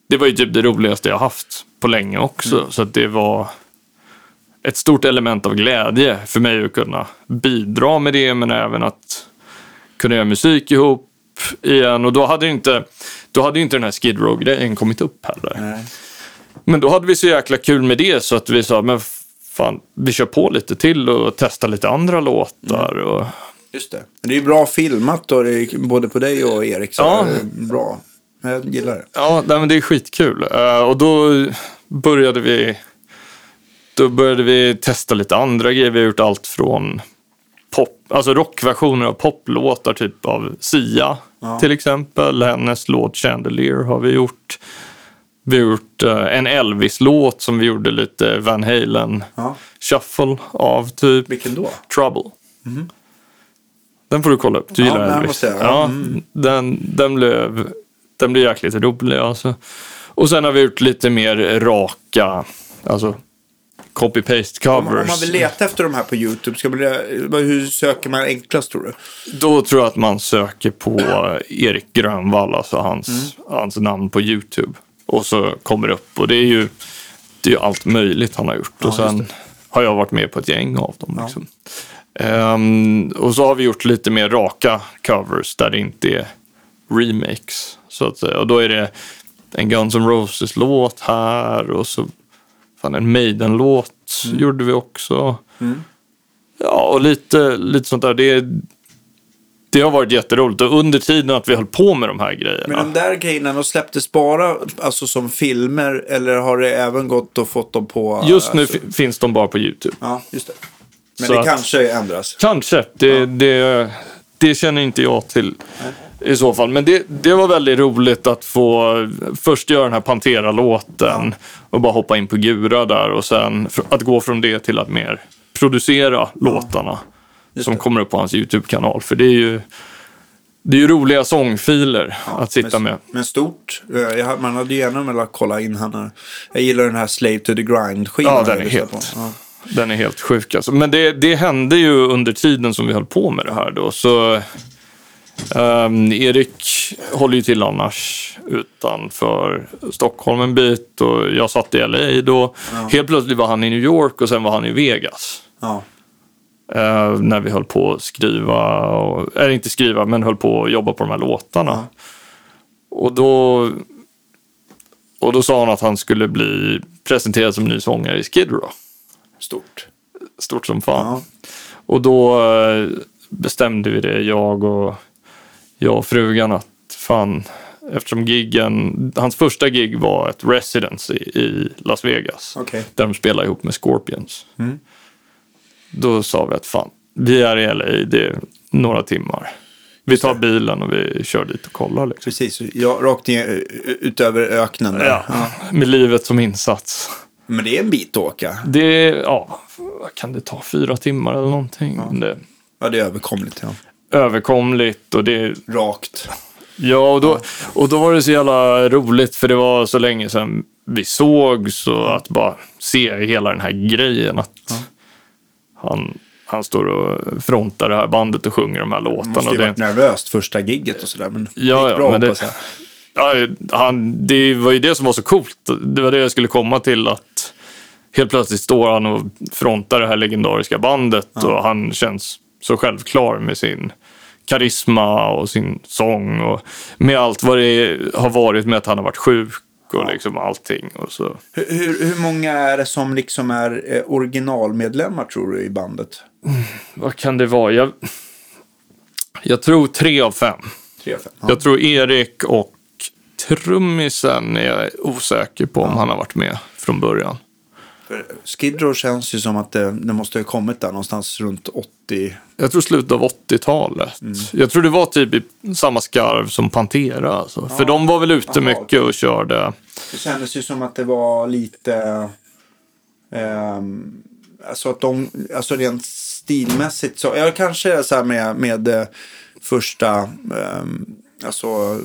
Det var ju typ det roligaste jag haft på länge också. Mm. Så att det var ett stort element av glädje för mig att kunna bidra med det, men även att kunna göra musik ihop igen. Och då hade inte, då hade inte den här Skid Row-grejen kommit upp heller. Nej. Men då hade vi så jäkla kul med det så att vi sa, men fan, vi kör på lite till och testar lite andra låtar. Mm. Och, Just det. Det är bra filmat då, både på dig och Erik. Så Ja. bra. Jag gillar det. Ja, men det är skitkul. Eh, och då började vi då började vi testa lite andra grejer. Vi har gjort allt från pop, alltså rockversioner av poplåtar, typ av Sia Ja. till exempel. Hennes låt Chandelier har vi gjort. Vi har gjort eh, en Elvis-låt som vi gjorde lite Van Halen Ja. av, typ Vilken då? Trouble. Den får du kolla upp. Du. Ja, gillar den måste jag. Ja, Mm. den, den, blev, den blev jäkligt rolig. Alltså. Och sen har vi gjort lite mer raka, alltså copy-paste Om, covers. om man vill leta efter de här på YouTube, ska man, hur söker man enklast tror du? Då tror jag att man söker på Erik Grönvall, alltså hans, Mm. hans namn på YouTube. Och så kommer det upp. Och det är ju, det är allt möjligt han har gjort. Ja, och sen har jag varit med på ett gäng av dem. Ja. Liksom. Ehm, och så har vi gjort lite mer raka covers där det inte är remakes. Så att säga. Och då är det en Guns N' Roses-låt här och så fan, en Maiden-låt gjorde vi också. Mm. Ja, och lite, lite sånt där. Det, det har varit jätteroligt. Och under tiden att vi höll på med de här grejerna. Men de där grejerna, de släpptes bara alltså, som filmer eller har det även gått och fått dem på... Just nu alltså, fi- finns de bara på YouTube. Ja, just det. Men Så det att- kanske ändras. Kanske. Det, det, det känner inte jag till i så fall. Men det, det var väldigt roligt att få först göra den här Pantera-låten och bara hoppa in på Gura där och sen att gå från det till att mer producera låtarna Just som kommer upp på hans YouTube-kanal. För det är ju, det är ju roliga sångfiler att sitta med. Men stort. Eh, man hade gärna velat kolla in han. Jag gillar den här Slave to the Grind-skivan. Ja, den är helt-. Ja. Den är helt sjuk alltså. Men det, det hände ju under tiden som vi höll på med det här då. Så ehm, Erik håller ju till annars utanför Stockholm en bit och jag satt i LA då. Helt plötsligt var han i New York och sen var han i Vegas. Ja. Eh, när vi höll på att skriva, och, eller inte skriva, men höll på att jobba på de här låtarna. Och då och då sa han att han skulle bli presenterad som ny sångare i Skid Row. Stort. Stort som fan. Ja. Och då eh, bestämde vi det, jag och, jag och frugan, att fan, eftersom giggen, hans första gig var ett residence i, Las Vegas. Okej. Där de spelade ihop med Scorpions. Mm. Då sa vi att fan, vi är i LA, det är några timmar. Vi tar bilen och vi kör dit och kollar. Liksom. Precis. Jag, rakt ner, eh, utöver öknen där. Ja, Ja. med livet som insats. Men det är en bit att åka. Det, ja, kan det ta? Fyra timmar eller någonting. Men Det Ja, det är överkomligt. Ja. överkomligt och det är Rakt. Ja, och då, och då var det så jävla roligt för det var så länge sedan vi såg så att bara se hela den här grejen. Att han, han står och frontar det här bandet och sjunger de här Det låtarna. måste Och ju det, varit nervöst första gigget och sådär. Men det Ja, gick ja, bra men det-. Ja, han, det var ju det som var så coolt. Det var det jag skulle komma till. att Helt plötsligt står han och frontar det här legendariska bandet och han känns så självklar med sin karisma och sin sång och med allt vad det har varit med att han har varit sjuk och liksom allting. Och så. Hur, hur, hur många är det som liksom är eh, originalmedlemmar tror du i bandet? Vad kan det vara? Jag, jag tror tre av fem. Tre, fem? Ja. Jag tror Erik och trummisen är jag osäker på om han har varit med från början. Skid Row känns ju som att det, det måste ha kommit där någonstans runt 80. Jag tror slutet av 80-talet. Jag tror det var typ i samma skarv som Pantera. Alltså. För de var väl ute Jaha, mycket och körde. Det kändes ju som att det var lite... ehm, alltså att de, alltså rent stilmässigt så, ja kanske så här med, med eh, första, ehm, alltså,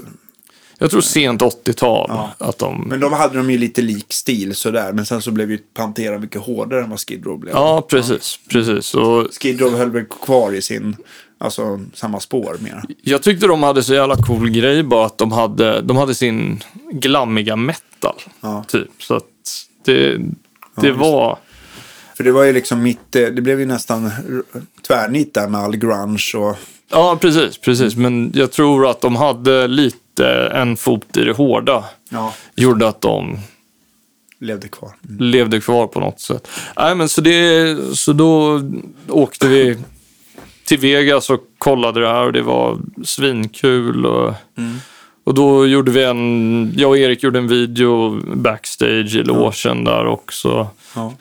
Jag tror sent 80-tal. Ja. Att de... men de hade de ju lite lik stil sådär, men sen så blev ju Pantera mycket hårdare än vad Skid Row blev. Ja, precis. precis. Och Skid Row höll väl kvar i sin, alltså samma spår mer. jag tyckte de hade så jävla cool grej bara att de hade, de hade sin glammiga metal. Ja. Typ. Så att det, det var... För det var ju liksom mitt, eh, det blev ju nästan tvärnit där med all grunge och Ja, precis. precis. Men jag tror att de hade lite en fot i det hårda. ja, Gjorde att de levde kvar. Mm. levde kvar på något sätt. Nej, men så, det, så då åkte vi till Vegas och kollade det här och det var svinkul. Och, och då gjorde vi en, jag och Erik gjorde en video backstage i logen där också. Ja.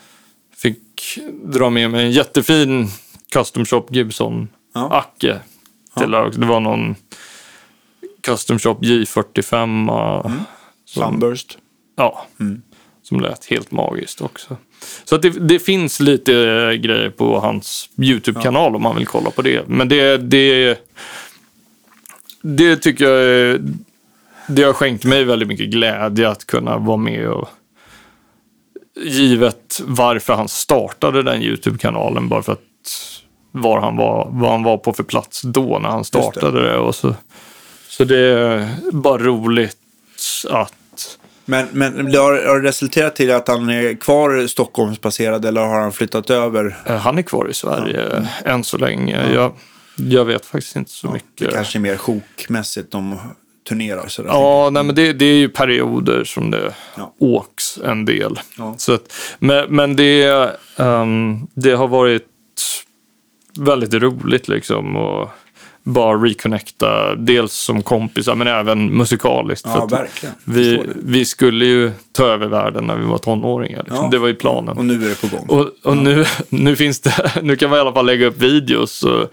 Fick dra med mig en jättefin custom shop Gibson Ja. Acke. Till Det var någon custom shop J45. Mm. Sunburst. Ja, Mm. som lät helt magiskt också. Så att det, det finns lite eh, grejer på hans YouTube-kanal om man vill kolla på det. Men det, det, det tycker jag är- det har skänkt mig väldigt mycket glädje att kunna vara med och givet varför han startade den YouTube-kanalen. Bara för att var han var, vad han var på för plats då när han startade det. Och så, så det är bara roligt att Men, men det har, har det resulterat till att han är kvar Stockholmsbaserad eller har han flyttat över? eh, han är kvar i Sverige än så länge. Jag, jag vet faktiskt inte så Det mycket. kanske är mer sjokmässigt de turnerar sådär. Ja, nej, men det, det är ju perioder som det Ja. åks en del. Ja. Så att, men men det, ehm, det har varit väldigt roligt liksom. Och bara reconnecta, dels som kompisar men även musikaliskt. Ja, verkligen. vi, vi skulle ju ta över världen när vi var tonåringar. Liksom. Ja. Det var ju planen. Och nu är det på gång. Och, och nu, nu finns det, nu kan man i alla fall lägga upp videos och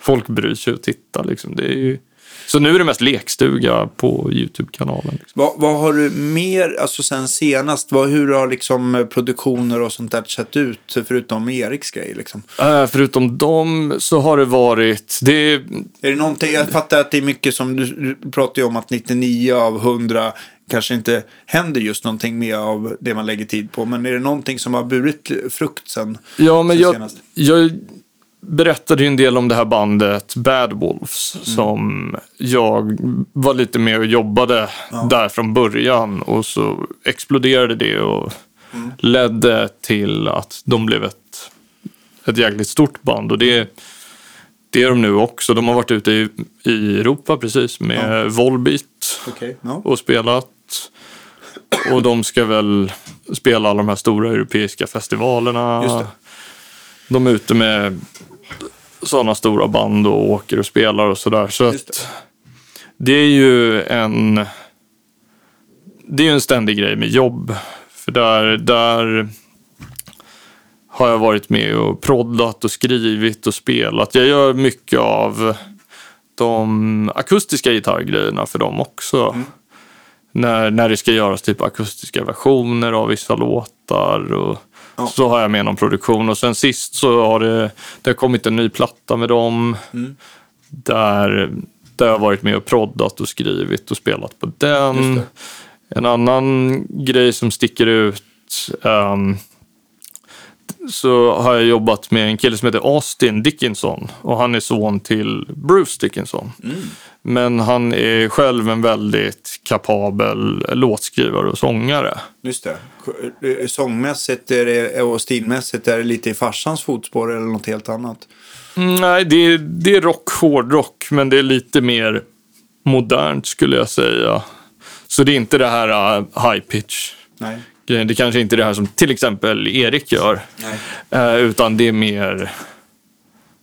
folk bryr sig och tittar liksom. Det är ju, så nu är det mest lekstuga på YouTube-kanalen. Liksom. Vad, vad har du mer, alltså sen senast, vad, hur har liksom produktioner och sånt där sett ut förutom Eriks grej liksom? Eh, förutom dem så har det varit, det är, det någonting, jag fattar att det är mycket som, du, du pratar ju om att 99 av 100 kanske inte händer just någonting mer av det man lägger tid på. Men är det någonting som har burit frukt sen? ja men sen jag, senast? jag berättade ju en del om det här bandet Bad Wolves som jag var lite med och jobbade där från början och så exploderade det och ledde till att de blev ett, ett jäkligt stort band och det, det är de nu också. De har varit ute i, i Europa precis med Volbeat Okej. Ja. och spelat. Och de ska väl spela alla de här stora europeiska festivalerna. De är ute med sådana stora band och åker och spelar och sådär. Så att det är ju en det är ju en ständig grej med jobb. För där, där har jag varit med och proddat och skrivit och spelat. Jag gör mycket av de akustiska gitarrgrejerna för dem också. När, när det ska göras typ akustiska versioner av vissa låtar. Och Ja. Så har jag med någon produktion. Och sen sist så har det, det har kommit en ny platta med dem. Där, där jag har varit med och proddat och skrivit och spelat på den. En annan grej som sticker ut ehm, så har jag jobbat med en kille som heter Austin Dickinson och han är son till Bruce Dickinson. Men han är själv en väldigt kapabel låtskrivare och sångare. Just det. Sångmässigt är det, och stilmässigt är det lite i farsans fotspår eller något helt annat. Mm, Nej, det är, det är rock, hårdrock, men det är lite mer modernt skulle jag säga. Så det är inte det här uh, high pitch Nej. Det kanske inte är det här som till exempel Erik gör. Nej. Eh, utan det är mer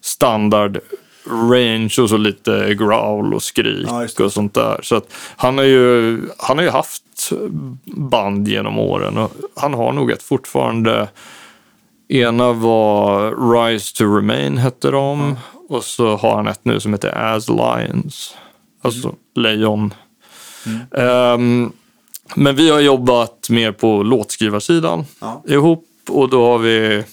standard range och så lite growl och skrik Ja, och sånt där. Så att han, har ju, han har ju haft band genom åren och han har nog ett fortfarande. Ena var Rise to Remain hette de och så har han ett nu som heter As Lions. Alltså Mm. lejon. Ehm, men vi har jobbat mer på låtskrivarsidan Ja. ihop och då har vi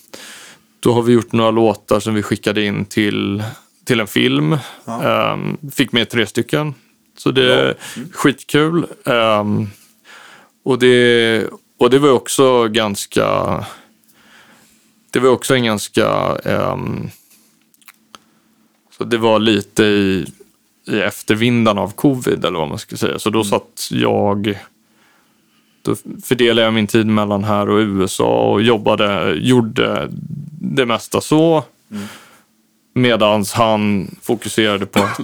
då har vi gjort några låtar som vi skickade in till, till en film. Ja. Ehm, fick med tre stycken. Så det är skitkul. Ehm, och, det, och det var också ganska... Det var också en ganska... ehm, så det var lite i, i eftervindarna av covid eller vad man ska säga. Så då satt jag... Då fördelade jag min tid mellan här och USA och jobbade, gjorde det mesta så. Medan han fokuserade på att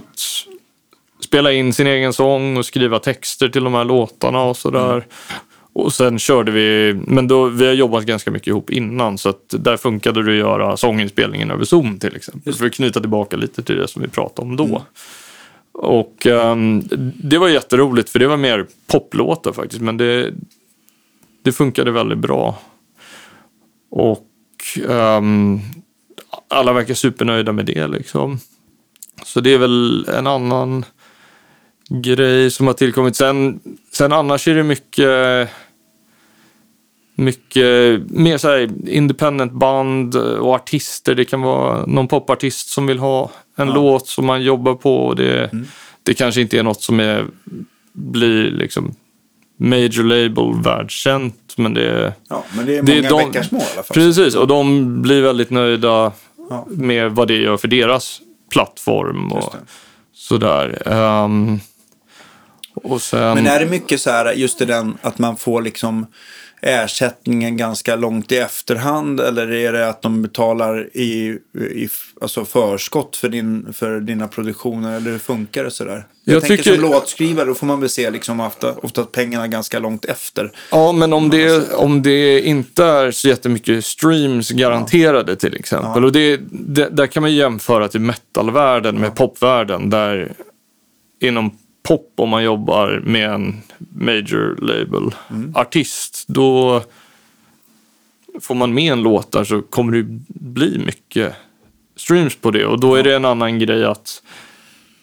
spela in sin egen sång och skriva texter till de här låtarna och sådär. Och sen körde vi, men då, vi har jobbat ganska mycket ihop innan så att där funkade det att göra sånginspelningen över Zoom till exempel. För att knyta tillbaka lite till det som vi pratade om då. Och ehm, det var jätteroligt för det var mer poplåtar faktiskt men det, det funkade väldigt bra. Och ehm, alla verkar supernöjda med det liksom. Så det är väl en annan grej som har tillkommit. Sen, sen annars är det mycket mycket mer så här independent band och artister. Det kan vara någon popartist som vill ha en låt som man jobbar på. Och det, det kanske inte är något som är, blir liksom major label världskänt, men det är... Ja, men det är Det många de- bäckar små i alla fall. Precis, och de blir väldigt nöjda Ja. med vad det gör för deras plattform och sådär. Ehm, och sen... Men är det mycket så här, just det den, att man får liksom ersättningen ganska långt i efterhand eller är det att de betalar i, i alltså förskott för, din, för dina produktioner eller hur funkar det sådär? Jag, Jag tänker tycker- som låtskrivare då får man väl se liksom ofta, ofta pengarna ganska långt efter. Ja, men om det, om det inte är så jättemycket streams garanterade till exempel. Och det, det, där kan man jämföra till metalvärlden med popvärlden. Där inom pop, om man jobbar med en major label artist, då får man med en låt där så kommer det bli mycket streams på det. Och då är det en annan grej att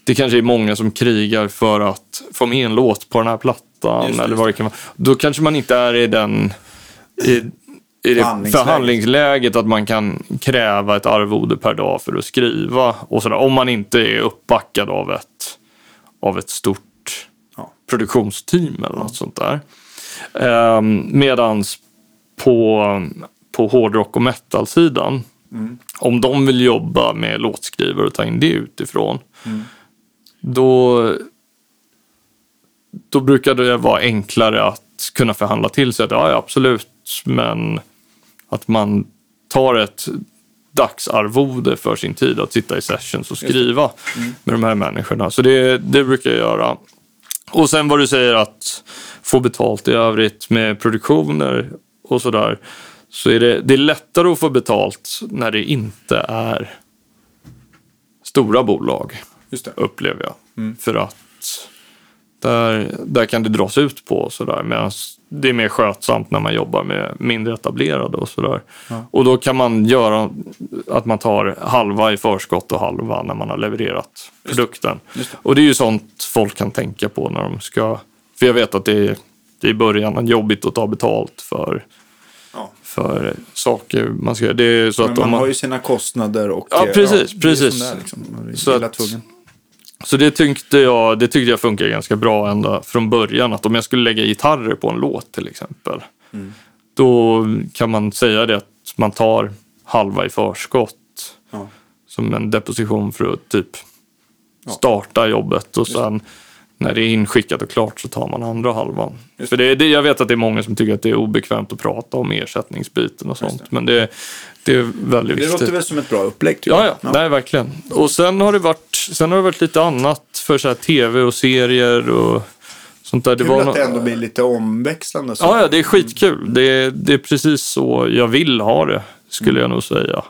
det kanske är många som krigar för att få med en låt på den här plattan. Just eller vad det kan vara. Då kanske man inte är i den i, i det Förhandlingsläget. förhandlingsläget att man kan kräva ett arvode per dag för att skriva. Och sådär, om man inte är uppbackad av ett, av ett stort Ja. produktionsteam eller något sånt där. Um, medans på, på hårdrock och metal-sidan, om de vill jobba med låtskrivare och ta in det utifrån, då, då brukar det vara enklare att kunna förhandla till sig att ja, absolut, men att man tar ett dagsarvode för sin tid att sitta i sessions och skriva med de här människorna. Så det, det brukar jag göra. Och sen vad du säger att få betalt i övrigt med produktioner och sådär. Så är det, det är lättare att få betalt när det inte är stora bolag, Just det. upplever jag. För att där, där kan det dras ut på sådär. Medan det är mer skötsamt när man jobbar med mindre etablerade och sådär. Och då kan man göra att man tar halva i förskott och halva när man har levererat produkten. Just. Och det är ju sånt folk kan tänka på när de ska... För jag vet att det är, det är i början jobbigt att ta betalt för, Ja. för saker man ska göra. Det är så Men att man man, har ju sina kostnader och... Ja, eh, precis, är precis. liksom. Så att- tvungen. Så det tyckte, jag, det tyckte jag funkar ganska bra ända från början. Att om jag skulle lägga gitarrer på en låt till exempel. Mm. Då kan man säga det att man tar halva i förskott. Ja. Som en deposition för att typ starta jobbet. Och sen när det är inskickat och klart så tar man andra halvan. För det, det, jag vet att det är många som tycker att det är obekvämt att prata om ersättningsbiten och sånt. det. Men det, det är väldigt Det viktigt. låter väl som ett bra upplägg Ja, jag. ja, nej verkligen. Och sen har det varit, sen har det varit lite annat för så här tv och serier och sånt där. Det Kul var att nå- det ändå blir lite omväxlande. Så. Ja, ja, det är skitkul. Det är, det är precis så jag vill ha det, skulle jag nog säga.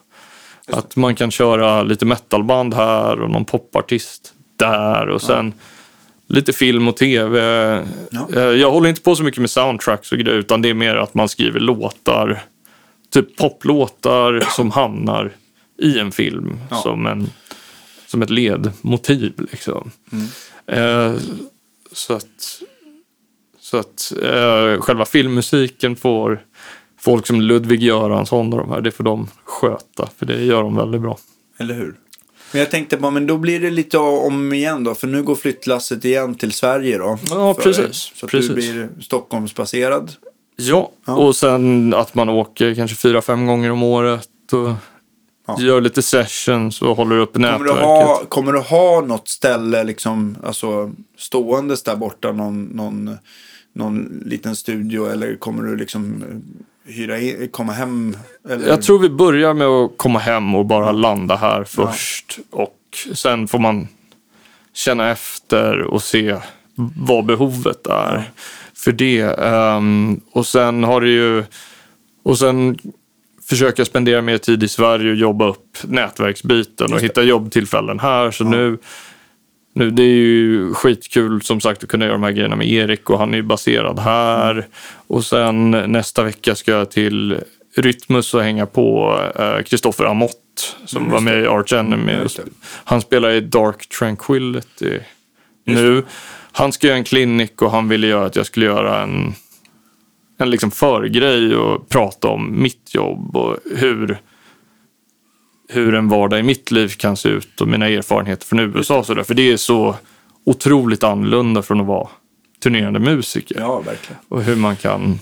Att man kan köra lite metalband här och någon popartist där och sen lite film och tv. Ja. Eh, Jag håller inte på så mycket med soundtracks och grejer, utan det är mer att man skriver låtar, typ poplåtar som hamnar i en film Ja. som, en, som ett ledmotiv. Liksom. Eh, så att, så att eh, själva filmmusiken får folk som Ludvig Göransson och de här, det får de sköta, för det gör de väldigt bra. Eller hur? Men jag tänkte bara, men då blir det lite om igen då. För nu går flyttlasset igen till Sverige då. Ja, För- precis, Så att precis. du blir Stockholmsbaserad. Ja, Ja. och sen att man åker kanske fyra, fem gånger om året och Ja. gör lite sessions och håller upp Kommer du, nätverket. ha, kommer du ha något ställe liksom, alltså ståendes där borta, någon, någon, någon liten studio eller kommer du liksom hyra in, komma hem? Eller? Jag tror vi börjar med att komma hem och bara landa här först. Och sen får man känna efter och se vad behovet är för det. Ehm, och sen har det ju... Och sen försöka spendera mer tid i Sverige och jobba upp nätverksbiten och hitta jobbtillfällen här. Så nu, nu, det är ju skitkul som sagt att kunna göra de här grejerna med Erik och han är ju baserad här. Och sen nästa vecka ska jag till Rytmus och hänga på Kristoffer Amott som Mm, var med i Arch Enemy. Mm. Han spelar i Dark Tranquility nu. Han ska göra en klinik och han ville göra att jag skulle göra en, en liksom förgrej och prata om mitt jobb och hur, hur en vardag i mitt liv kan se ut och mina erfarenheter från USA. Och så där. För det är så otroligt annorlunda från att vara turnerande musiker. Ja, verkligen. Och hur man kan...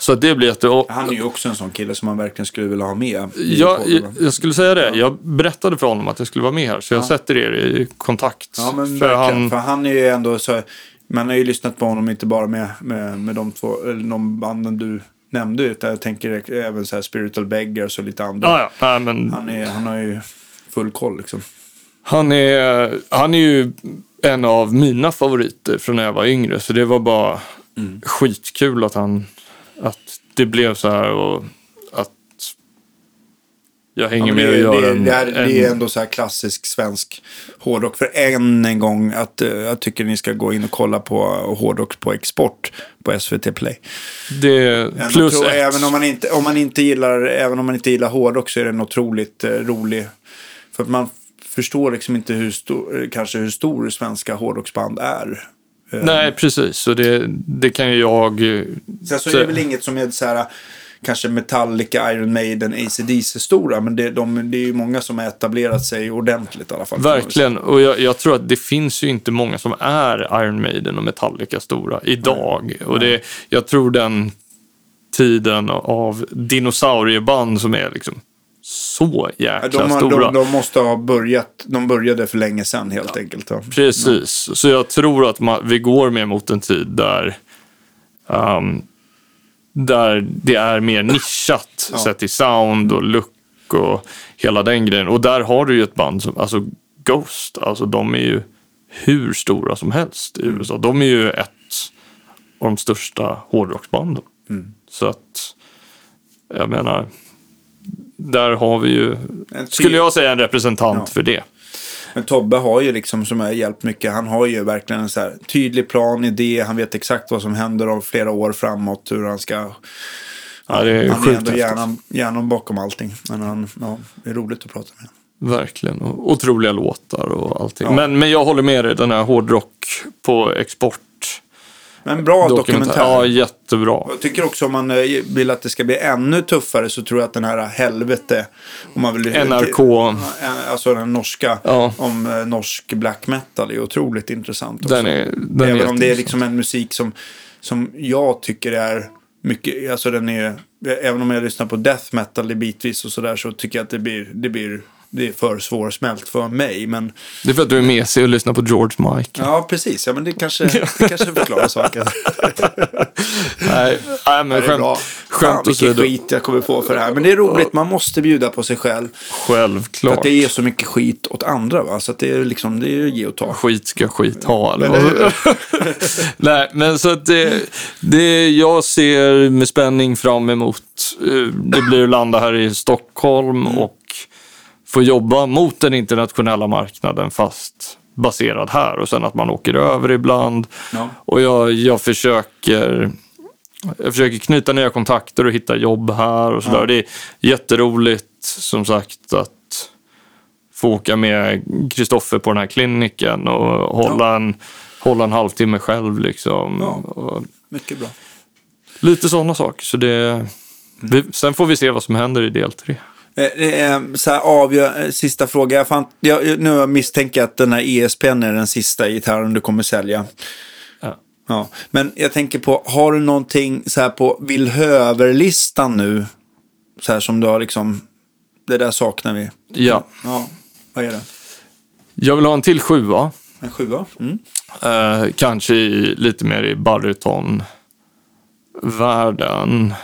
Så det blir jätte... och- Han är ju också en sån kille som man verkligen skulle vilja ha med. i jag, jag, skulle säga det. Jag berättade för honom att jag skulle vara med här, så jag sätter er i kontakt. Ja, men för han, För han är ju ändå så... Man har ju lyssnat på honom inte bara med, med, med de två, eller de banden du nämnde, utan jag tänker även så här Spiritual Beggars och lite andra. ja, ja, men Han, är, han har ju full koll liksom. Han är, han är ju en av mina favoriter från när jag var yngre. Så det var bara Mm. skitkul att han att det blev så här och jag hänger Ja, med det, och gör det, en, det, är, det är en ändå så här klassisk svensk hårdrock. För än en gång att eh, jag tycker ni ska gå in och kolla på hårdrock på export på SVT Play. det Jag plus tror, ett. även om man inte, om man inte gillar, även om man inte gillar hårdrock så är den otroligt eh, rolig. För att man förstår liksom inte hur stor, eh, kanske hur stor svenska hårdrocksband är. Eh, Nej, precis. Så det, det kan ju jag... Sen så är det väl inget som är så här, kanske Metallica, Iron Maiden, AC/DC stora. Men det, de, det är ju många som har etablerat sig ordentligt i alla fall. Verkligen. Och jag, jag tror att det finns ju inte många som är Iron Maiden och Metallica stora idag. Och det, jag tror den tiden av dinosaurieband som är liksom så Ja, jäkla De, har- stora. de, de måste ha börjat, de började för länge sedan helt enkelt. Ja. Precis. Så jag tror att man, vi går mer mot en tid där, ehm, där det är mer nischat Ja. sett till sound och look och hela den grejen. Och där har du ju ett band som, alltså Ghost, alltså de är ju hur stora som helst i Mm. USA. De är ju ett av de största hårdrocksbanden. Mm. Så att, jag menar, där har vi ju, skulle jag säga en representant Ja. för det. Men Tobbe har ju liksom, som har hjälpt mycket, han har ju verkligen en så här tydlig plan, idé, han vet exakt vad som händer om flera år framåt, hur han ska... Ja, det är han är sjukt ändå häftigt. hjärnan, hjärnan bakom allting. Men han, ja, det är roligt att prata med honom. Verkligen. Och otroliga låtar och allting. Ja. Men, men jag håller med dig, den här hårdrock på export. Men bra dokumentär. Ja, jättebra. Jag tycker också om man eh, vill att det ska bli ännu tuffare så tror jag att den här Helvete, om man vill... NRK. Ja, Alltså den norska, Ja. om eh, norsk black metal är otroligt intressant också. Den är, den Även är om det är liksom en musik som, som jag tycker är mycket, alltså den är, även om jag lyssnar på death metal bitvis och sådär så tycker jag att det blir, det blir, det är för svårsmält för mig. Men Det är för att du är med sig och lyssnar på George Michael. ja, precis, ja men det kanske, det kanske förklarar saken. Nej, nej, men skämt, bra. Skämt vilken åsido. skit jag kommer på för det här. Men det är roligt, man måste bjuda på sig själv. För Självklart. att det är så mycket skit åt andra va. Så att det är liksom, det är ju ge och ta. Skit ska skit ha. Eller? Nej, men så att det, det jag ser med spänning fram emot, eh, det blir att landa här i Stockholm Mm. och få jobba mot den internationella marknaden fast baserad här och sen att man åker över ibland. Ja. Och jag, jag försöker jag försöker knyta nya kontakter och hitta jobb här och sådär. Ja. Det är jätteroligt som sagt att få åka med Kristoffer på den här kliniken och hålla, en, hålla en halvtimme själv. Liksom. Ja. Mycket bra. lite sådana saker. Så det, vi, sen får vi se vad som händer i del tre. Eh, så här avgör, eh, sista fråga. Jag, fan, jag, nu misstänker jag att den här ESPn är den sista gitarren du kommer sälja. Ja. Ja. Men jag tänker på, har du någonting så här på villhöver-listan nu? Så här som du har liksom, det där saknar vi. Ja, Ja, vad är det? jag vill ha en till sjua. En sjua? Mm. Eh, kanske i, lite mer i baryton-världen.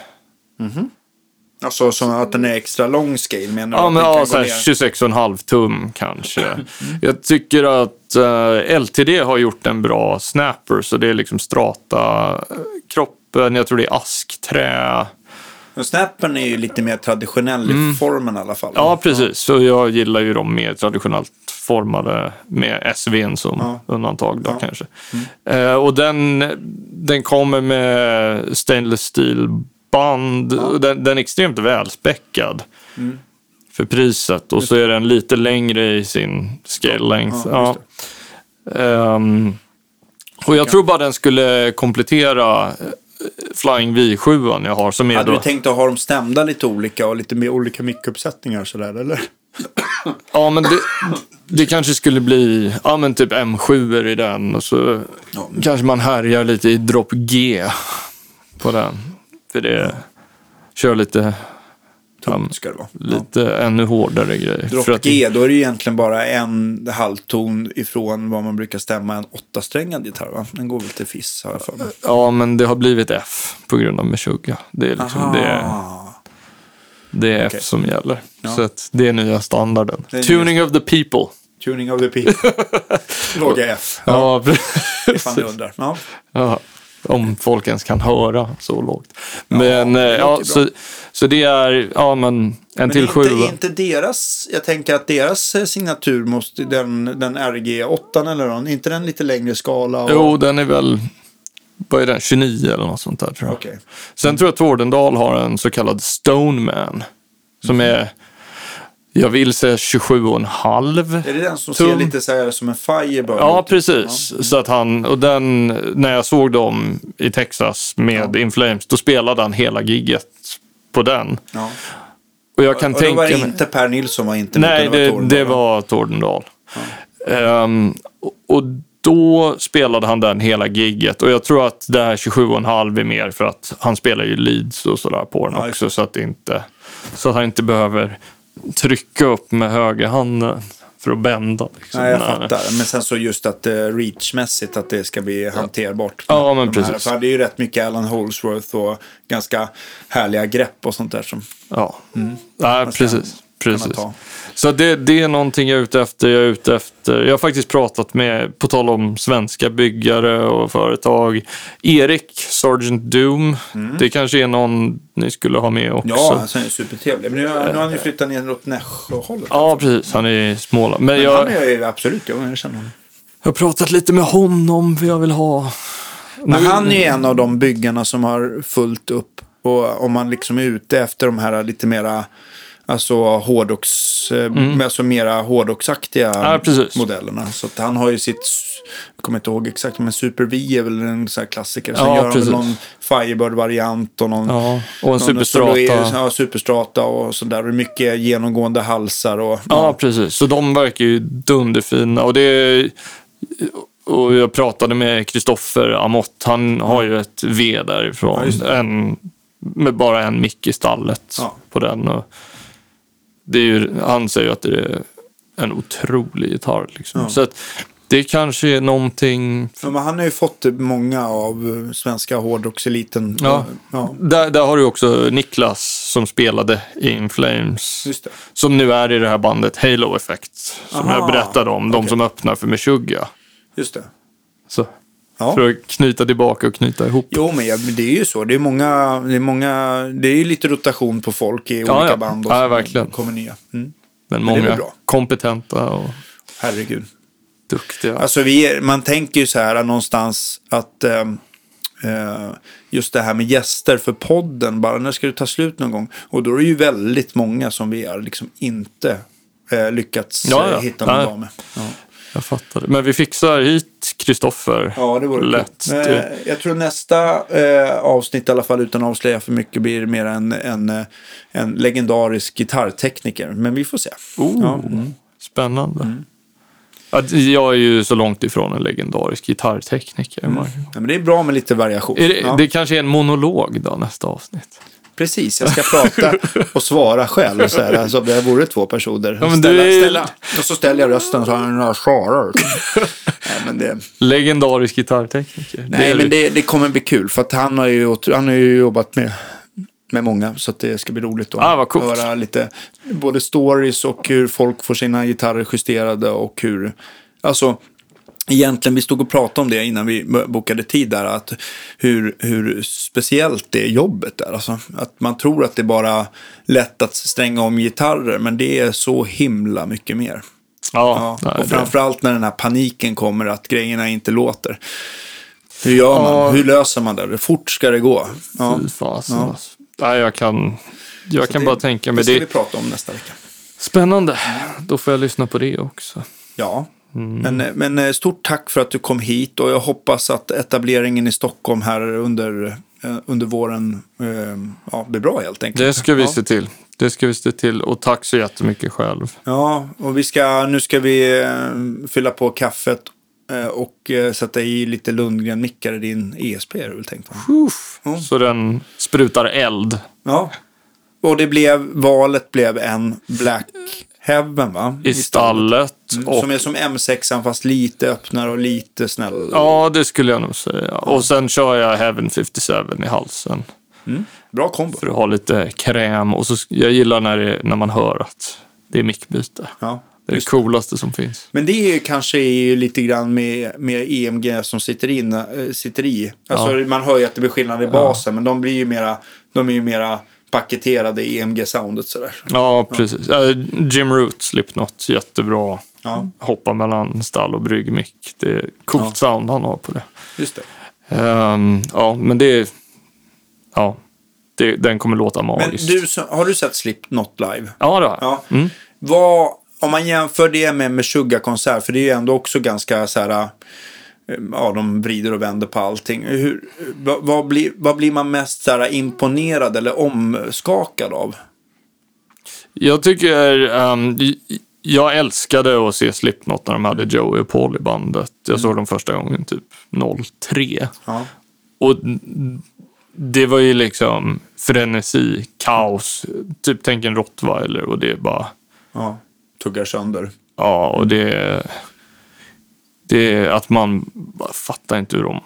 Alltså som att den är extra lång scale menar du? Ja, men ja, så här gå ner? 26,5 tum kanske. Mm. Jag tycker att eh, LTD har gjort en bra snapper, så det är liksom strata eh, kroppen, jag tror det är askträ. Men snappen är ju lite mer traditionell i formen i alla fall. Mm. Ja, precis. Så jag gillar ju de mer traditionellt formade med SVn som Ja. undantag då Ja. kanske. Eh, och den, den kommer med stainless steel band. Och Den, den är extremt välspäckad Mm. för priset. Och så är den lite längre i sin scale length. Ja, Ja, Ehm, och jag tror bara den skulle komplettera eh, Flying V7 jag har som är Hade då... du tänkt att ha dem stämda lite olika och lite mer olika mickuppsättningar sådär eller? Ja, men det, det kanske skulle bli ja, men typ M7 i den och så Ja. kanske man härjar lite i drop G på den. För det kör lite, ja, Tungt ska det vara. Ja. lite ännu hårdare grejer. För Drop att- G, då är det egentligen bara en halvton ifrån vad man brukar stämma en åttasträngad gitarr va? Den går väl till Fiss har jag för mig. Ja, men det har blivit F på grund av Meshuggah. Det är liksom det, Aha. det är Okej. F som gäller. Ja. Så det är nya standarden. Är Tuning of the people. Tuning of the people. Låga F. Ja, Ja, ifall ni precis. undrar. Ja. Ja, om folk ens kan höra så lågt. Men eh, ja, bra. så, så det är ja, men en Men till inte, sjua. inte deras, jag tänker att deras eh, signatur måste, den, den RG8 eller någon, inte den lite längre skala? Och... Jo, den är väl, vad är den, 29 eller något sånt där tror jag. Okej. Sen tror jag att Vårdendal har en så kallad Stoneman. Som är, jag vill säga 27,5. Är det den som Tum. ser lite så här som en Firebird Ja, ut? precis. Så att han, och den, när jag såg dem i Texas med In Flames, då spelade han hela gigget på den. Ja. Och jag kan Och tänka var det mig... inte Per Nilsson var inte Nej, det, Torndal, det va? var Tordendal. Ehm, och- och då spelade han den hela gigget. Och jag tror att det här 27,5 är mer för att han spelar ju leads och sådär på den Ja, också. Så att, inte, så att han inte behöver trycka upp med högerhanden för att bända. Liksom. Nej, jag fattar. Men sen så just att uh, reachmässigt att det ska bli hanterbart. Ja, men De här. precis. För det är ju rätt mycket Alan Holsworth och ganska härliga grepp och sånt där som Ja, Nej, ska- precis. precis. Så det, det är någonting jag är ute efter. Jag är ute efter. Jag har faktiskt pratat med, på tal om svenska byggare och företag, Erik, Sergeant Doom. Det kanske är någon ni skulle ha med också. Mm. Ja, alltså, han är supertrevlig. Men nu, nu har han ju flyttat ner åt Nässjö-hållet. Ja, precis. Han är i Småland. Men Men jag, han är ju absolut, ja, jag känner honom. jag har pratat lite med honom vad jag vill ha. Men han är ju en av de byggarna som har fullt upp. Och om man liksom är ute efter de här lite mera alltså hårdrocks, mm. alltså mera hårdrocksaktiga Ja, modellerna. Så att han har ju sitt, jag kommer inte ihåg exakt, men Super V är väl en sån här klassiker. Sen Ja, gör han precis. väl någon Firebird-variant och någon Ja, och en någon Superstrata. Ja, Superstrata och sådär. Och mycket genomgående halsar och... Ja, precis. Så de verkar ju dunderfina. Och, det, och jag pratade med Kristoffer Amott. Han har ju ett V Ja, därifrån. det. en, med bara en mick i stallet Ja. på den. Och det är ju, han säger ju att det är en otrolig gitarr. Liksom. Ja. Så att det kanske är någonting... Ja, men han har ju fått många av svenska hårdrockseliten. Ja. ja. Där, där har du också Niklas som spelade i In Flames. Som nu är i det här bandet Halo Effect. Som Aha, jag berättade om. De okej. som öppnar för Meshuggah. Just det. Så, Ja. För att knyta tillbaka och knyta ihop. Jo, men ja, men det är ju så. Det är många, det är många, det är ju lite rotation på folk i olika ja. band. Och Ja, verkligen. kommer nya. Mm. Men många bra. kompetenta och Herregud. duktiga. Alltså, vi man tänker ju så här någonstans att eh, just det här med gäster för podden, bara när ska det ta slut någon gång? Och då är det ju väldigt många som vi har liksom inte eh, lyckats Ja, ja. hitta någon dag med. Ja. Jag fattar det. Men vi fixar hit Kristoffer. Ja, det vore Lätt. Men, jag tror nästa eh, avsnitt, i alla fall utan att avslöja för mycket, blir mer en, en, eh, en legendarisk gitarrtekniker. Men vi får se. Oh, Ja. Mm. Spännande. Att jag är ju så långt ifrån en legendarisk gitarrtekniker. Ja, men det är bra med lite variation. Det, Mm. ja. det kanske är en monolog då, nästa avsnitt. Precis, jag ska prata och svara själv. Så här, alltså, det vore två personer. Ja, ställa, är- ställa, och så ställer jag rösten så han svarar. nej, men det, Legendarisk gitarrtekniker. Det nej, är men det. det, det kommer bli kul. För att han har ju, han har ju jobbat med, med många. Så det ska bli roligt att Ah, höra lite både stories och hur folk får sina gitarrer justerade. Och hur, alltså Egentligen, vi stod och pratade om det innan vi bokade tid där, att hur, hur speciellt det jobbet är. Alltså, att man tror att det är bara lätt att stränga om gitarrer, men det är så himla mycket mer. Ja, Ja, och framförallt när den här paniken kommer att grejerna inte låter. Hur gör man? Ja. Hur löser man det? Hur fort ska det gå? Ja. Fy fasen Ja. alltså. Nej, jag kan, jag kan det- bara tänka mig Det ska det. vi prata om nästa vecka. Spännande. Då får jag lyssna på det också. Ja, Mm. men, men eh, stort tack för att du kom hit och jag hoppas att etableringen i Stockholm här under, eh, under våren eh, ja, blir bra helt enkelt. Det ska vi ja. se till. Det ska vi se till. Och tack så jättemycket själv. Ja, och vi ska, nu ska vi eh, fylla på kaffet eh, och eh, sätta i lite Lundgren-mickar i din ESP är väl tänkt? Mm. Så den sprutar eld. Ja. Och det blev, valet blev en Black Heaven va? I stallet. Mm, Och, Som är som M6 fast lite öppnare och lite snäll. ja, det skulle jag nog säga. Och sen kör jag Heaven 57 i halsen. Bra kombo. För att ha lite kräm. Och så, jag gillar när, det, när man hör att det är mickbyte. Ja. Det är det coolaste som finns. Men det är ju kanske är lite grann med, med EMG som sitter, in, äh, sitter i. Alltså man hör ju att det blir skillnad i basen men de blir ju mera, de är ju mera paketerade EMG-soundet sådär. Ja, precis. Äh, Jim Root, Slipknot, jättebra. Ja. Hoppa mellan stall och bryggmick. Det är coolt Ja. sound han har på det. Just det. Ehm, ja, men det. Ja, det, den kommer låta Men magiskt. du, så- har du sett Slipknot live? Ja, det har jag. Ja. Mm. Vad, om man jämför det med Meshuggah-konsert, för det är ju ändå också ganska så här, ja de vrider och vänder på allting. Hur, vad, vad, blir, vad blir man mest så här, imponerad eller omskakad av? Jag tycker... ehm, j- jag älskade att se Slipknot när de hade Joey och Paul i bandet. Jag såg dem första gången typ 03. Ja. Och det var ju liksom frenesi, kaos. Typ tänk en rottweiler och det är bara... ja. Tuggar sönder. Ja, och det... Det är att man bara fattar inte hur de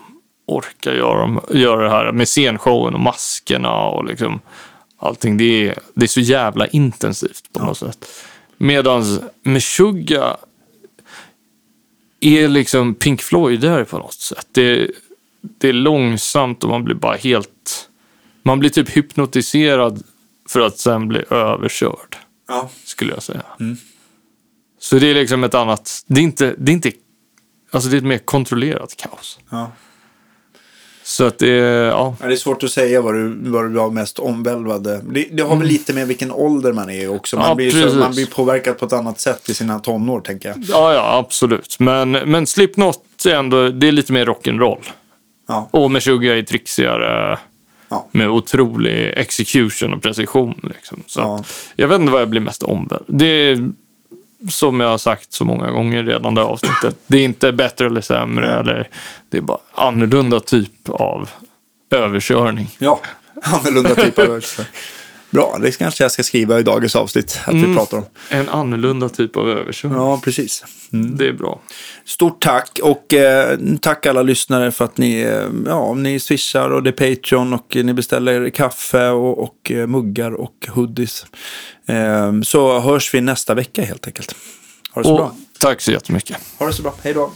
orkar göra, göra det här med scenshowen och maskerna och liksom allting. Det är, det är så jävla intensivt på något sätt. Medan Meshuggah är liksom Pink Floyd där på något sätt. Det, det är långsamt och man blir bara helt... Man blir typ hypnotiserad för att sen bli överkörd Ja. skulle jag säga. Så det är liksom ett annat, det är inte, det är inte, alltså det är ett mer kontrollerat kaos. ja. Så att det, är- ja, Ja, det är svårt att säga vad du, vad du var mest omvälvade. Det, det har väl lite med vilken ålder man är också. Man, Ja, blir, så, man blir påverkad på ett annat sätt i sina tonår, tänker jag. ja, ja absolut. Men, men Slipknot är ändå, det är lite mer rock'n'roll. Ja. Och Meshuggah är trixigare Ja. med otrolig execution och precision. Liksom. Så Ja. jag vet inte vad jag blir mest omvälvd. Det är som jag har sagt så många gånger redan det här avsnittet. Det är inte bättre eller sämre. Eller, det är bara annorlunda typ av överkörning. Ja, annorlunda typ av överkörning. Bra, det kanske jag ska skriva i dagens avsnitt att vi pratar om. En annorlunda typ av överkörning. Ja, precis. Det är bra. Stort tack och eh, tack alla lyssnare för att ni, eh, ja, ni swishar och det är Patreon och ni beställer kaffe och, och eh, muggar och hoodies. Eh, så hörs vi nästa vecka helt enkelt. Ha det så bra. Och tack så jättemycket. Ha det så bra. Hej då.